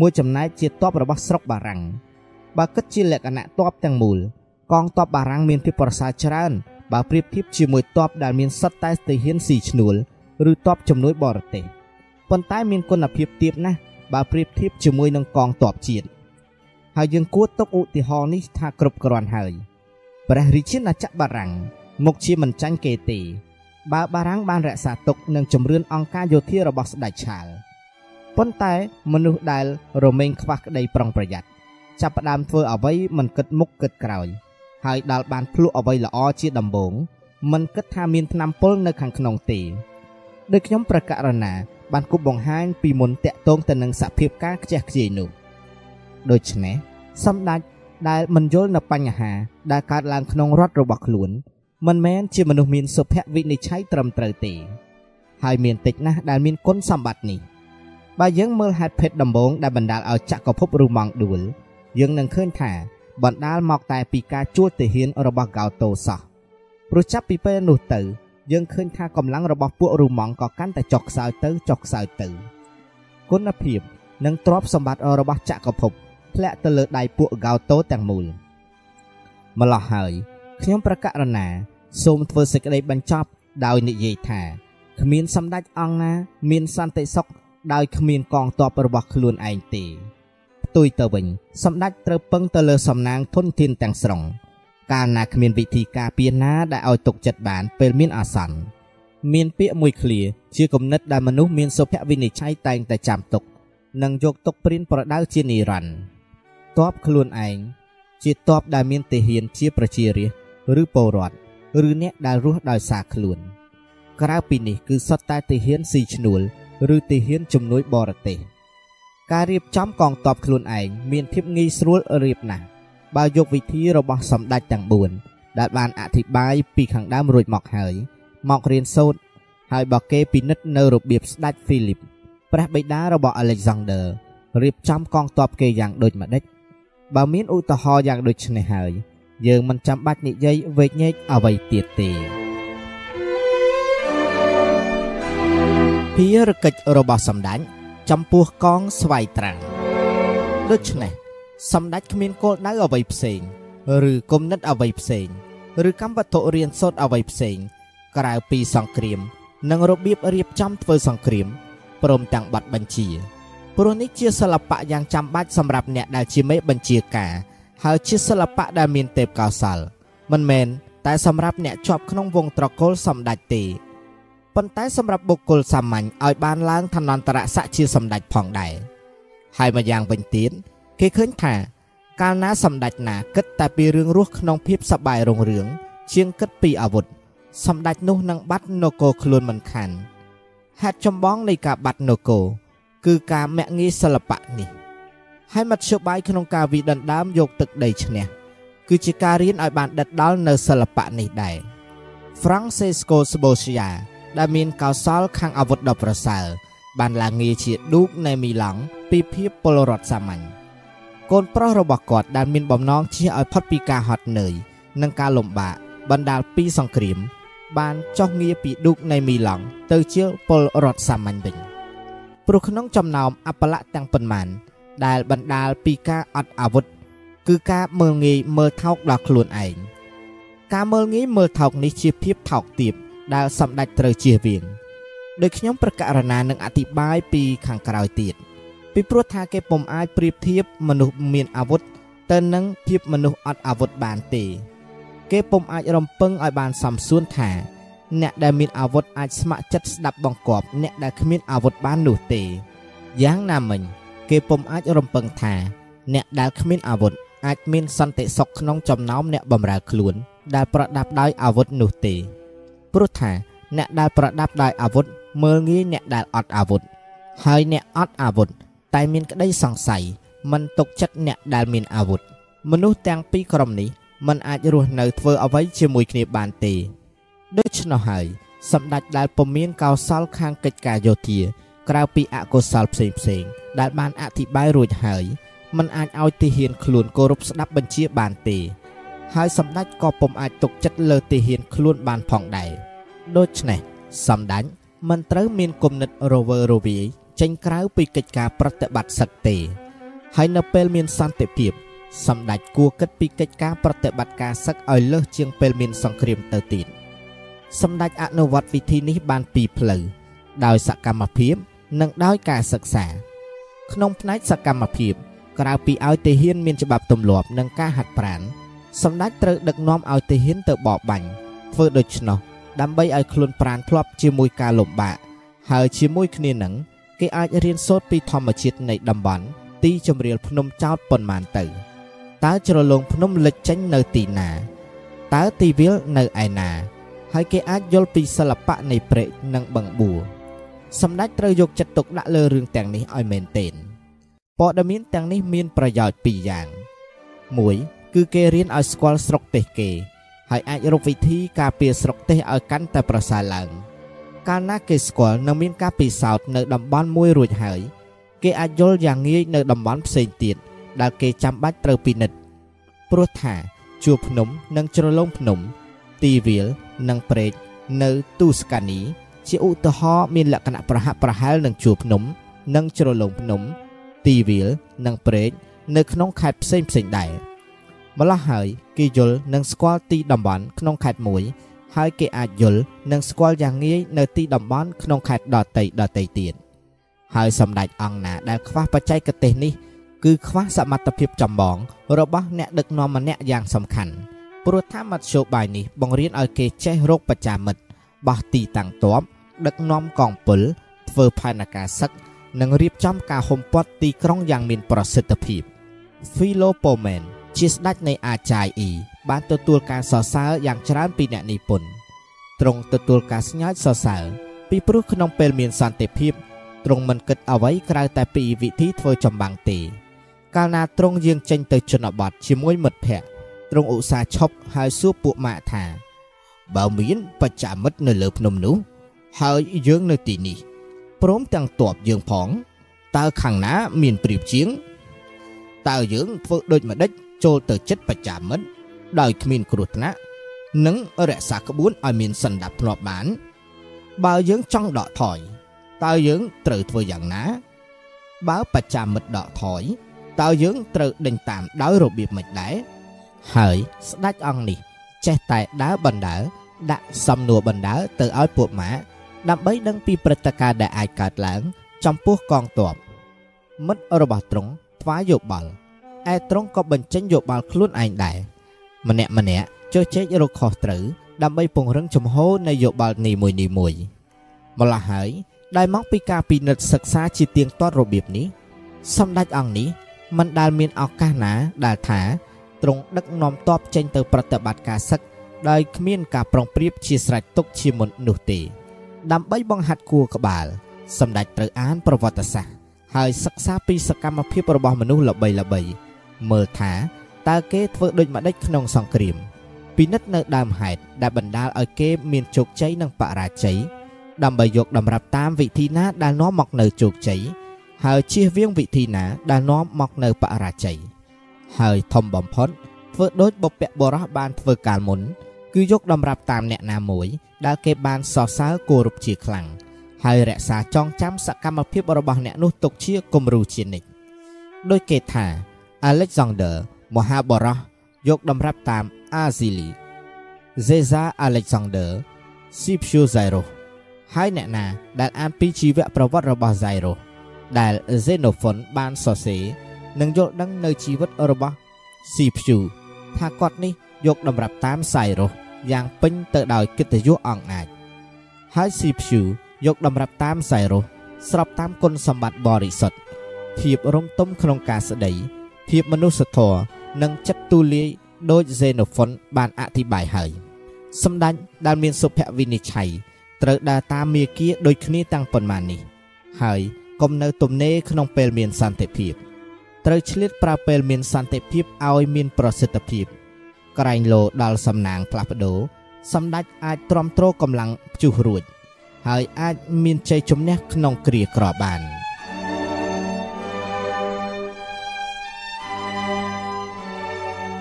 មួយចំណែកជាទ័ពរបស់ស្រុកបារាំងបើគិតជាលក្ខណៈទ័ពទាំងមូលកងទ័ពបារាំងមានភាពប្រសើរច្រើនបើប្រៀបធៀបជាមួយទ័ពដែលមានសិតតែស្ទីហ៊ានស៊ីឈ្នួលឬទ័ពជំនួយបរទេសប៉ុន្តែមានគុណភាពទាបណាស់បើប្រៀបធៀបជាមួយនឹងកងទ័ពជាតិហើយយើងគួរទុកឧទាហរណ៍នេះថាគ្រប់គ្រាន់ហើយព្រះរាជាណាចក្របារាំងមុខជាមិនចាញ់គេទេ បើបារាំងបានរក្សាទុកនិងជំរឿនអង្គការយោធារបស់ស្ដេចឆាលប៉ុន្តែមនុស្សដែលរមែងខ្វះក្តីប្រុងប្រយ័ត្នចាប់ផ្ដើមធ្វើអ្វីមិនគិតមុខគិតក្រោយ ហើយដល់បានភ្លុះអ្វីល្អជាដំបូងមិនគិតថាមានថ្នាំពុលនៅខាងក្នុងទេដោយខ្ញុំប្រកាសរណាបានគប់បង្ហាញពីមុនតាក់ទងទៅនឹងសភាពការខ្ជះខ្ជាយនោះដូច្នេះសម្ដេចដែលមិនយល់នៅបញ្ហាដែលកើតឡើងក្នុងរដ្ឋរបស់ខ្លួន មិនមែនជាមនុស្សមានសុភវិនិច្ឆ័យត្រឹមត្រូវទេ ហើយមានតិចណាស់ដែលមានគុណសម្បត្តិនេះបើយើងមើលហេតុភេទដំបូងដែលបណ្ដាលឲ្យចក្រភពរូម៉ង់ដួល យើងនឹងឃើញថាបណ្ដាលមកតែពីការជួលទាហានរបស់កៅតូសោះព្រោះចាប់ពីពេលនោះទៅយើងឃើញថាកម្លាំងរបស់ពួករូម៉ង់ក៏កាន់តែចុះខ្សោយទៅចុះខ្សោយទៅគុណភាពនិងទ្រព្យសម្បត្តិរបស់ចក្រភពធ្លាក់ទៅលើដៃពួកកៅតូទាំងមូលម្លោះហើយ ខ្ញុំប្រកាសរណាសូមធ្វើសេចក្តីបញ្ចប់ដោយនិយាយថាគ្មានសម្ដេចអង្គណាមានសន្តិសុខដោយគ្មានកងទ័ពរបស់ខ្លួនឯងទេផ្ទុយទៅវិញសម្ដេចត្រូវពឹងទៅលើសំណាងធនធានទាំងស្រុងកាលណាគ្មានវិធីការពារណាដែលឲ្យទុកចិត្តបានពេលមានអាសន្នមានពាក្យមួយឃ្លា ជាគំនិតដែលមនុស្សមានសុភវិនិច្ឆ័យតែងតែចាំទុកនិងយកទុកព្រៀនប្រដៅជានិរន្តរ៍តបខ្លួនឯងជាតបដែលមានទាហានជាប្រជារាស្ត្រ ឬពលរដ្ឋឬអ្នកដែលរស់ដោយសារខ្លួន ក្រៅពីនេះគឺសុទ្ធតែទាហានស៊ីឈ្នួល ឬទាហានជំនួយបរទេសការរៀបចំកងទ័ពខ្លួនឯងមានភាពងាយស្រួលរៀបណាស់បើយកវិធីរបស់សម្ដេចទាំង4ដែលបានអធិប្បាយពីខាងដើមរួចមកហើយមករៀនសូត្រហើយបើគេពិនិត្យនៅរបៀបស្ដេចហ្វីលីបព្រះបិតារបស់អាឡិចសាន់ដឺរៀបចំកងទ័ពគេយ៉ាងដូចម្ដេចបើមានឧទាហរណ៍យ៉ាងដូចនេះហើយ យើងមិនចាំបាច់និយាយវែកញែកអ្វីទៀតទេភារកិច្ចរបស់សម្ដេចចំពោះកងស្វ័យត្រាំងដូច្នេះសម្ដេចគ្មានគោលដៅអ្វីផ្សេង ឬគំនិតអ្វីផ្សេង ឬកម្មវត្ថុរៀនសូត្រអ្វីផ្សេង ក្រៅពីសង្គ្រាម និងរបៀបរៀបចំធ្វើសង្គ្រាមព្រមទាំងប័ណ្ណបញ្ជាព្រោះនេះជាសិល្បៈយ៉ាងចាំបាច់សម្រាប់អ្នកដែលជាមេបញ្ជាការ ហើយជាសិល្បៈដែលមានទេពកោសល្យមិនមែនតែសម្រាប់អ្នកជាប់ក្នុងវងត្រកូលសម្ដេចទេប៉ុន្តែសម្រាប់បុគ្គលសាមញ្ញឲ្យបានឡើងឋានន្តរស័ក្តិជាសម្ដេចផងដែរហើយម្យ៉ាងវិញទៀតគេឃើញថា កាលណាសម្ដេចណាគិតតែពីរឿងរស់ក្នុងភាពសប្បាយរុងរឿងជាងគិតពីអាវុធសម្ដេចនោះនឹងបាត់នគរខ្លួនមិនខានហេតុចម្បងនៃការបាត់នគរគឺការមាក់ងាយសិល្បៈនេះ ហើយមធ្យោបាយក្នុងការវិដណ្ដើមយកទឹកដីឈ្នះគឺជាការរៀនឲ្យបានដិតដល់នៅសិល្បៈនេះដែរ Francesco Sboccia ដែលមានកោសលខាងអាវុធដ៏ប្រសើរបានឡើងងារជាឌូកនៃមីឡង់ពីភាពពលរដ្ឋសាមញ្ញកូនប្រុសរបស់គាត់ដែលមានបំណងជៀសឲ្យផុតពីការហត់នឿយនិងការលំបាកបណ្ដាលពីសង្គ្រាម បានចុះងារពីឌូកនៃមីឡង់ទៅជាពលរដ្ឋសាមញ្ញវិញព្រោះក្នុងចំណោមអបលៈទាំងប៉ុន្មាន ដែលបណ្ដាលពីការអត់អាវុធគឺការមើលងាយមើលថោកដល់ខ្លួនឯងការមើលងាយមើលថោកនេះជាភាពថោកទាបដែលសម្ដេចត្រូវជៀសវាងដោយខ្ញុំប្រកាសណានឹងអธิบายពីខាងក្រោយទៀតពីព្រោះថាគេពុំអាចប្រៀបធៀបមនុស្សមានអាវុធទៅនឹងភាពមនុស្សអត់អាវុធបានទេ គេពុំអាចរំពឹងឲ្យបានសំសួនថា អ្នកដែលមានអាវុធអាចស្ម័គ្រចិត្តស្ដាប់បង្គាប់អ្នកដែលគ្មានអាវុធបាននោះទេយ៉ាងណាមិញ គេពុំអាចរំពឹងថាអ្នកដែលគ្មានអាវុធអាចមានសន្តិសុខក្នុងចំណោមអ្នកបម្រើខ្លួន ដែលប្រដាប់ដោយអាវុធនោះទេព្រោះថាអ្នកដែលប្រដាប់ដោយអាវុធមើលងាយអ្នកដែលអត់អាវុធហើយអ្នកអត់អាវុធតែមានក្តីសង្ស័យមិនទុកចិត្តអ្នកដែលមានអាវុធមនុស្សទាំងពីរក្រុមនេះមិនអាចរស់នៅធ្វើអ្វីជាមួយគ្នាបានទេដូច្នោះហើយសម្ដេចដែលពុំមានកោសលខាងកិច្ចការយោធា ក្រៅពីអកុសលផ្សេងផ្សេងដែលបានអធិប្បាយរួចហើយมันអាចឲ្យទាហានខ្លួនគោរពស្ដាប់បញ្ជាបានទេ ហើយសម្ដេចក៏ពុំអាចទុកចិត្តលើទាហានខ្លួនបានផងដែរដូច្នេះសម្ដេចមិនត្រូវមានគំនិតរវើរវាយចេញក្រៅពីកិច្ចការប្រតិបត្តិសឹកទេ ហើយនៅពេលមានសន្តិភាពសម្ដេចគួរគិតពីកិច្ចការប្រតិបត្តិការសឹកឲ្យលើសជាងពេលមានសង្គ្រាមទៅទៀតសម្ដេចអនុវត្តវិធីនេះបានពីរផ្លូវដោយសកម្មភាព និងដោយការសិក្សា ក្នុងផ្នែកសកម្មភាព ក្រៅពីឲ្យទាហានមានច្បាប់ទម្លាប់និងការហាត់ប្រាណសម្ដេចត្រូវដឹកនាំឲ្យទាហានទៅបបបាញ់ធ្វើដូច្នោះដើម្បីឲ្យខ្លួនប្រាណធ្លាប់ជាមួយការលំបាកហើយជាមួយគ្នានឹងគេអាចរៀនសូត្រពីធម្មជាតិនៃតំបន់ទីជម្រាលភ្នំចោតប៉ុន្មានទៅតើជ្រលងភ្នំលិចចេញនៅទីណាតើទីវាលនៅឯណា ហើយគេអាចយល់ពីសិល្បៈនៃព្រែកនិងបឹងបួរ សម្ដេចត្រូវយកចិត្តទុកដាក់លើរឿងទាំងនេះឲ្យមែនទែនព័ត៌មានទាំងនេះមានប្រយោជន៍ពីរយ៉ាង1គឺគេរៀនឲ្យស្គាល់ស្រុកទេសគេ ហើយអាចរកវិធីការពារស្រុកទេសឲ្យកាន់តែប្រសើរឡើង កាលណាគេស្គាល់និងមានការពិសោធន៍នៅតំបន់មួយរួចហើយ គេអាចយល់យ៉ាងងាយនៅតំបន់ផ្សេងទៀតដែលគេចាំបាច់ត្រូវពិនិត្យព្រោះថាជួរភ្នំនិងជ្រលងភ្នំ ទីវាលនិងព្រែកនៅទូស្កានី ជាឧទាហរណ៍មានលក្ខណៈប្រហាក់ប្រហែលនឹងជួរភ្នំ និងជ្រលងភ្នំ ទីវាលនិងព្រែកនៅក្នុងខេត្តផ្សេងផ្សេងដែរម្ល៉េះហើយគេយល់និងស្គាល់ទីតំបន់ក្នុងខេត្តមួយ ហើយគេអាចយល់និងស្គាល់យ៉ាងងាយនៅទីតំបន់ក្នុងខេត្តដតីដតីទៀតហើយសម្ដេចអង្គណាដែលខ្វះបច្ចេកទេសនេះគឺខ្វះសមត្ថភាពចម្បងរបស់អ្នកដឹកនាំម្នាក់យ៉ាងសំខាន់ព្រោះថាមធ្យោបាយនេះបង្រៀនឲ្យគេចេះរកបច្ចាមិត្តបោះទីតាំងទ័ព ដឹកនាំកងពលធ្វើផែនការសឹកនិងរៀបចំការហុំព័ទ្ធទីក្រុងយ៉ាងមានប្រសិទ្ធភាព Philopomen ជាស្ដេចនៃអាចារ្យអ៊ីបានទទួលការសរសើរយ៉ាងច្រើនពីអ្នកនិពន្ធទ្រង់ទទួលការស្ញើចសរសើរពីព្រោះក្នុងពេលមានសន្តិភាពទ្រង់មិនគិតអ្វីក្រៅតែពីវិធីធ្វើចម្បាំងទេ កាលណាទ្រង់យាងចេញទៅជនបទជាមួយមិត្តភ័ក្តិទ្រង់ឧស្សាហ៍ឈប់ហើយសួរពួកម៉ាក់ថា បើមានបច្ចាមិត្តនៅលើភ្នំនោះ ហើយយើងនៅទីនេះព្រមទាំងតបយើងផងតើខាងណាមានព្រៀបជាងតើយើងធ្វើដូចម្ដេចចូលទៅចិត្តបច្ចាមិត្តដោយគ្មានគ្រោះថ្នាក់និងរក្សាក្បួនឲ្យមានសន្តិភាពធ្លាប់បាន បើយើងចង់ដកថយតើយើងត្រូវធ្វើយ៉ាងណា បើបច្ចាមិត្តដកថយតើយើងត្រូវដេញតាមដោយរបៀបម៉េចដែរហើយស្ដេចអង្គនេះ ចេះតែដើរបណ្ដើដាក់សំណួរបណ្ដើទៅឲ្យពួកម៉ា ដើម្បីដឹងពីព្រឹត្តិការណ៍ដែលអាចកើតឡើង ចំពោះកងទ័ពមិត្តរបស់ទ្រង់ថ្វាយយោបល់ឯទ្រង់ក៏បញ្ចេញយោបល់ខ្លួនឯងដែរម្នាក់ម្នាក់ចុះចែករកខុសត្រូវដើម្បីពង្រឹងជំហរនៃយោបល់នីមួយនីមួយម្ល៉េះហើយដែលមកពីការពិនិត្យសិក្សាជាទៀងទាត់របៀបនេះសម្ដេចអង្គនេះមិនដែលមានឱកាសណាដែលថាទ្រង់ដឹកនាំទ័ពចេញទៅប្រតិបត្តិការសឹកដោយគ្មានការប្រុងប្រៀបជាស្រេចទុកជាមុននោះទេ ដើម្បីបង្ហាត់គួរក្បាលសម្ដេចត្រូវអានប្រវត្តិសាស្ត្រហើយសិក្សាពីសកម្មភាពរបស់មនុស្សល្បីល្បីមើលថាតើគេធ្វើដូចម្ដេចក្នុងសង្គ្រាមពិនិត្យនៅដើមហេតុដែលបណ្ដាលឲ្យគេមានជោគជ័យនិងបរាជ័យដើម្បីយកតម្រាប់តាមវិធីណាដែលនាំមកនៅជោគជ័យហើយជៀសវាងវិធីណាដែលនាំមកនៅបរាជ័យហើយធំបំផុតធ្វើដូចបុព្វបុរសបានធ្វើកាលមុន គឺយកតម្រាប់តាមអ្នកណាមួយ ដែលគេបានសរសើរគោរពជាខ្លាំងហើយរក្សាចងចាំសកម្មភាពរបស់អ្នកនោះទុកជាគំរូជានិច្ចដោយគេថា Alexander មហាបរោះយកតម្រាប់តាម Azili Caesar Alexander Scipio Zairos ហើយអ្នកណាដែលអានពីជីវប្រវត្តិរបស់ Zairos ដែល Xenophon បានសរសេរនិងយល់ដឹងនៅជីវិតរបស់ Scipio ថាគាត់នេះយកតម្រាប់តាមសា យរស់យ៉ាងពេញទៅដោយកិត្តិយសអង្អាចហើយស៊ីភូយកតម្រាប់តាមសាយរស់ស្របតាមគុណសម្បត្តិបរិសុទ្ធភាពរំទុំក្នុងការស្ដីភាពមនុស្សធម៌និងចិត្តទូលាយដោយ Xenophon បានអធិប្បាយហើយសម្ដេចដែលមានសុភវិនិច្ឆ័យត្រូវដើរតាមមាគ៌ាដូចគ្នាតាំងប៉ុន្មាននេះ ហើយកុំនៅទំនេរក្នុងពេលមានសន្តិភាពត្រូវឆ្លៀតប្រើពេលមានសន្តិភាពឲ្យមានប្រសិទ្ធភាព ក្រែងលោដល់សំណាងផ្លាស់ប្ដូរសម្ដេចអាចទ្រាំទ្រកម្លាំងព្យុះរួច ហើយអាចមានជ័យជំនះក្នុងគ្រាក្របាន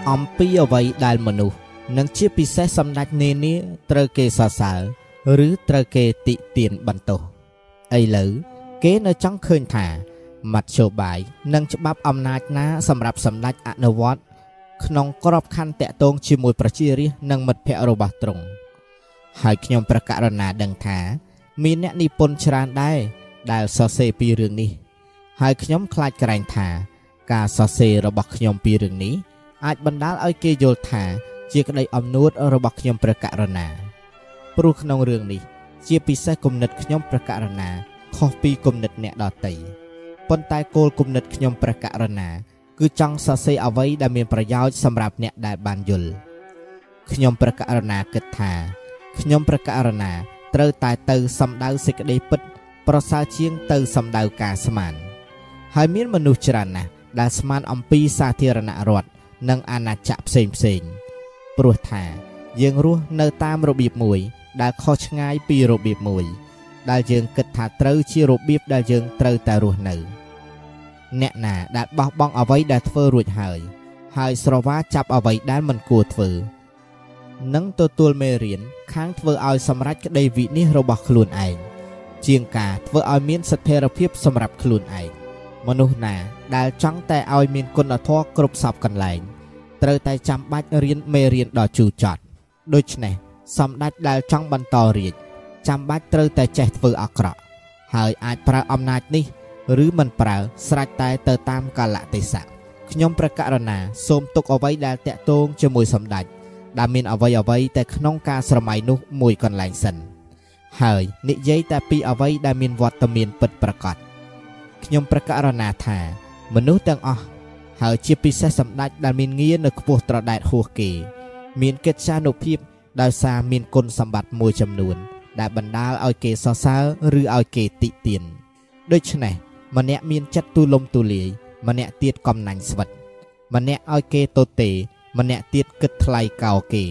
អំពីអ្វីដែលមនុស្សនិងជាពិសេសសម្ដេចនានាត្រូវគេសរសើរឬត្រូវគេតិទៀនបន្ទោសឥឡូវគេនៅចង់ឃើញថាមធ្យោបាយនិងច្បាប់អំណាចណាសម្រាប់សម្ដេចអនុវត្ត ក្នុងក្របខ័ណ្ឌតាក់ទងជាមួយប្រជារាស្ត្រនិងមិត្តភ័ក្តិរបស់ទ្រង់ហើយខ្ញុំប្រកាសរណាដឹងថា មានអ្នកនិពន្ធច្រើនដែរដែលសរសេរពីរឿងនេះ ហើយខ្ញុំខ្លាចក្រែងថា ការសរសេររបស់ខ្ញុំពីរឿងនេះអាចបណ្ដាលឲ្យគេយល់ថា ជាក្តីអំនួតរបស់ខ្ញុំព្រះករុណាព្រោះក្នុងរឿងនេះ ជាពិសេសគំនិតខ្ញុំព្រះករុណាខុសពីគំនិតអ្នកដទៃប៉ុន្តែគោលគំនិតខ្ញុំព្រះករុណា គឺចង់សរសេរអ្វីដែលមានប្រយោជន៍សម្រាប់អ្នកដែលបានយល់ខ្ញុំព្រះករុណាគិតថាខ្ញុំព្រះករុណាត្រូវតែទៅសំដៅសេចក្តីពិត ប្រសើរជាងទៅសំដៅការស្មាន ហើយមានមនុស្សច្រើនណាស់ដែលស្មានអំពីសាធារណរដ្ឋនិងអាណាចក្រផ្សេងផ្សេងព្រោះថាយើងរស់នៅតាមរបៀបមួយ ដែលខុសឆ្ងាយពីរបៀបមួយ ដែលយើងគិតថាត្រូវជារបៀបដែលយើងត្រូវតែរស់នៅ អ្នកណាដែលបោះបង់អ្វីដែលធ្វើរួចហើយ ហើយស្រវាចាប់អ្វីដែលមិនគួរធ្វើនឹងទទួលមេរៀនខាងធ្វើឲ្យសម្រេចក្តីវិនិច្ឆ័យរបស់ខ្លួនឯងជាងការធ្វើឲ្យមានស្ថិរភាពសម្រាប់ខ្លួនឯងមនុស្សណាដែលចង់តែឲ្យមានគុណធម៌គ្រប់សពកន្លែងត្រូវតែចាំបាច់រៀនមេរៀនដ៏ជូរចត់ដូច្នេះសម្ដេចដែលចង់បន្តរាជចាំបាច់ត្រូវតែចេះធ្វើអាក្រក់ហើយអាចប្រើអំណាចនេះ ឬមិនប្រើស្រេចតែទៅតាមកាលៈទេសៈខ្ញុំប្រកាសរណាសូមទុកអ្វីដែលតាក់ទងជាមួយសម្ដេចដែលមានអ្វីអ្វីតែក្នុងការស្រមៃនោះមួយកន្លែងសិនហើយនិយាយតែពីអ្វីដែលមានវត្តមានពិតប្រាកដខ្ញុំប្រកាសរណាថា មនុស្សទាំងអស់ហើយជាពិសេសសម្ដេចដែលមានងារនៅខ្ពស់ត្រដែតហួសគេ មានកិត្យានុភាពដោយសារមានគុណសម្បត្តិមួយចំនួន ដែលបណ្ដាលឲ្យគេសរសើរឬឲ្យគេតិទៀនដូច្នេះ ម្នាក់មានចិត្តទូលំទូលាយ ម្នាក់ទៀតកំណាញ់ស្វិតម្នាក់ឲ្យគេទទេម្នាក់ទៀតគិតថ្លៃកោគេ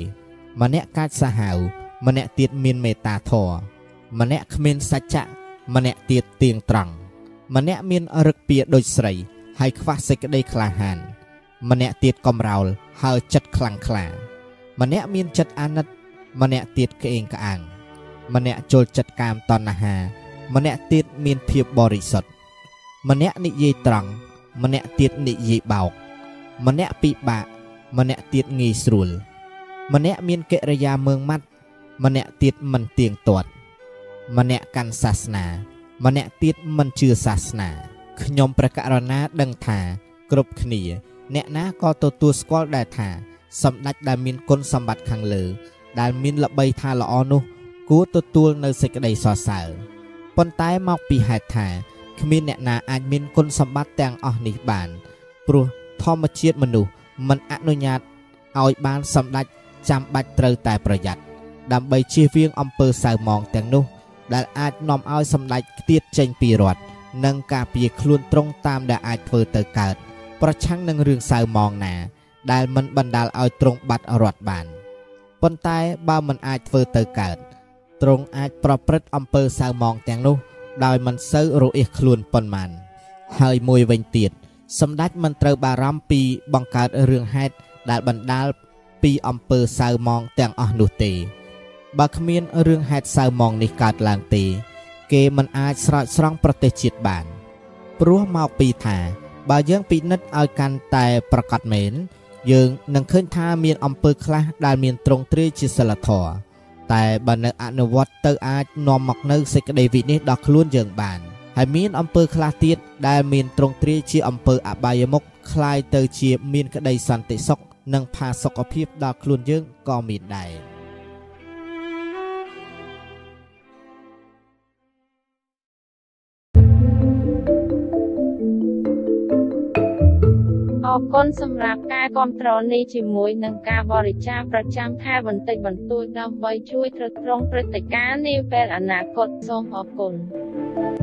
ម្នាក់កាចសាហាវម្នាក់ទៀតមានមេត្តាធម៌ម្នាក់គ្មានសច្ចៈម្នាក់ទៀតទៀងត្រង់ម្នាក់មានរឹកពីដូចស្រី ហើយខ្វះសេចក្តីក្លាហាន ម្នាក់ទៀតកំរោលហើយចិត្តខ្លាំងក្លា ម្នាក់មានចិត្តអាណិត ម្នាក់ទៀតក្អេងក្អាងម្នាក់ចូលចិត្តកាមតណ្ហា ម្នាក់ទៀតមានភាពបរិសុទ្ធ ម្នាក់និយាយត្រង់ម្នាក់ទៀតនិយាយបោកម្នាក់ពិបាកម្នាក់ទៀតងាយស្រួល ម្នាក់មានកិរិយាមើងម៉ាត់ម្នាក់ទៀតមិនទៀងទាត់ម្នាក់កាន់សាសនា ម្នាក់ទៀតមិនជឿសាសនាខ្ញុំប្រកាសរណាដឹងថាគ្រប់គ្នា អ្នកណាក៏ទទួលស្គាល់ដែរថា សម្ដេចដែលមានគុណសម្បត្តិខាងលើ ដែលមានល្បីថាល្អនោះ គួរទទួលនៅសេចក្តីសរសើរប៉ុន្តែមកពីហេតុថា គ្មានអ្នកណាអាចមានគុណសម្បត្តិទាំងអស់នេះបានព្រោះធម្មជាតិមនុស្សមិនអនុញ្ញាតឲ្យបានសម្ដេចចាំបាច់ត្រូវតែប្រយ័ត្នដើម្បីជៀសវាងអំពើសៅមងទាំងនោះ ដែលអាចនាំឲ្យសម្ដេចខ្ទាតចេញពីរដ្ឋនិងការពារខ្លួនត្រង់តាមដែលអាចធ្វើទៅកើត ប្រឆាំងនឹងរឿងសៅមងណា ដែលមិនបណ្ដាលឲ្យត្រង់បាត់រដ្ឋបានប៉ុន្តែបើមិនអាចធ្វើទៅកើតត្រង់អាចប្រព្រឹត្តអំពើសៅមងទាំងនោះ ដោយមិនសូវរអៀសខ្លួនប៉ុន្មាន ហើយមួយវិញទៀតសម្ដេចមិនត្រូវបារម្ភពីបង្កើតរឿងហេតុដែលបណ្ដាលពីអំពើសៅម៉ងទាំងអស់នោះទេ បើគ្មានរឿងហេតុសៅម៉ងនេះកើតឡើងទេ គេមិនអាចស្រោចស្រង់ប្រទេសជាតិបាន ព្រោះមកពីថា បើយើងពិនិត្យឲ្យកាន់តែប្រកបមែនយើងនឹងឃើញថាមានអំពើខ្លះដែលមានទ្រង់ទ្រាយជាសិលធម៌ តែបើនៅអនុវត្តទៅអាចនាំមកនៅសេចក្តីវិនិច្ឆ័យដល់ខ្លួនយើងបានហើយមានអំពើខ្លះទៀតដែលមានទ្រង់ទ្រាយជាអំពើអបាយមុខคล้ายទៅជាមានក្តីសន្តិសុខ និងផាសុកភាពដល់ខ្លួនយើងក៏មានដែរ អរគុណសម្រាប់ការគ្រប់គ្រងនេះជាមួយនឹងការបរិច្ចាគប្រចាំខែបន្តិចបន្តួចដើម្បីជួយទ្រទ្រង់ព្រឹត្តិការណ៍នាពេលអនាគតសូមអរគុណ